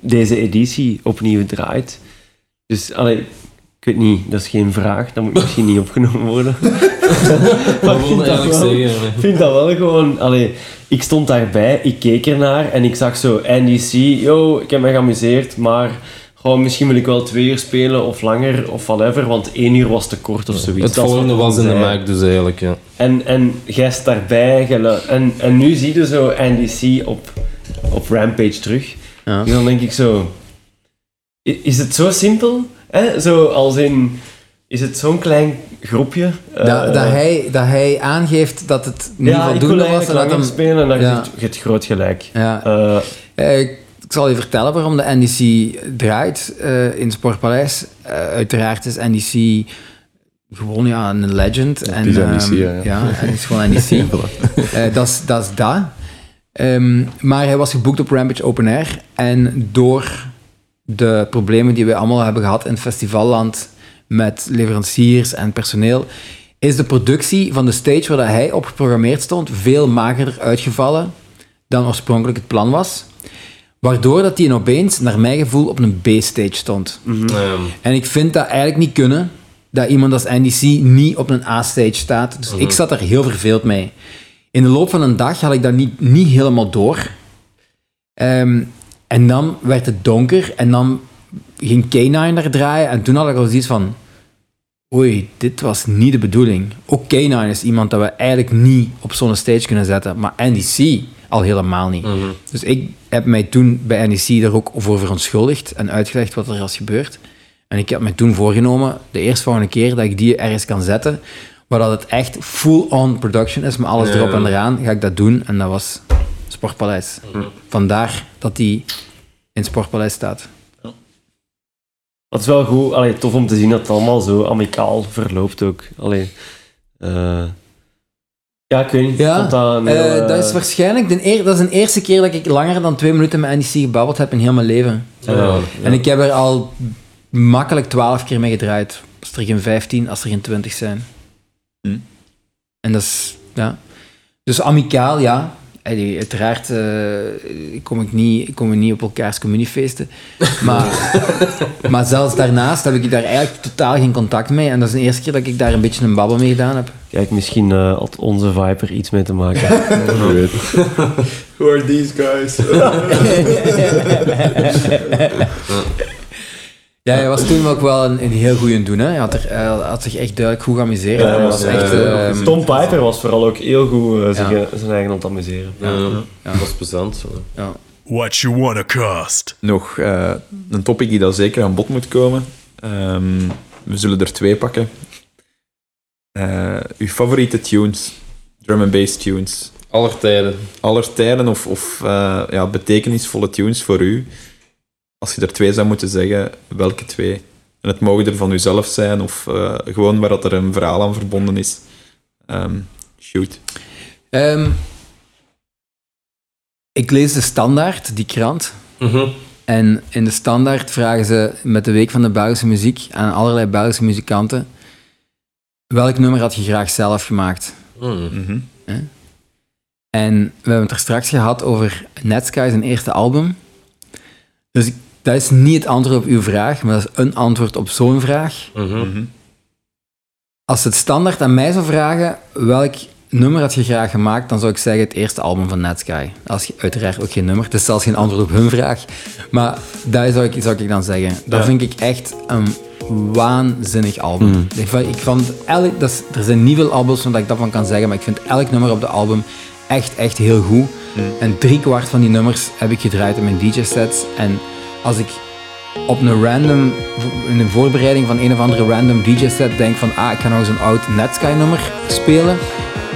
deze editie opnieuw draait. Dus, allee, ik weet niet, dat is geen vraag, dat moet misschien niet opgenomen worden. (laughs) maar ik vind, dat wel, vind dat wel gewoon... Allee, ik stond daarbij, ik keek ernaar en ik zag zo NDC, yo, ik heb me geamuseerd, maar gewoon, misschien wil ik wel twee uur spelen of langer of whatever, want één uur was te kort of zoiets. Het Dat volgende was in de maak dus eigenlijk, ja. En, en jij daarbij, en, en nu zie je zo NDC op, op Rampage terug. Ja. En dan denk ik zo, is het zo simpel? Hè? Zo als in, is het zo'n klein groepje. dat, eh, dat, hij, dat hij aangeeft dat het niet ja, voldoende was. En dat hem, spelen en dan Ja. je hebt groot gelijk. ja, Eh, Eh, ik ik zal je vertellen waarom de NDC draait eh, in het Sportpaleis. Eh, uiteraard is NDC gewoon ja, een legend. en, is ehm, NDC, ja, ja. ja, het is gewoon NDC. (laughs) Eh, dat is- dat is dat. Ehm, maar hij was geboekt op Rampage Open Air. En door de problemen die we allemaal hebben gehad in het festivalland met leveranciers en personeel, is de productie van de stage waar dat hij op geprogrammeerd stond veel magerder uitgevallen dan oorspronkelijk het plan was. Waardoor dat hij opeens, naar mijn gevoel, op een B-stage stond. Ehm, En ik vind dat eigenlijk niet kunnen, dat iemand als NDC niet op een A-stage staat. Dus ik zat er heel verveeld mee. In de loop van een dag had ik dat niet, niet helemaal door. Ehm, en dan werd het donker en dan ging K9 daar draaien. En toen had ik al zoiets van... Oei, dit was niet de bedoeling. Ook K9 is iemand dat we eigenlijk niet op zo'n stage kunnen zetten. Maar NDC al helemaal niet. Dus ik heb mij toen bij NEC er ook voor verontschuldigd en uitgelegd wat er was gebeurd. En ik heb me toen voorgenomen, de eerstvolgende keer dat ik die ergens kan zetten, waar dat het echt full-on production is, met alles erop en eraan, ga ik dat doen. En dat was Sportpaleis. Vandaar dat die in Sportpaleis staat. Het is wel goed, allee, tof om te zien dat het allemaal zo amicaal verloopt ook. Allee, eh, ja, ik weet niet. Ja, dat, Eh, eh, dat is waarschijnlijk de, eer, dat is de eerste keer dat ik langer dan twee minuten met NEC gebabbeld heb in heel mijn leven. ja, En ik heb er al makkelijk 12 keer mee gedraaid. Als er geen 15, als er geen 20 zijn. Hm. En dat is, ja. Dus amicaal, ja. Allee, uiteraard eh, kom ik niet, kom ik niet op elkaars communiefeesten. (laughs) Maar, maar zelfs daarnaast heb ik daar eigenlijk totaal geen contact mee. En dat is de eerste keer dat ik daar een beetje een babbel mee gedaan heb. Kijk, misschien eh, had onze Viper iets mee te maken. (laughs) Who are these guys? (laughs) Ja, hij was toen ook wel een, een heel goeie doen. Hè. Hij, had er, hij had zich echt duidelijk goed geamuseerd. Ja, Hij was ja, echt, ja. ehm, Tom Piper was vooral ook heel goed eh, zich, Ja. eh, zijn eigen aan het amuseren. ja, dat was plezant. ja. What you wanna cost? Nog eh, een topic die daar zeker aan bod moet komen. Ehm, we zullen er twee pakken. Eh, uw favoriete tunes, drum and bass tunes, Aller tijden. aller tijden of, of eh, ja, betekenisvolle tunes voor u. Als je er twee zou moeten zeggen, welke twee? En het mogen er van uzelf zijn of eh, gewoon waar dat er een verhaal aan verbonden is. Ehm, shoot. Ehm, ik lees de Standaard, die krant. Mhm. En in de Standaard vragen ze met de Week van de Belgische Muziek aan allerlei Belgische muzikanten welk nummer had je graag zelf gemaakt? Mm. Mhm. En we hebben het er straks gehad over Netsky, zijn eerste album. Dus ik- dat is niet het antwoord op uw vraag, maar dat is een antwoord op zo'n vraag. Mhm. Mhm. Als het standaard aan mij zou vragen welk nummer had je graag gemaakt, dan zou ik zeggen het eerste album van Netsky. Als je, uiteraard ook geen nummer, het is zelfs geen antwoord op hun vraag. Maar dat zou ik, zou ik dan zeggen. Dat Ja. vind ik echt een waanzinnig album. Ik vond, ik vond elk, dat is- er zijn niet veel albums waar ik dat van kan zeggen, maar ik vind elk nummer op de album echt, echt heel goed. En drie kwart van die nummers heb ik gedraaid in mijn DJ-sets. En als ik op een random, in een voorbereiding van een of andere random DJ-set denk van, ah, ik ga nou zo'n oud Netsky-nummer spelen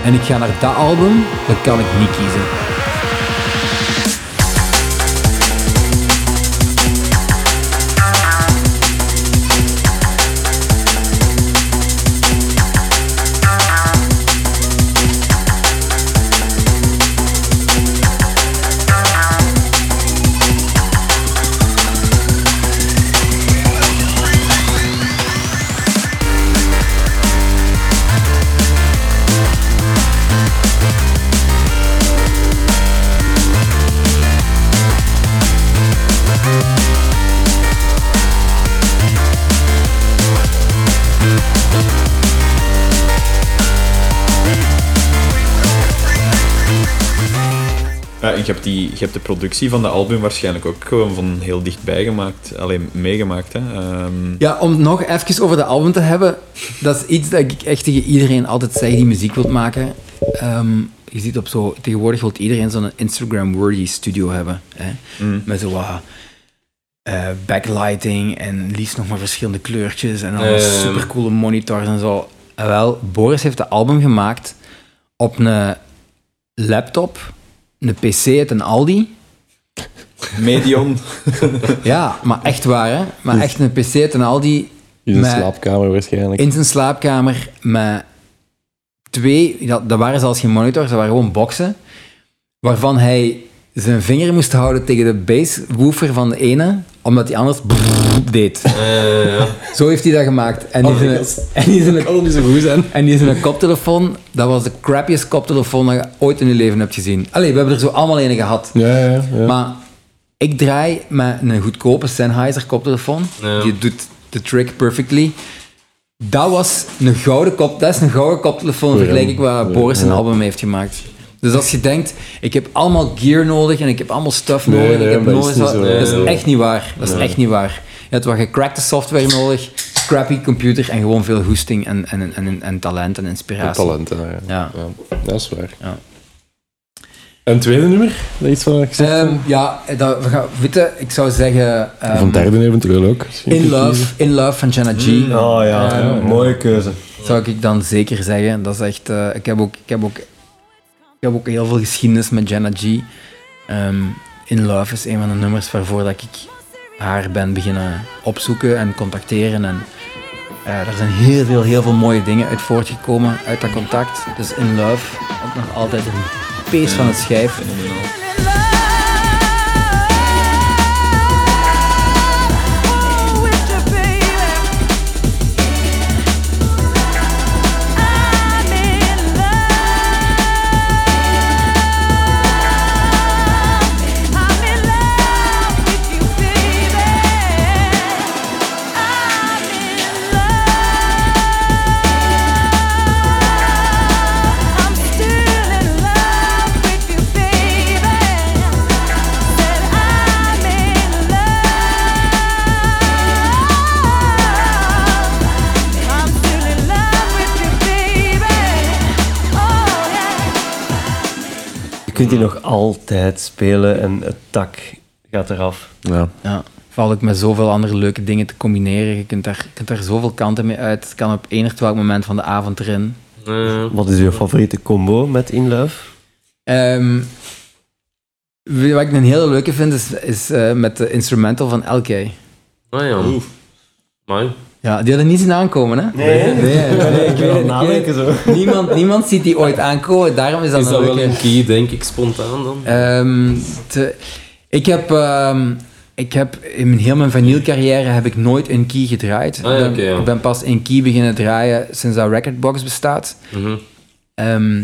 en ik ga naar dat album, dan kan ik niet kiezen. Hebt, je hebt de productie van de album waarschijnlijk ook gewoon van heel dichtbij gemaakt. Alleen meegemaakt, hè. Ehm, Ja, om nog even over de album te hebben, dat is iets dat ik echt tegen iedereen altijd zeg die muziek wilt maken. Ehm, je ziet op zo, tegenwoordig wil iedereen zo'n Instagram-worthy studio hebben. Hè? Mm. Met zo wat eh, backlighting en liefst nog maar verschillende kleurtjes en ja, ja. supercoole monitors en zo. En wel, Boris heeft de album gemaakt op een laptop, een PC uit een Aldi. Medion. (laughs) Ja, maar echt waar, hè? Maar echt een PC uit een Aldi In zijn Met- slaapkamer waarschijnlijk. in zijn slaapkamer met twee, dat, dat waren zelfs geen monitors, dat waren gewoon boxen, waarvan hij zijn vinger moest houden tegen de basswoofer van de ene, omdat hij anders deed. Eh, ja. Zo heeft hij dat gemaakt. En die, zijn, en die zijn, kan niet zo goed zijn. en die zijn koptelefoon, dat was de crappiest koptelefoon dat je ooit in je leven hebt gezien. Allee, we hebben er zo allemaal een gehad. Ja, ja, ja. Maar ik draai met een goedkope Sennheiser koptelefoon. Ja. Die doet de trick perfectly. Dat was een gouden kop, dat is een gouden koptelefoon vergelijk ik wat Boris Ja. album heeft gemaakt. Dus als je denkt, ik heb allemaal gear nodig en ik heb allemaal stuff nodig, nee, ik heb dat is nodig niet wat- zo. dat is Nee. echt niet waar. Dat is echt niet waar. Je hebt wat gecrackte software nodig, crappy computer en gewoon veel goesting en, en, en, en, en talent en inspiratie. Talenten, ja. Ja. Ja, dat is waar. Ja. En het tweede nummer? Dat iets van gezegd? Ehm, ja, dat, we gaan, weet je, ik zou zeggen... of ehm, een derde eventueel ook. In Love. In Love van Jenna G. Oh ja, Eh, mooie keuze. Zou ik dan zeker zeggen. Dat is echt... eh, ik, heb ook, ik, heb ook, ik heb ook heel veel geschiedenis met Jenna G. Ehm, In Love is een van de nummers waarvoor dat ik haar ben beginnen opzoeken en contacteren. En eh er zijn heel veel, heel veel mooie dingen uit voortgekomen uit dat contact. Dus In Love, ook nog altijd een pees van het schijf. Kunt die nog altijd spelen en het tak gaat eraf. Ja. Ja, vooral ook met zoveel andere leuke dingen te combineren. Je kunt daar, je kunt daar zoveel kanten mee uit. Het kan op enig welk moment van de avond erin. Wat is uw favoriete combo met In Love? Ehm, wat ik een hele leuke vind, is, is eh, met de instrumental van LK. ah ja. Mooi. Ja, die hadden niet zien aankomen, hè? Nee, nee, nee, ik weet het, ik weet nadenken zo. Niemand, niemand ziet die ooit aankomen, daarom is dat Is een wel een key, denk ik, spontaan dan? Ehm, te- ik heb... ehm, ik heb in mijn, heel mijn vanillcarrière heb ik nooit een key gedraaid. Ah, ja, ja. ik ben pas een key beginnen draaien sinds dat Recordbox bestaat. Mhm. Ehm,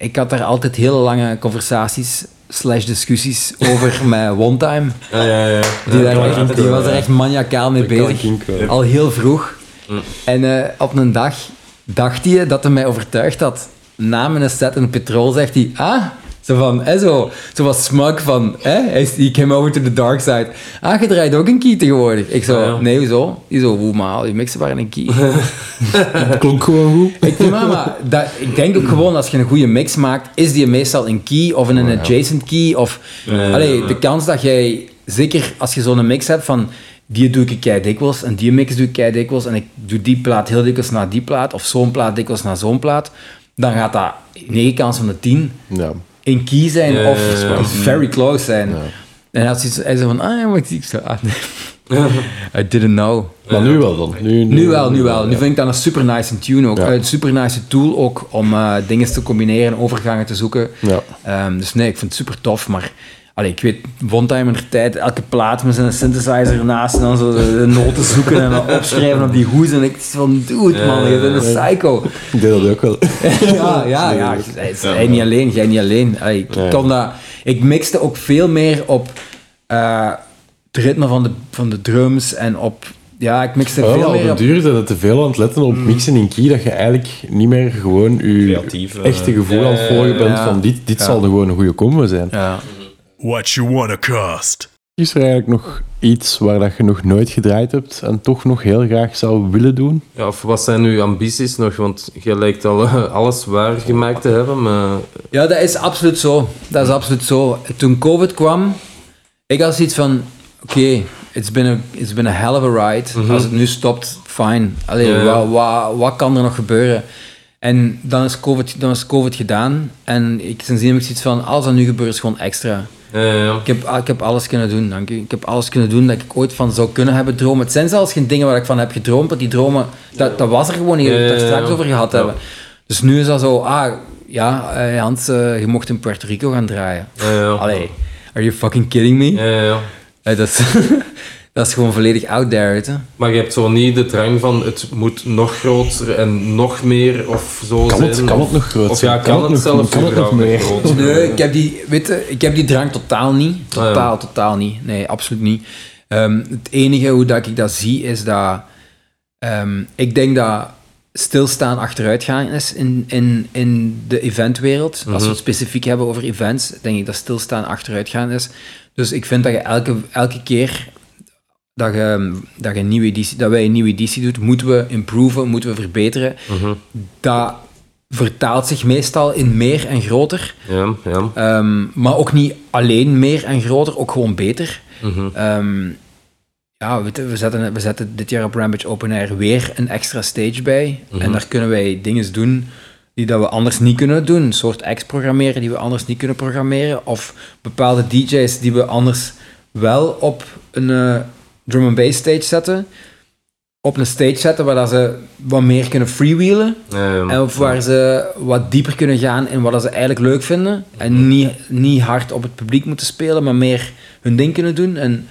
ik had daar altijd hele lange conversaties slash discussies over (laughs) met One Time. Ja, ja. Die, Ja, daar echt- die was er echt maniacaal mee bezig. Al heel vroeg. Mm. En eh, op een dag dacht hij dat hij mij overtuigd had. Na mijn set in Petrol zegt hij... Ah, zo van... Hè, zo, zo was smug van... Hè, hij is- he came over to the dark side. Ah, je draait ook een key tegenwoordig. Ik zo... Ah, ja. Nee, hoezo? Die zo... Hoe maar, die mixen waren een key. (laughs) Het klonk gewoon goed. (laughs) Ik, denk, maar, maar dat, ik denk ook gewoon, als je een goede mix maakt, is die meestal een key of in een adjacent key. Of, Ja, allee, ja. de kans dat jij, zeker als je zo'n mix hebt van, die doe ik kei dikwijls en die mix doe ik kei dikwijls en ik doe die plaat heel dikwijls naar die plaat of zo'n plaat dikwijls naar zo'n plaat, dan gaat dat 9 kans van de 10 Ja. Een key zijn Ja, of ja, ja. very close zijn. En als hij, hij zei van, ah, ja, maar ik zo, ah, nee. (laughs) I didn't know. Maar nu wel dan. Nu, Nu wel, nu wel. Nu vind ik dat een super nice tune ook. Ja. Een super nice tool ook om eh, dingen te combineren, overgangen te zoeken. Ja. Ehm, dus nee, ik vind het super tof. Maar allee, ik weet, de tijd, elke plaat met zijn synthesizer ernaast en dan zo de, noten zoeken en dan opschrijven op die hoes. En ik van, dude man, je bent een psycho. Ik deed dat ook wel. (laughs) ja, ja, hij niet alleen, jij niet alleen. Allee, ik, kon dat, ik mixte ook veel meer op eh, het ritme van de, van de drums en op... Ja, ik mixte Oh, veel op meer de op... duur dat het te veel aan het letten op mixen in key, dat je eigenlijk niet meer gewoon je Creatief, echte gevoel aan het volgen bent Ja. van dit, dit Ja. zal er gewoon een goede combo zijn. Ja. What you wanna cost? Is er eigenlijk nog iets waar dat je nog nooit gedraaid hebt en toch nog heel graag zou willen doen? Ja, of wat zijn uw ambities nog? Want je lijkt al eh, alles waargemaakt te hebben, maar... Ja, dat is absoluut zo. Dat is absoluut zo. Toen COVID kwam, ik had zoiets van, oké, it's, been a, it's been a hell of a ride. Mhm. Als het nu stopt, fine. Allee, Ja, ja. Wat, wat, wat kan er nog gebeuren? En dan is COVID, dan is COVID gedaan. En ik, sindsdien heb ik zoiets van, alles dat nu gebeurt is gewoon extra. Ja, ja. Ik heb, ik heb alles kunnen doen, dank u. Ik heb alles kunnen doen dat ik ooit van zou kunnen hebben dromen. Het zijn zelfs geen dingen waar ik van heb gedroomd, want die dromen, dat, dat was er gewoon niet, dat we daar straks over gehad hebben. Dus nu is dat zo, ah, ja, eh, Hans, eh, je mocht in Puerto Rico gaan draaien. Allee, are you fucking kidding me? Ja, ja, ja. Eh, dat, is, (laughs) dat is gewoon volledig out there, weet je. Maar je hebt zo niet de drang van het moet nog groter en nog meer of zo Kan zijn. het, kan het nog groter Of ja, zijn? kan, Kan het, het nog- zelfs kan het nog überhaupt meer? groter zijn? Nee, ik heb die, weet je, ik heb die drang totaal niet. Ah, ja. Totaal, totaal niet. Nee, absoluut niet. Ehm, het enige hoe dat ik dat zie is dat ehm, ik denk dat stilstaan achteruitgaan is in, in, in de eventwereld. Als we het specifiek hebben over events, denk ik dat stilstaan achteruitgaan is. Dus ik vind dat je elke, elke keer dat, je, dat, je een nieuwe editie, dat wij een nieuwe editie doet, moeten we improven, moeten we verbeteren. Dat vertaalt zich meestal in meer en groter. Ja, ja. Ehm, maar ook niet alleen meer en groter, ook gewoon beter. Ehm, ja, je, we, zetten, we zetten dit jaar op Rampage Open Air weer een extra stage bij. En daar kunnen wij dingen doen die dat we anders niet kunnen doen. Een soort acts programmeren die we anders niet kunnen programmeren. Of bepaalde DJ's die we anders wel op een eh, drum and bass stage zetten. Op een stage zetten waar dat ze wat meer kunnen freewheelen. Ja, ja. En of waar ze wat dieper kunnen gaan in wat ze eigenlijk leuk vinden. En niet, niet hard op het publiek moeten spelen, maar meer hun ding kunnen doen. En,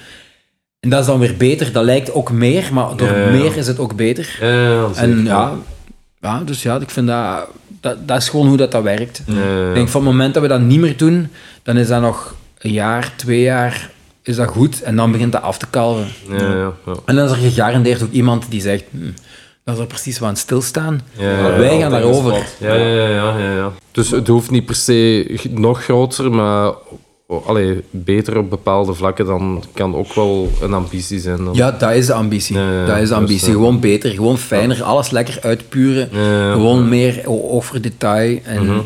en dat is dan weer beter. Dat lijkt ook meer, maar door meer is het ook beter. En ja, ja, dus ja, ik vind dat, dat... Dat is gewoon hoe dat, dat werkt. Ik denk van het moment dat we dat niet meer doen, dan is dat nog een jaar, twee jaar, is dat goed. En dan begint dat af te kalven. Ja, ja, ja. En dan is er gegarandeerd ook iemand die zegt, hm, dat is er precies wat aan het stilstaan. Ja, ja, ja. Wij gaan daarover. Ja, ja, ja, ja, ja, ja. Dus het hoeft niet per se nog groter, maar allee, beter op bepaalde vlakken, dan kan ook wel een ambitie zijn. Dan. Ja, dat is de ambitie. Ja, ja, dat is de dus, ambitie. gewoon beter, gewoon fijner, alles lekker uitpuren. Ja, ja, ja. Gewoon meer o- oog voor detail. En, Mhm.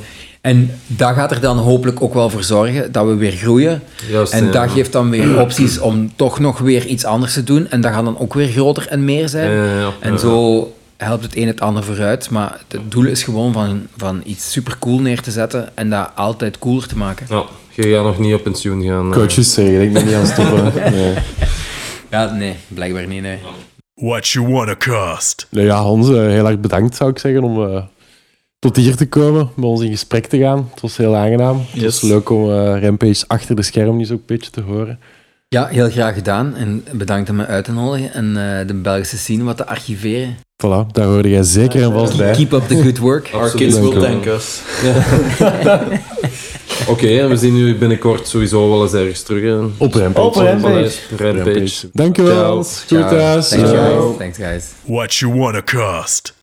En dat gaat er dan hopelijk ook wel voor zorgen dat we weer groeien. Juist, en ja. dat geeft dan weer (clears throat) opties om toch nog weer iets anders te doen. En dat gaat dan ook weer groter en meer zijn. Ja, ja, ja. En zo helpt het een het ander vooruit. Maar het doel is gewoon van, van iets super cool neer te zetten en dat altijd cooler te maken. Ja, je gaat nog niet op pensioen gaan. eh. Coaches zeggen, ik ben niet aan het stoppen. (laughs) Nee. Ja, nee, blijkbaar niet, nee. What you wanna cost? Nou ja, Hans, eh, heel erg bedankt zou ik zeggen om eh, tot hier te komen, met ons in gesprek te gaan. Het was heel aangenaam. Het was leuk om eh Rampage achter de scherm ook een beetje te horen. Ja, heel graag gedaan. En bedankt om me uit te nodigen en eh, de Belgische scene wat te archiveren. Voilà, daar hoorde jij zeker en vast bij. Keep up the good work. Our kids will thank us. (laughs) Oké, en we zien u binnenkort sowieso wel eens ergens terug. hè. Op Rampage. Op Rampage. Rampage. Dankjewel, Ciao. Thuis. Thanks, Ciao. guys. Thanks, guys. What you wanna cost?